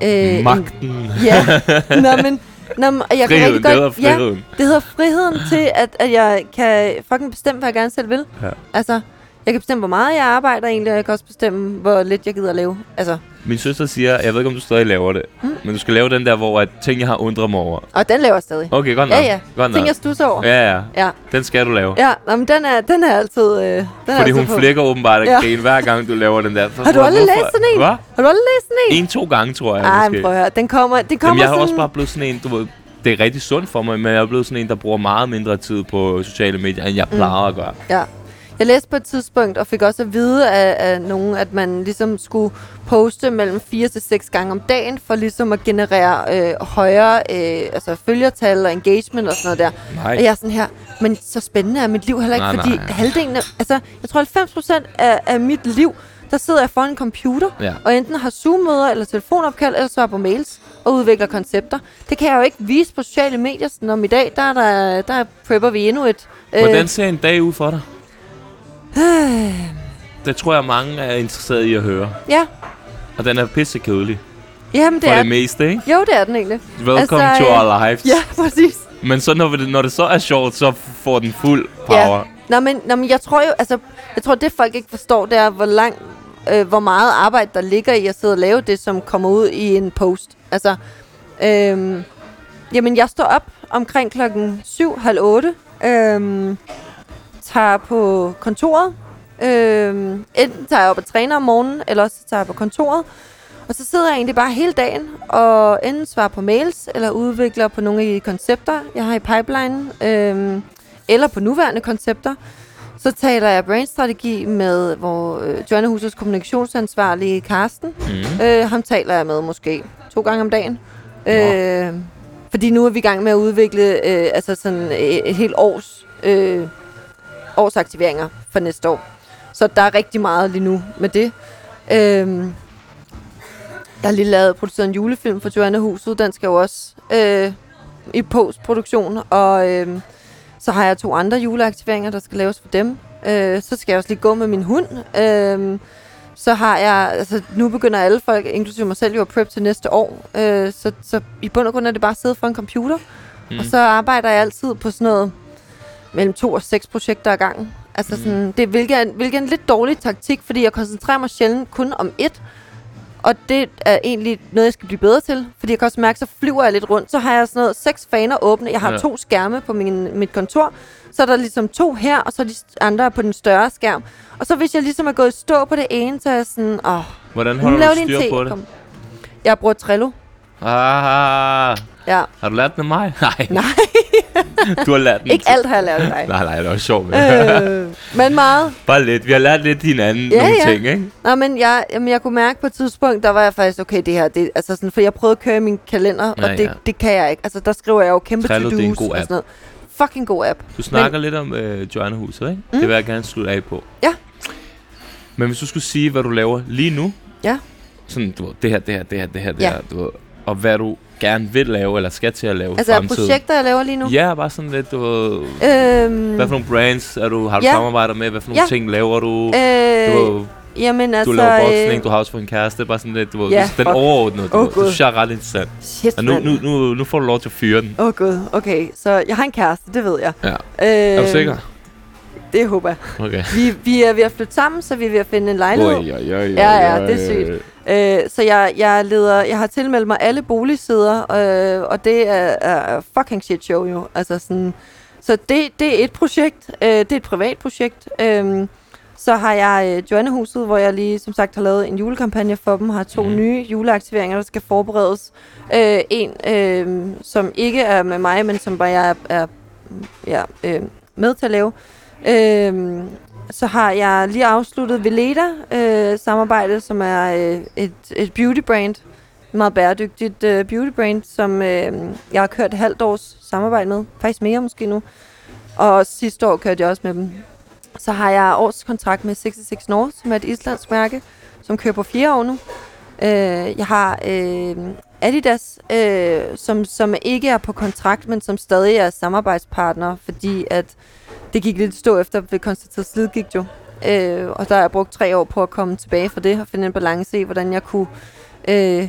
øh, en, Magten. Ja, nå, men, nå, men jeg kan Friheden, rigtig det hedder godt, ja, friheden. det hedder friheden til, at, at jeg kan fucking bestemme, hvad jeg gerne selv vil. Ja. Altså, jeg kan bestemme, hvor meget jeg arbejder egentlig, og jeg kan også bestemme, hvor lidt jeg gider at lave. Altså, Min søster siger, jeg ved ikke, om du stadig laver det, Mm. men du skal lave den der, hvor at ting, jeg har undret mig over. og den laver jeg stadig. Okay, godt nok. Ja, ja. Godt nok. Ting, jeg stusser over. Ja, ja. Ja, Den skal du lave. ja nå, men den er, den er altid... Øh, den er Fordi altid hun på. flikker åbenbart Ja. ja. grine hver gang, du laver den der. Har du aldrig læst sådan en? Hvad? Har du aldrig læst sådan en? En, to gange, tror jeg. Ej, måske. men prøv at høre. Den kommer, den kommer Jamen, jeg har sådan... også bare blevet sådan en, du ved, det er rigtig sundt for mig, men jeg er blevet sådan en, der bruger meget mindre tid på sociale medier, end jeg Mm. plejer at gøre. Ja. Jeg læste på et tidspunkt, og fik også at vide af, af nogen, at man ligesom skulle poste mellem 4 til 6 gange om dagen, for ligesom at generere øh, højere øh, altså følgertal og engagement og sådan noget der. Nej. Og jeg er sådan her, men så spændende er mit liv heller ikke, Nej, fordi nej. halvdelen af, altså jeg tror 90 procent af, af mit liv, der sidder jeg foran en computer, Ja. og enten har Zoom-møder eller telefonopkald, eller svarer på mails og udvikler koncepter. Det kan jeg jo ikke vise på sociale medier, sådan om i dag, der, er der, der prepper vi endnu et... øh, Hvordan ser en dag ud for dig? Det tror jeg, mange er interesseret i at høre. Ja, Og den er pissekedelig. jamen det For er det meste, ikke? Jo, det er den egentlig. Welcome Altså, to øh, our lives. Ja, præcis. Men så når det, når det så er sjovt, så får den fuld power. Ja. Nå, men, nå, men jeg tror jo, altså, jeg tror, det folk ikke forstår, det er, hvor lang, øh, hvor meget arbejde, der ligger i at sidde og lave det, som kommer ud i en post. Altså, øhm, jamen, jeg står op omkring klokken 7, halv 8, øhm, tager på kontoret, øhm, enten tager jeg op og træner om morgenen, eller også tager jeg på kontoret, og så sidder jeg egentlig bare hele dagen og enten svarer på mails, eller udvikler på nogle af de koncepter, jeg har i pipeline, øhm, eller på nuværende koncepter. Så taler jeg brandstrategi med hvor, øh, Joanna Husets kommunikationsansvarlige Karsten. Mm. Øh, ham taler jeg med måske to gange om dagen. Nå. Øh, fordi nu er vi i gang med at udvikle øh, altså sådan et, et helt års, øh, års aktiveringer for næste år. Så der er rigtig meget lige nu med det. Øh, der er lige lavet produceret en julefilm for Joanna Huset. Den skal jo også øh, i postproduktion. Og øh, så har jeg to andre juleaktiveringer, der skal laves for dem. Øh, så skal jeg også lige gå med min hund. Øh, så har jeg, altså nu begynder alle folk, inklusive mig selv, jo at prep til næste år. Øh, så, så i bund og grund er det bare at sidde for en computer. Mm. Og så arbejder jeg altid på sådan noget mellem to og seks projekter ad gangen. Altså sådan, det er hvilket er, hvilket er en lidt dårlig taktik, fordi jeg koncentrerer mig sjældent kun om ét. og det er egentlig noget, jeg skal blive bedre til. Fordi jeg kan også mærke, så flyver jeg lidt rundt. Så har jeg sådan noget seks faner åbne. Jeg har Ja. to skærme på min, mit kontor. Så er der ligesom to her, og så er de andre på den større skærm. Og så hvis jeg ligesom er gået i stå på det ene, så er jeg sådan, åh, Hvordan holder du styr te. på det? Kom. Jeg bruger Trello. Ah, Ja. har du lært af mig? Nej, Nej, du har lært den. ikke alt har jeg lært dig. Nej, nej, det var sjovt. med. øh, men meget. Bare lidt. Vi har lært lidt hinanden Ja, nogle ja. ting, ikke? Nå, men jeg, jamen, jeg kunne mærke på et tidspunkt, der var jeg faktisk, okay, det her, det, altså sådan, for jeg prøvede at køre min kalender, Ja, og det, ja. det kan jeg ikke. Altså, der skriver jeg jo kæmpe Trello, det er en to-dos god og app. sådan noget. Fucking god app. Du snakker lidt om øh, Joanna-huset, ikke? Mm. Det vil jeg gerne slutte af på. Ja. Men hvis du skulle sige, hvad du laver lige nu, Ja. sådan, du ved, det her, det her, det her, det her, det Ja. her, du ved, og hvad du gerne vil lave, eller skal til at lave Altså, fremtiden. projekter, jeg laver lige nu. Ja, bare sådan lidt, du Øhm, hvad for nogle brands er du, har du Ja. samarbejder med, hvad for nogle Ja. ting laver du? øh, du, jamen, altså... du laver boksning, øh, du har også fået en kæreste, bare sådan lidt, du ved, Ja, den overordnede, du ved, det synes jeg er ret interessant. Shit, Og nu, nu, nu, nu får du lov til at fyre den. Åh, oh, gud. Okay, så jeg har en kæreste, det ved jeg. Ja. Øh, Er du sikker? Det håber jeg. Okay. Vi, vi er ved at flytte sammen, så vi er ved at finde en lejlighed. Oj, oj, oj, Ja, ja, oj, det er oj. sygt. Øh, så jeg, jeg, leder, jeg har tilmeldt mig alle boligsider, øh, og det er, er fucking shit show jo. Altså sådan, så det, det er et projekt. Øh, det er et privat projekt. Øh, så har jeg øh, Joannehuset, hvor jeg lige som sagt har lavet en julekampagne for dem. Har to mm. nye juleaktiveringer, der skal forberedes. Øh, en, øh, som ikke er med mig, men som bare jeg er, er ja, øh, med til at lave. Øh, så har jeg lige afsluttet Veleda øh, samarbejdet, som er øh, et, et beauty brand. Et meget bæredygtigt øh, beauty brand, som øh, jeg har kørt et halvt års samarbejde med. Faktisk mere måske nu. Og sidste år kørte jeg også med dem. Så har jeg års kontrakt med 66 North, som er et islandsk mærke, som kører på fire år nu. Øh, jeg har øh, Adidas, øh, som, som ikke er på kontrakt, men som stadig er samarbejdspartner, fordi at det gik lidt stå efter ved konstateret slidgigt jo. Øh, og der har jeg brugt tre år på at komme tilbage fra det, og finde en balance i, hvordan jeg kunne øh,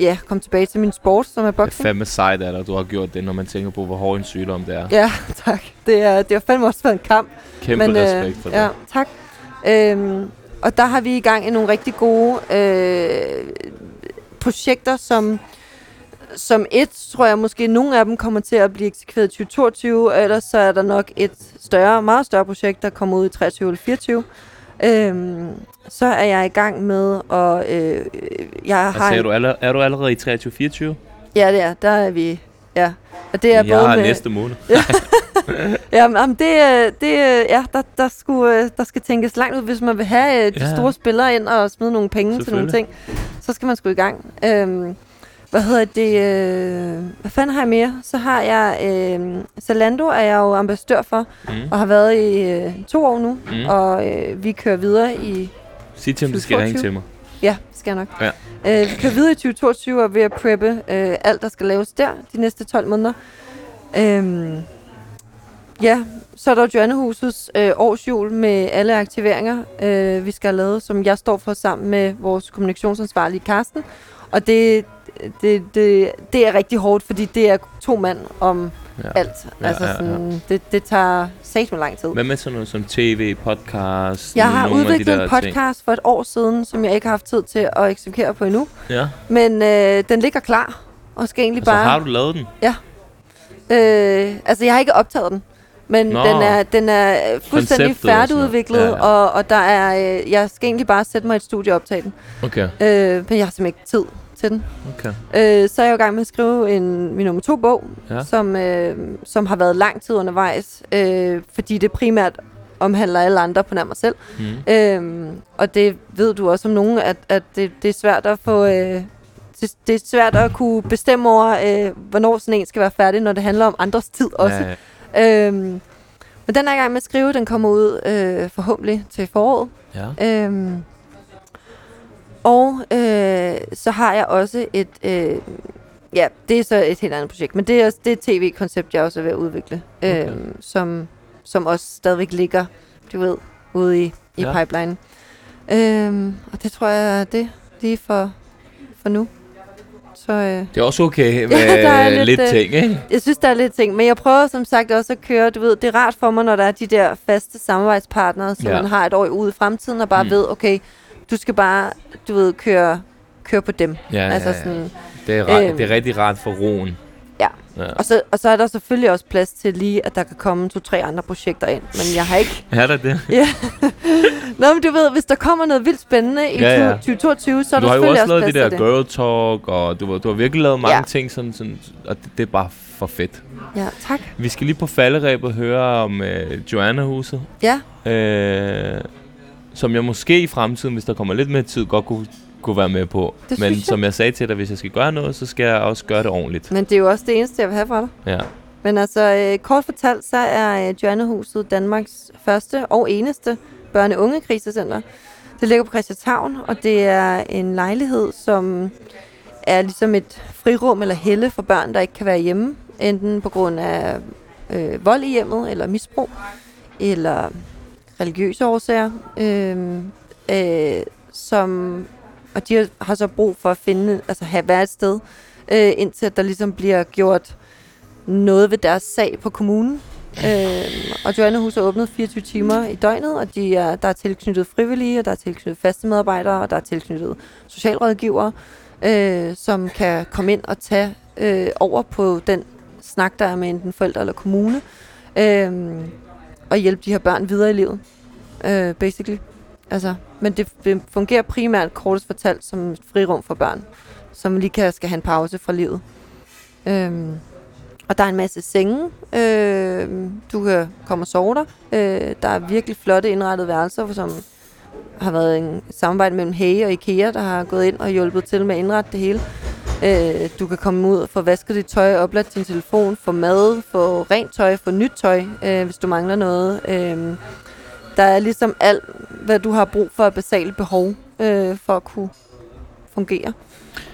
ja, komme tilbage til min sport, som er Det er boxing. fandme sejt af dig, du har gjort det, når man tænker på, hvor hård en sygdom det er. Ja, tak. Det, er, det har fandme også været en kamp. Kæmpe Men, respekt for det. Ja, tak. Øhm, og der har vi i gang i nogle rigtig gode øh, projekter, som, som et, tror jeg måske, nogle af dem kommer til at blive eksekveret i 2022, og ellers så er der nok et større, meget større projekt, der kommer ud i 23 eller 24. Øhm, så er jeg i gang med at... Øh, jeg har sagde en- du, aller, er du allerede i 23-24? Ja, det er. Der er vi... Ja. Og det er Jeg både har med, næste måned. Ja, men jamen, det, øh, det, øh, ja, der, der, skulle, øh, der skal tænkes langt ud, hvis man vil have de Ja. store spillere ind og smide nogle penge til nogle ting. Så skal man sgu i gang. Øhm, hvad hedder det? Øh, hvad fanden har jeg mere? Så har jeg øh, Zalando, er jeg jo ambassadør for, Mm. og har været i øh, to år nu. Mm. Og øh, vi kører videre i... Sig til dem, de skal ringe 2022. til mig. Ja, skal jeg nok. Ja. Øh, vi kører videre i 2022 og er ved at preppe øh, alt, der skal laves der de næste 12 måneder. Øhm, ja, så er der jo Joannehusets øh, årsjul med alle aktiveringer, øh, vi skal have lavet, som jeg står for sammen med vores kommunikationsansvarlige Karsten. Og det, det, det, det er rigtig hårdt, fordi det er to mand om Ja. alt. Ja, altså ja, ja. sådan, Det, det tager sat lang tid. Hvad med sådan noget som tv, podcast? Jeg har de udviklet der en podcast for et år siden, som jeg ikke har haft tid til at eksekvere på endnu. Ting. Ja. Men øh, den ligger klar, og skal egentlig Så bare... har du lavet den? Øh, altså, jeg har ikke optaget den, men Nå. den er, den er fuldstændig og sådan færdigudviklet, noget. Ja, ja. Og, og der er, øh, jeg skal egentlig bare sætte mig i et studie og optage den. Okay, Øh, men jeg har simpelthen ikke tid til den. okay. Øh, så er jeg jo i gang med at skrive en, min nummer to bog, Ja. som, øh, som har været lang tid undervejs, øh, fordi det primært omhandler alle andre på nær mig selv. Mm. Øhm, og det ved du også om nogen, at, at det, det er svært at få... Øh, det, det er svært at kunne bestemme over, øh, hvornår sådan en skal være færdig, når det handler om andres tid også. Ja, Ja. Øhm, men den er i gang med at skrive. Den kommer ud øh, forhåbentlig til foråret. ja. Øhm, og øh, så har jeg også et... Øh, ja, det er så et helt andet projekt. Men det er, også- det er et tv-koncept, jeg også er ved at udvikle. Okay. Øhm, som, som også stadigvæk ligger, du ved, ude i, i Ja. pipeline. Øhm, og det tror jeg er det lige for, for nu. Så øh, Det er også okay med Ja, der er lidt, lidt, øh, ting, ikke? jeg synes, der er lidt ting. Men jeg prøver som sagt også at køre, du ved, det er rart for mig, når der er de der faste samarbejdspartnere, som Ja. man har et år ude i fremtiden, og bare mm. ved, okay, du skal bare, du ved, køre, køre på dem. Ja, altså ja, ja. sådan, Det er, ret, Øhm. det er rigtig rart for roen. Ja. ja. og, så, og så er der selvfølgelig også plads til lige, at der kan komme to-tre andre projekter ind. Men jeg har ikke... Er der det? Ja. Nå, men du ved, hvis der kommer noget vildt spændende i Ja, ja. 2022, så er du der har jo selvfølgelig også lavet de plads der til det. girl talk, og du, har- du har virkelig lavet mange Ja. ting, sådan, sådan, og det, det er bare for fedt. Ja, tak. Vi skal lige på falderæbet høre om øh, Joanna-huset, Ja, øh, som jeg måske i fremtiden, hvis der kommer lidt mere tid, godt kunne, kunne være med på. Det Men jeg. som jeg sagde til dig, hvis jeg skal gøre noget, så skal jeg også gøre det ordentligt. men det er jo også det eneste, jeg vil have fra dig. Ja. Men altså, øh, kort fortalt, så er øh, Joannehuset Danmarks første og eneste børne- og ungekrisecenter. Det ligger på Christianshavn, og det er en lejlighed, som er ligesom et frirum eller helle for børn, der ikke kan være hjemme. Enten på grund af øh, vold i hjemmet, eller misbrug, eller religiøse årsager. Øh, øh, som, og de har- så brug for at finde, altså have været et sted, øh, indtil der ligesom bliver gjort noget ved deres sag på kommunen. Øh, og Joannehus er åbnet 24 timer i døgnet, og de er, der er tilknyttet frivillige, og der er tilknyttet faste medarbejdere, og der er tilknyttet socialrådgivere, øh, som kan komme ind og tage øh, over på den snak, der er med enten forældre eller kommune, øh, at hjælpe de her børn videre i livet, øh, basically. Altså, men det, det fungerer primært kortest fortalt som et frirum for børn, som lige kan, skal have en pause fra livet. Øhm, og der er en masse senge. Øh, du kan komme og sove der. Øh, der er virkelig flotte indrettede værelser, som har været en samarbejde mellem Hage og Ikea, der har gået ind og hjulpet til med at indrette det hele. Øh, du kan komme ud og få vasket dit tøj, opladt din telefon, få mad, få rent tøj, få nyt tøj, øh, hvis du mangler noget. Øh, der er ligesom alt, hvad du har brug for af basale behov øh, for at kunne fungere.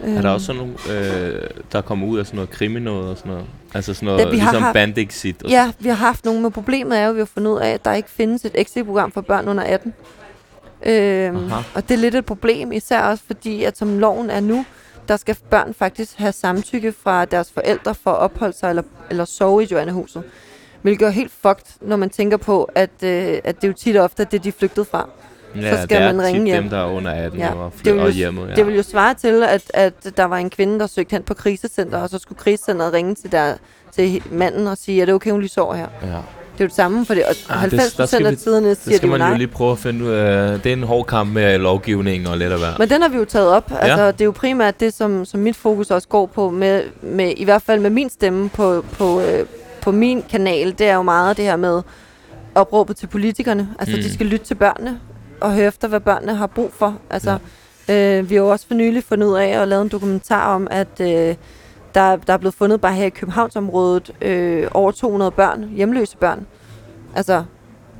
Er der også sådan nogle, øh, der kommer ud af sådan noget krimi noget og sådan noget? Altså sådan noget, Ja, vi har ligesom haft- Bandexit og Ja, vi har haft nogle, men problemet er jo, at vi har fundet ud af, at der ikke findes et exit-program for børn under 18. Øhm, Aha. og det er lidt et problem, især også fordi, at som loven er nu, der skal børn faktisk have samtykke fra deres forældre for at opholde sig eller, eller sove i Joannehuset. Hvilket er helt fucked, når man tænker på, at, øh, at det er jo tit og ofte det, de er flygtet fra. Ja, så skal det er man ringe hjem. dem, der er under 18 Ja, og, det og hjemme. Ja. Ja. Det vil jo svare til, at, at der var en kvinde, der søgte hen på krisecenter, og så skulle krisecenteret ringe til, der, til manden og sige, er det okay, hun lige sover her? ja. Det er jo det samme, for det, og Ah, 90 det- procent skal af tiderne Det siger skal de jo man jo lige prøve at finde ud af. Det er en hård kamp med lovgivning og lidt af hvert. Men den har vi jo taget op. Altså, det er jo primært det, som, som mit fokus også går på, med, med, i hvert fald med min stemme på, på, øh, på min kanal. Det er jo meget det her med opråbet til politikerne. Altså, mm. de skal lytte til børnene og høre efter, hvad børnene har brug for. Altså, ja. øh, vi har jo også for nylig fundet ud af at lave en dokumentar om, at øh, der, der er blevet fundet bare her i Københavnsområdet øh, over 200 børn, hjemløse børn. Altså,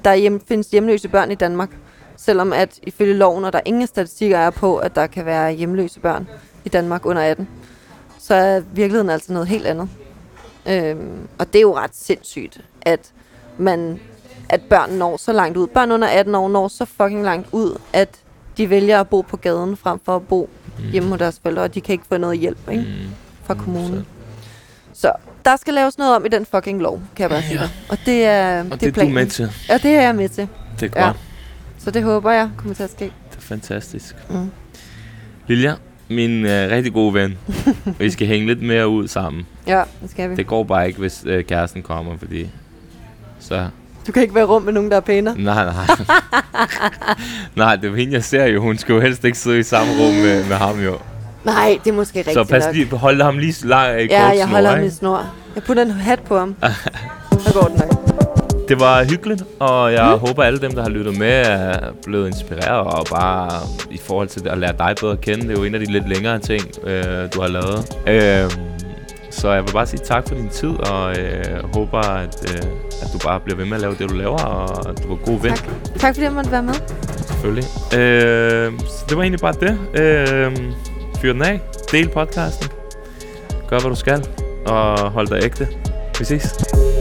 der er hjem, findes hjemløse børn i Danmark. Selvom at ifølge loven, og der ingen statistikker er på, at der kan være hjemløse børn i Danmark under 18, så er virkeligheden altså noget helt andet. Øhm, og det er jo ret sindssygt, at man at børn når så langt ud. Børn under 18 år når så fucking langt ud, at de vælger at bo på gaden frem for at bo Mm. hjemme hos deres forældre, og de kan ikke få noget hjælp ikke? Mm. Fra Mm, kommunen. Så der skal laves noget om i den fucking lov, kan jeg bare sige Ja. Og det er, Og det, det, er er du planen. med til. Ja, det er jeg med til. Det er Ja. godt. Så det håber jeg kommer til at ske. Det er fantastisk. Mm. Lilja, min øh, rigtig gode ven. vi skal hænge lidt mere ud sammen. Ja, det skal vi. Det går bare ikke, hvis øh, kæresten kommer, fordi... Så... Du kan ikke være rum med nogen, der er pænere. Nej, nej. nej, det er hende, jeg ser jo. Hun skal jo helst ikke sidde i samme rum med, med ham, jo. Nej, det er måske rigtigt Så pas nok. lige, hold ham lige lang i Ja, jeg holder ham i ikke? snor. Jeg putter en hat på ham. Så går det nok. Det var hyggeligt, og jeg mm. håber, alle dem, der har lyttet med, er blevet inspireret, og bare i forhold til at lære dig bedre at kende. Det er jo en af de lidt længere ting, øh, du har lavet. Øh, så jeg vil bare sige tak for din tid, og øh, håber, at, øh, at du bare bliver ved med at lave det, du laver, og at du var god ven, Tak. Tak fordi jeg måtte være med. selvfølgelig. Øh, så det var egentlig bare det. Øh, fyr den af. Del podcasten. Gør, hvad du skal, og hold dig ægte. Vi ses.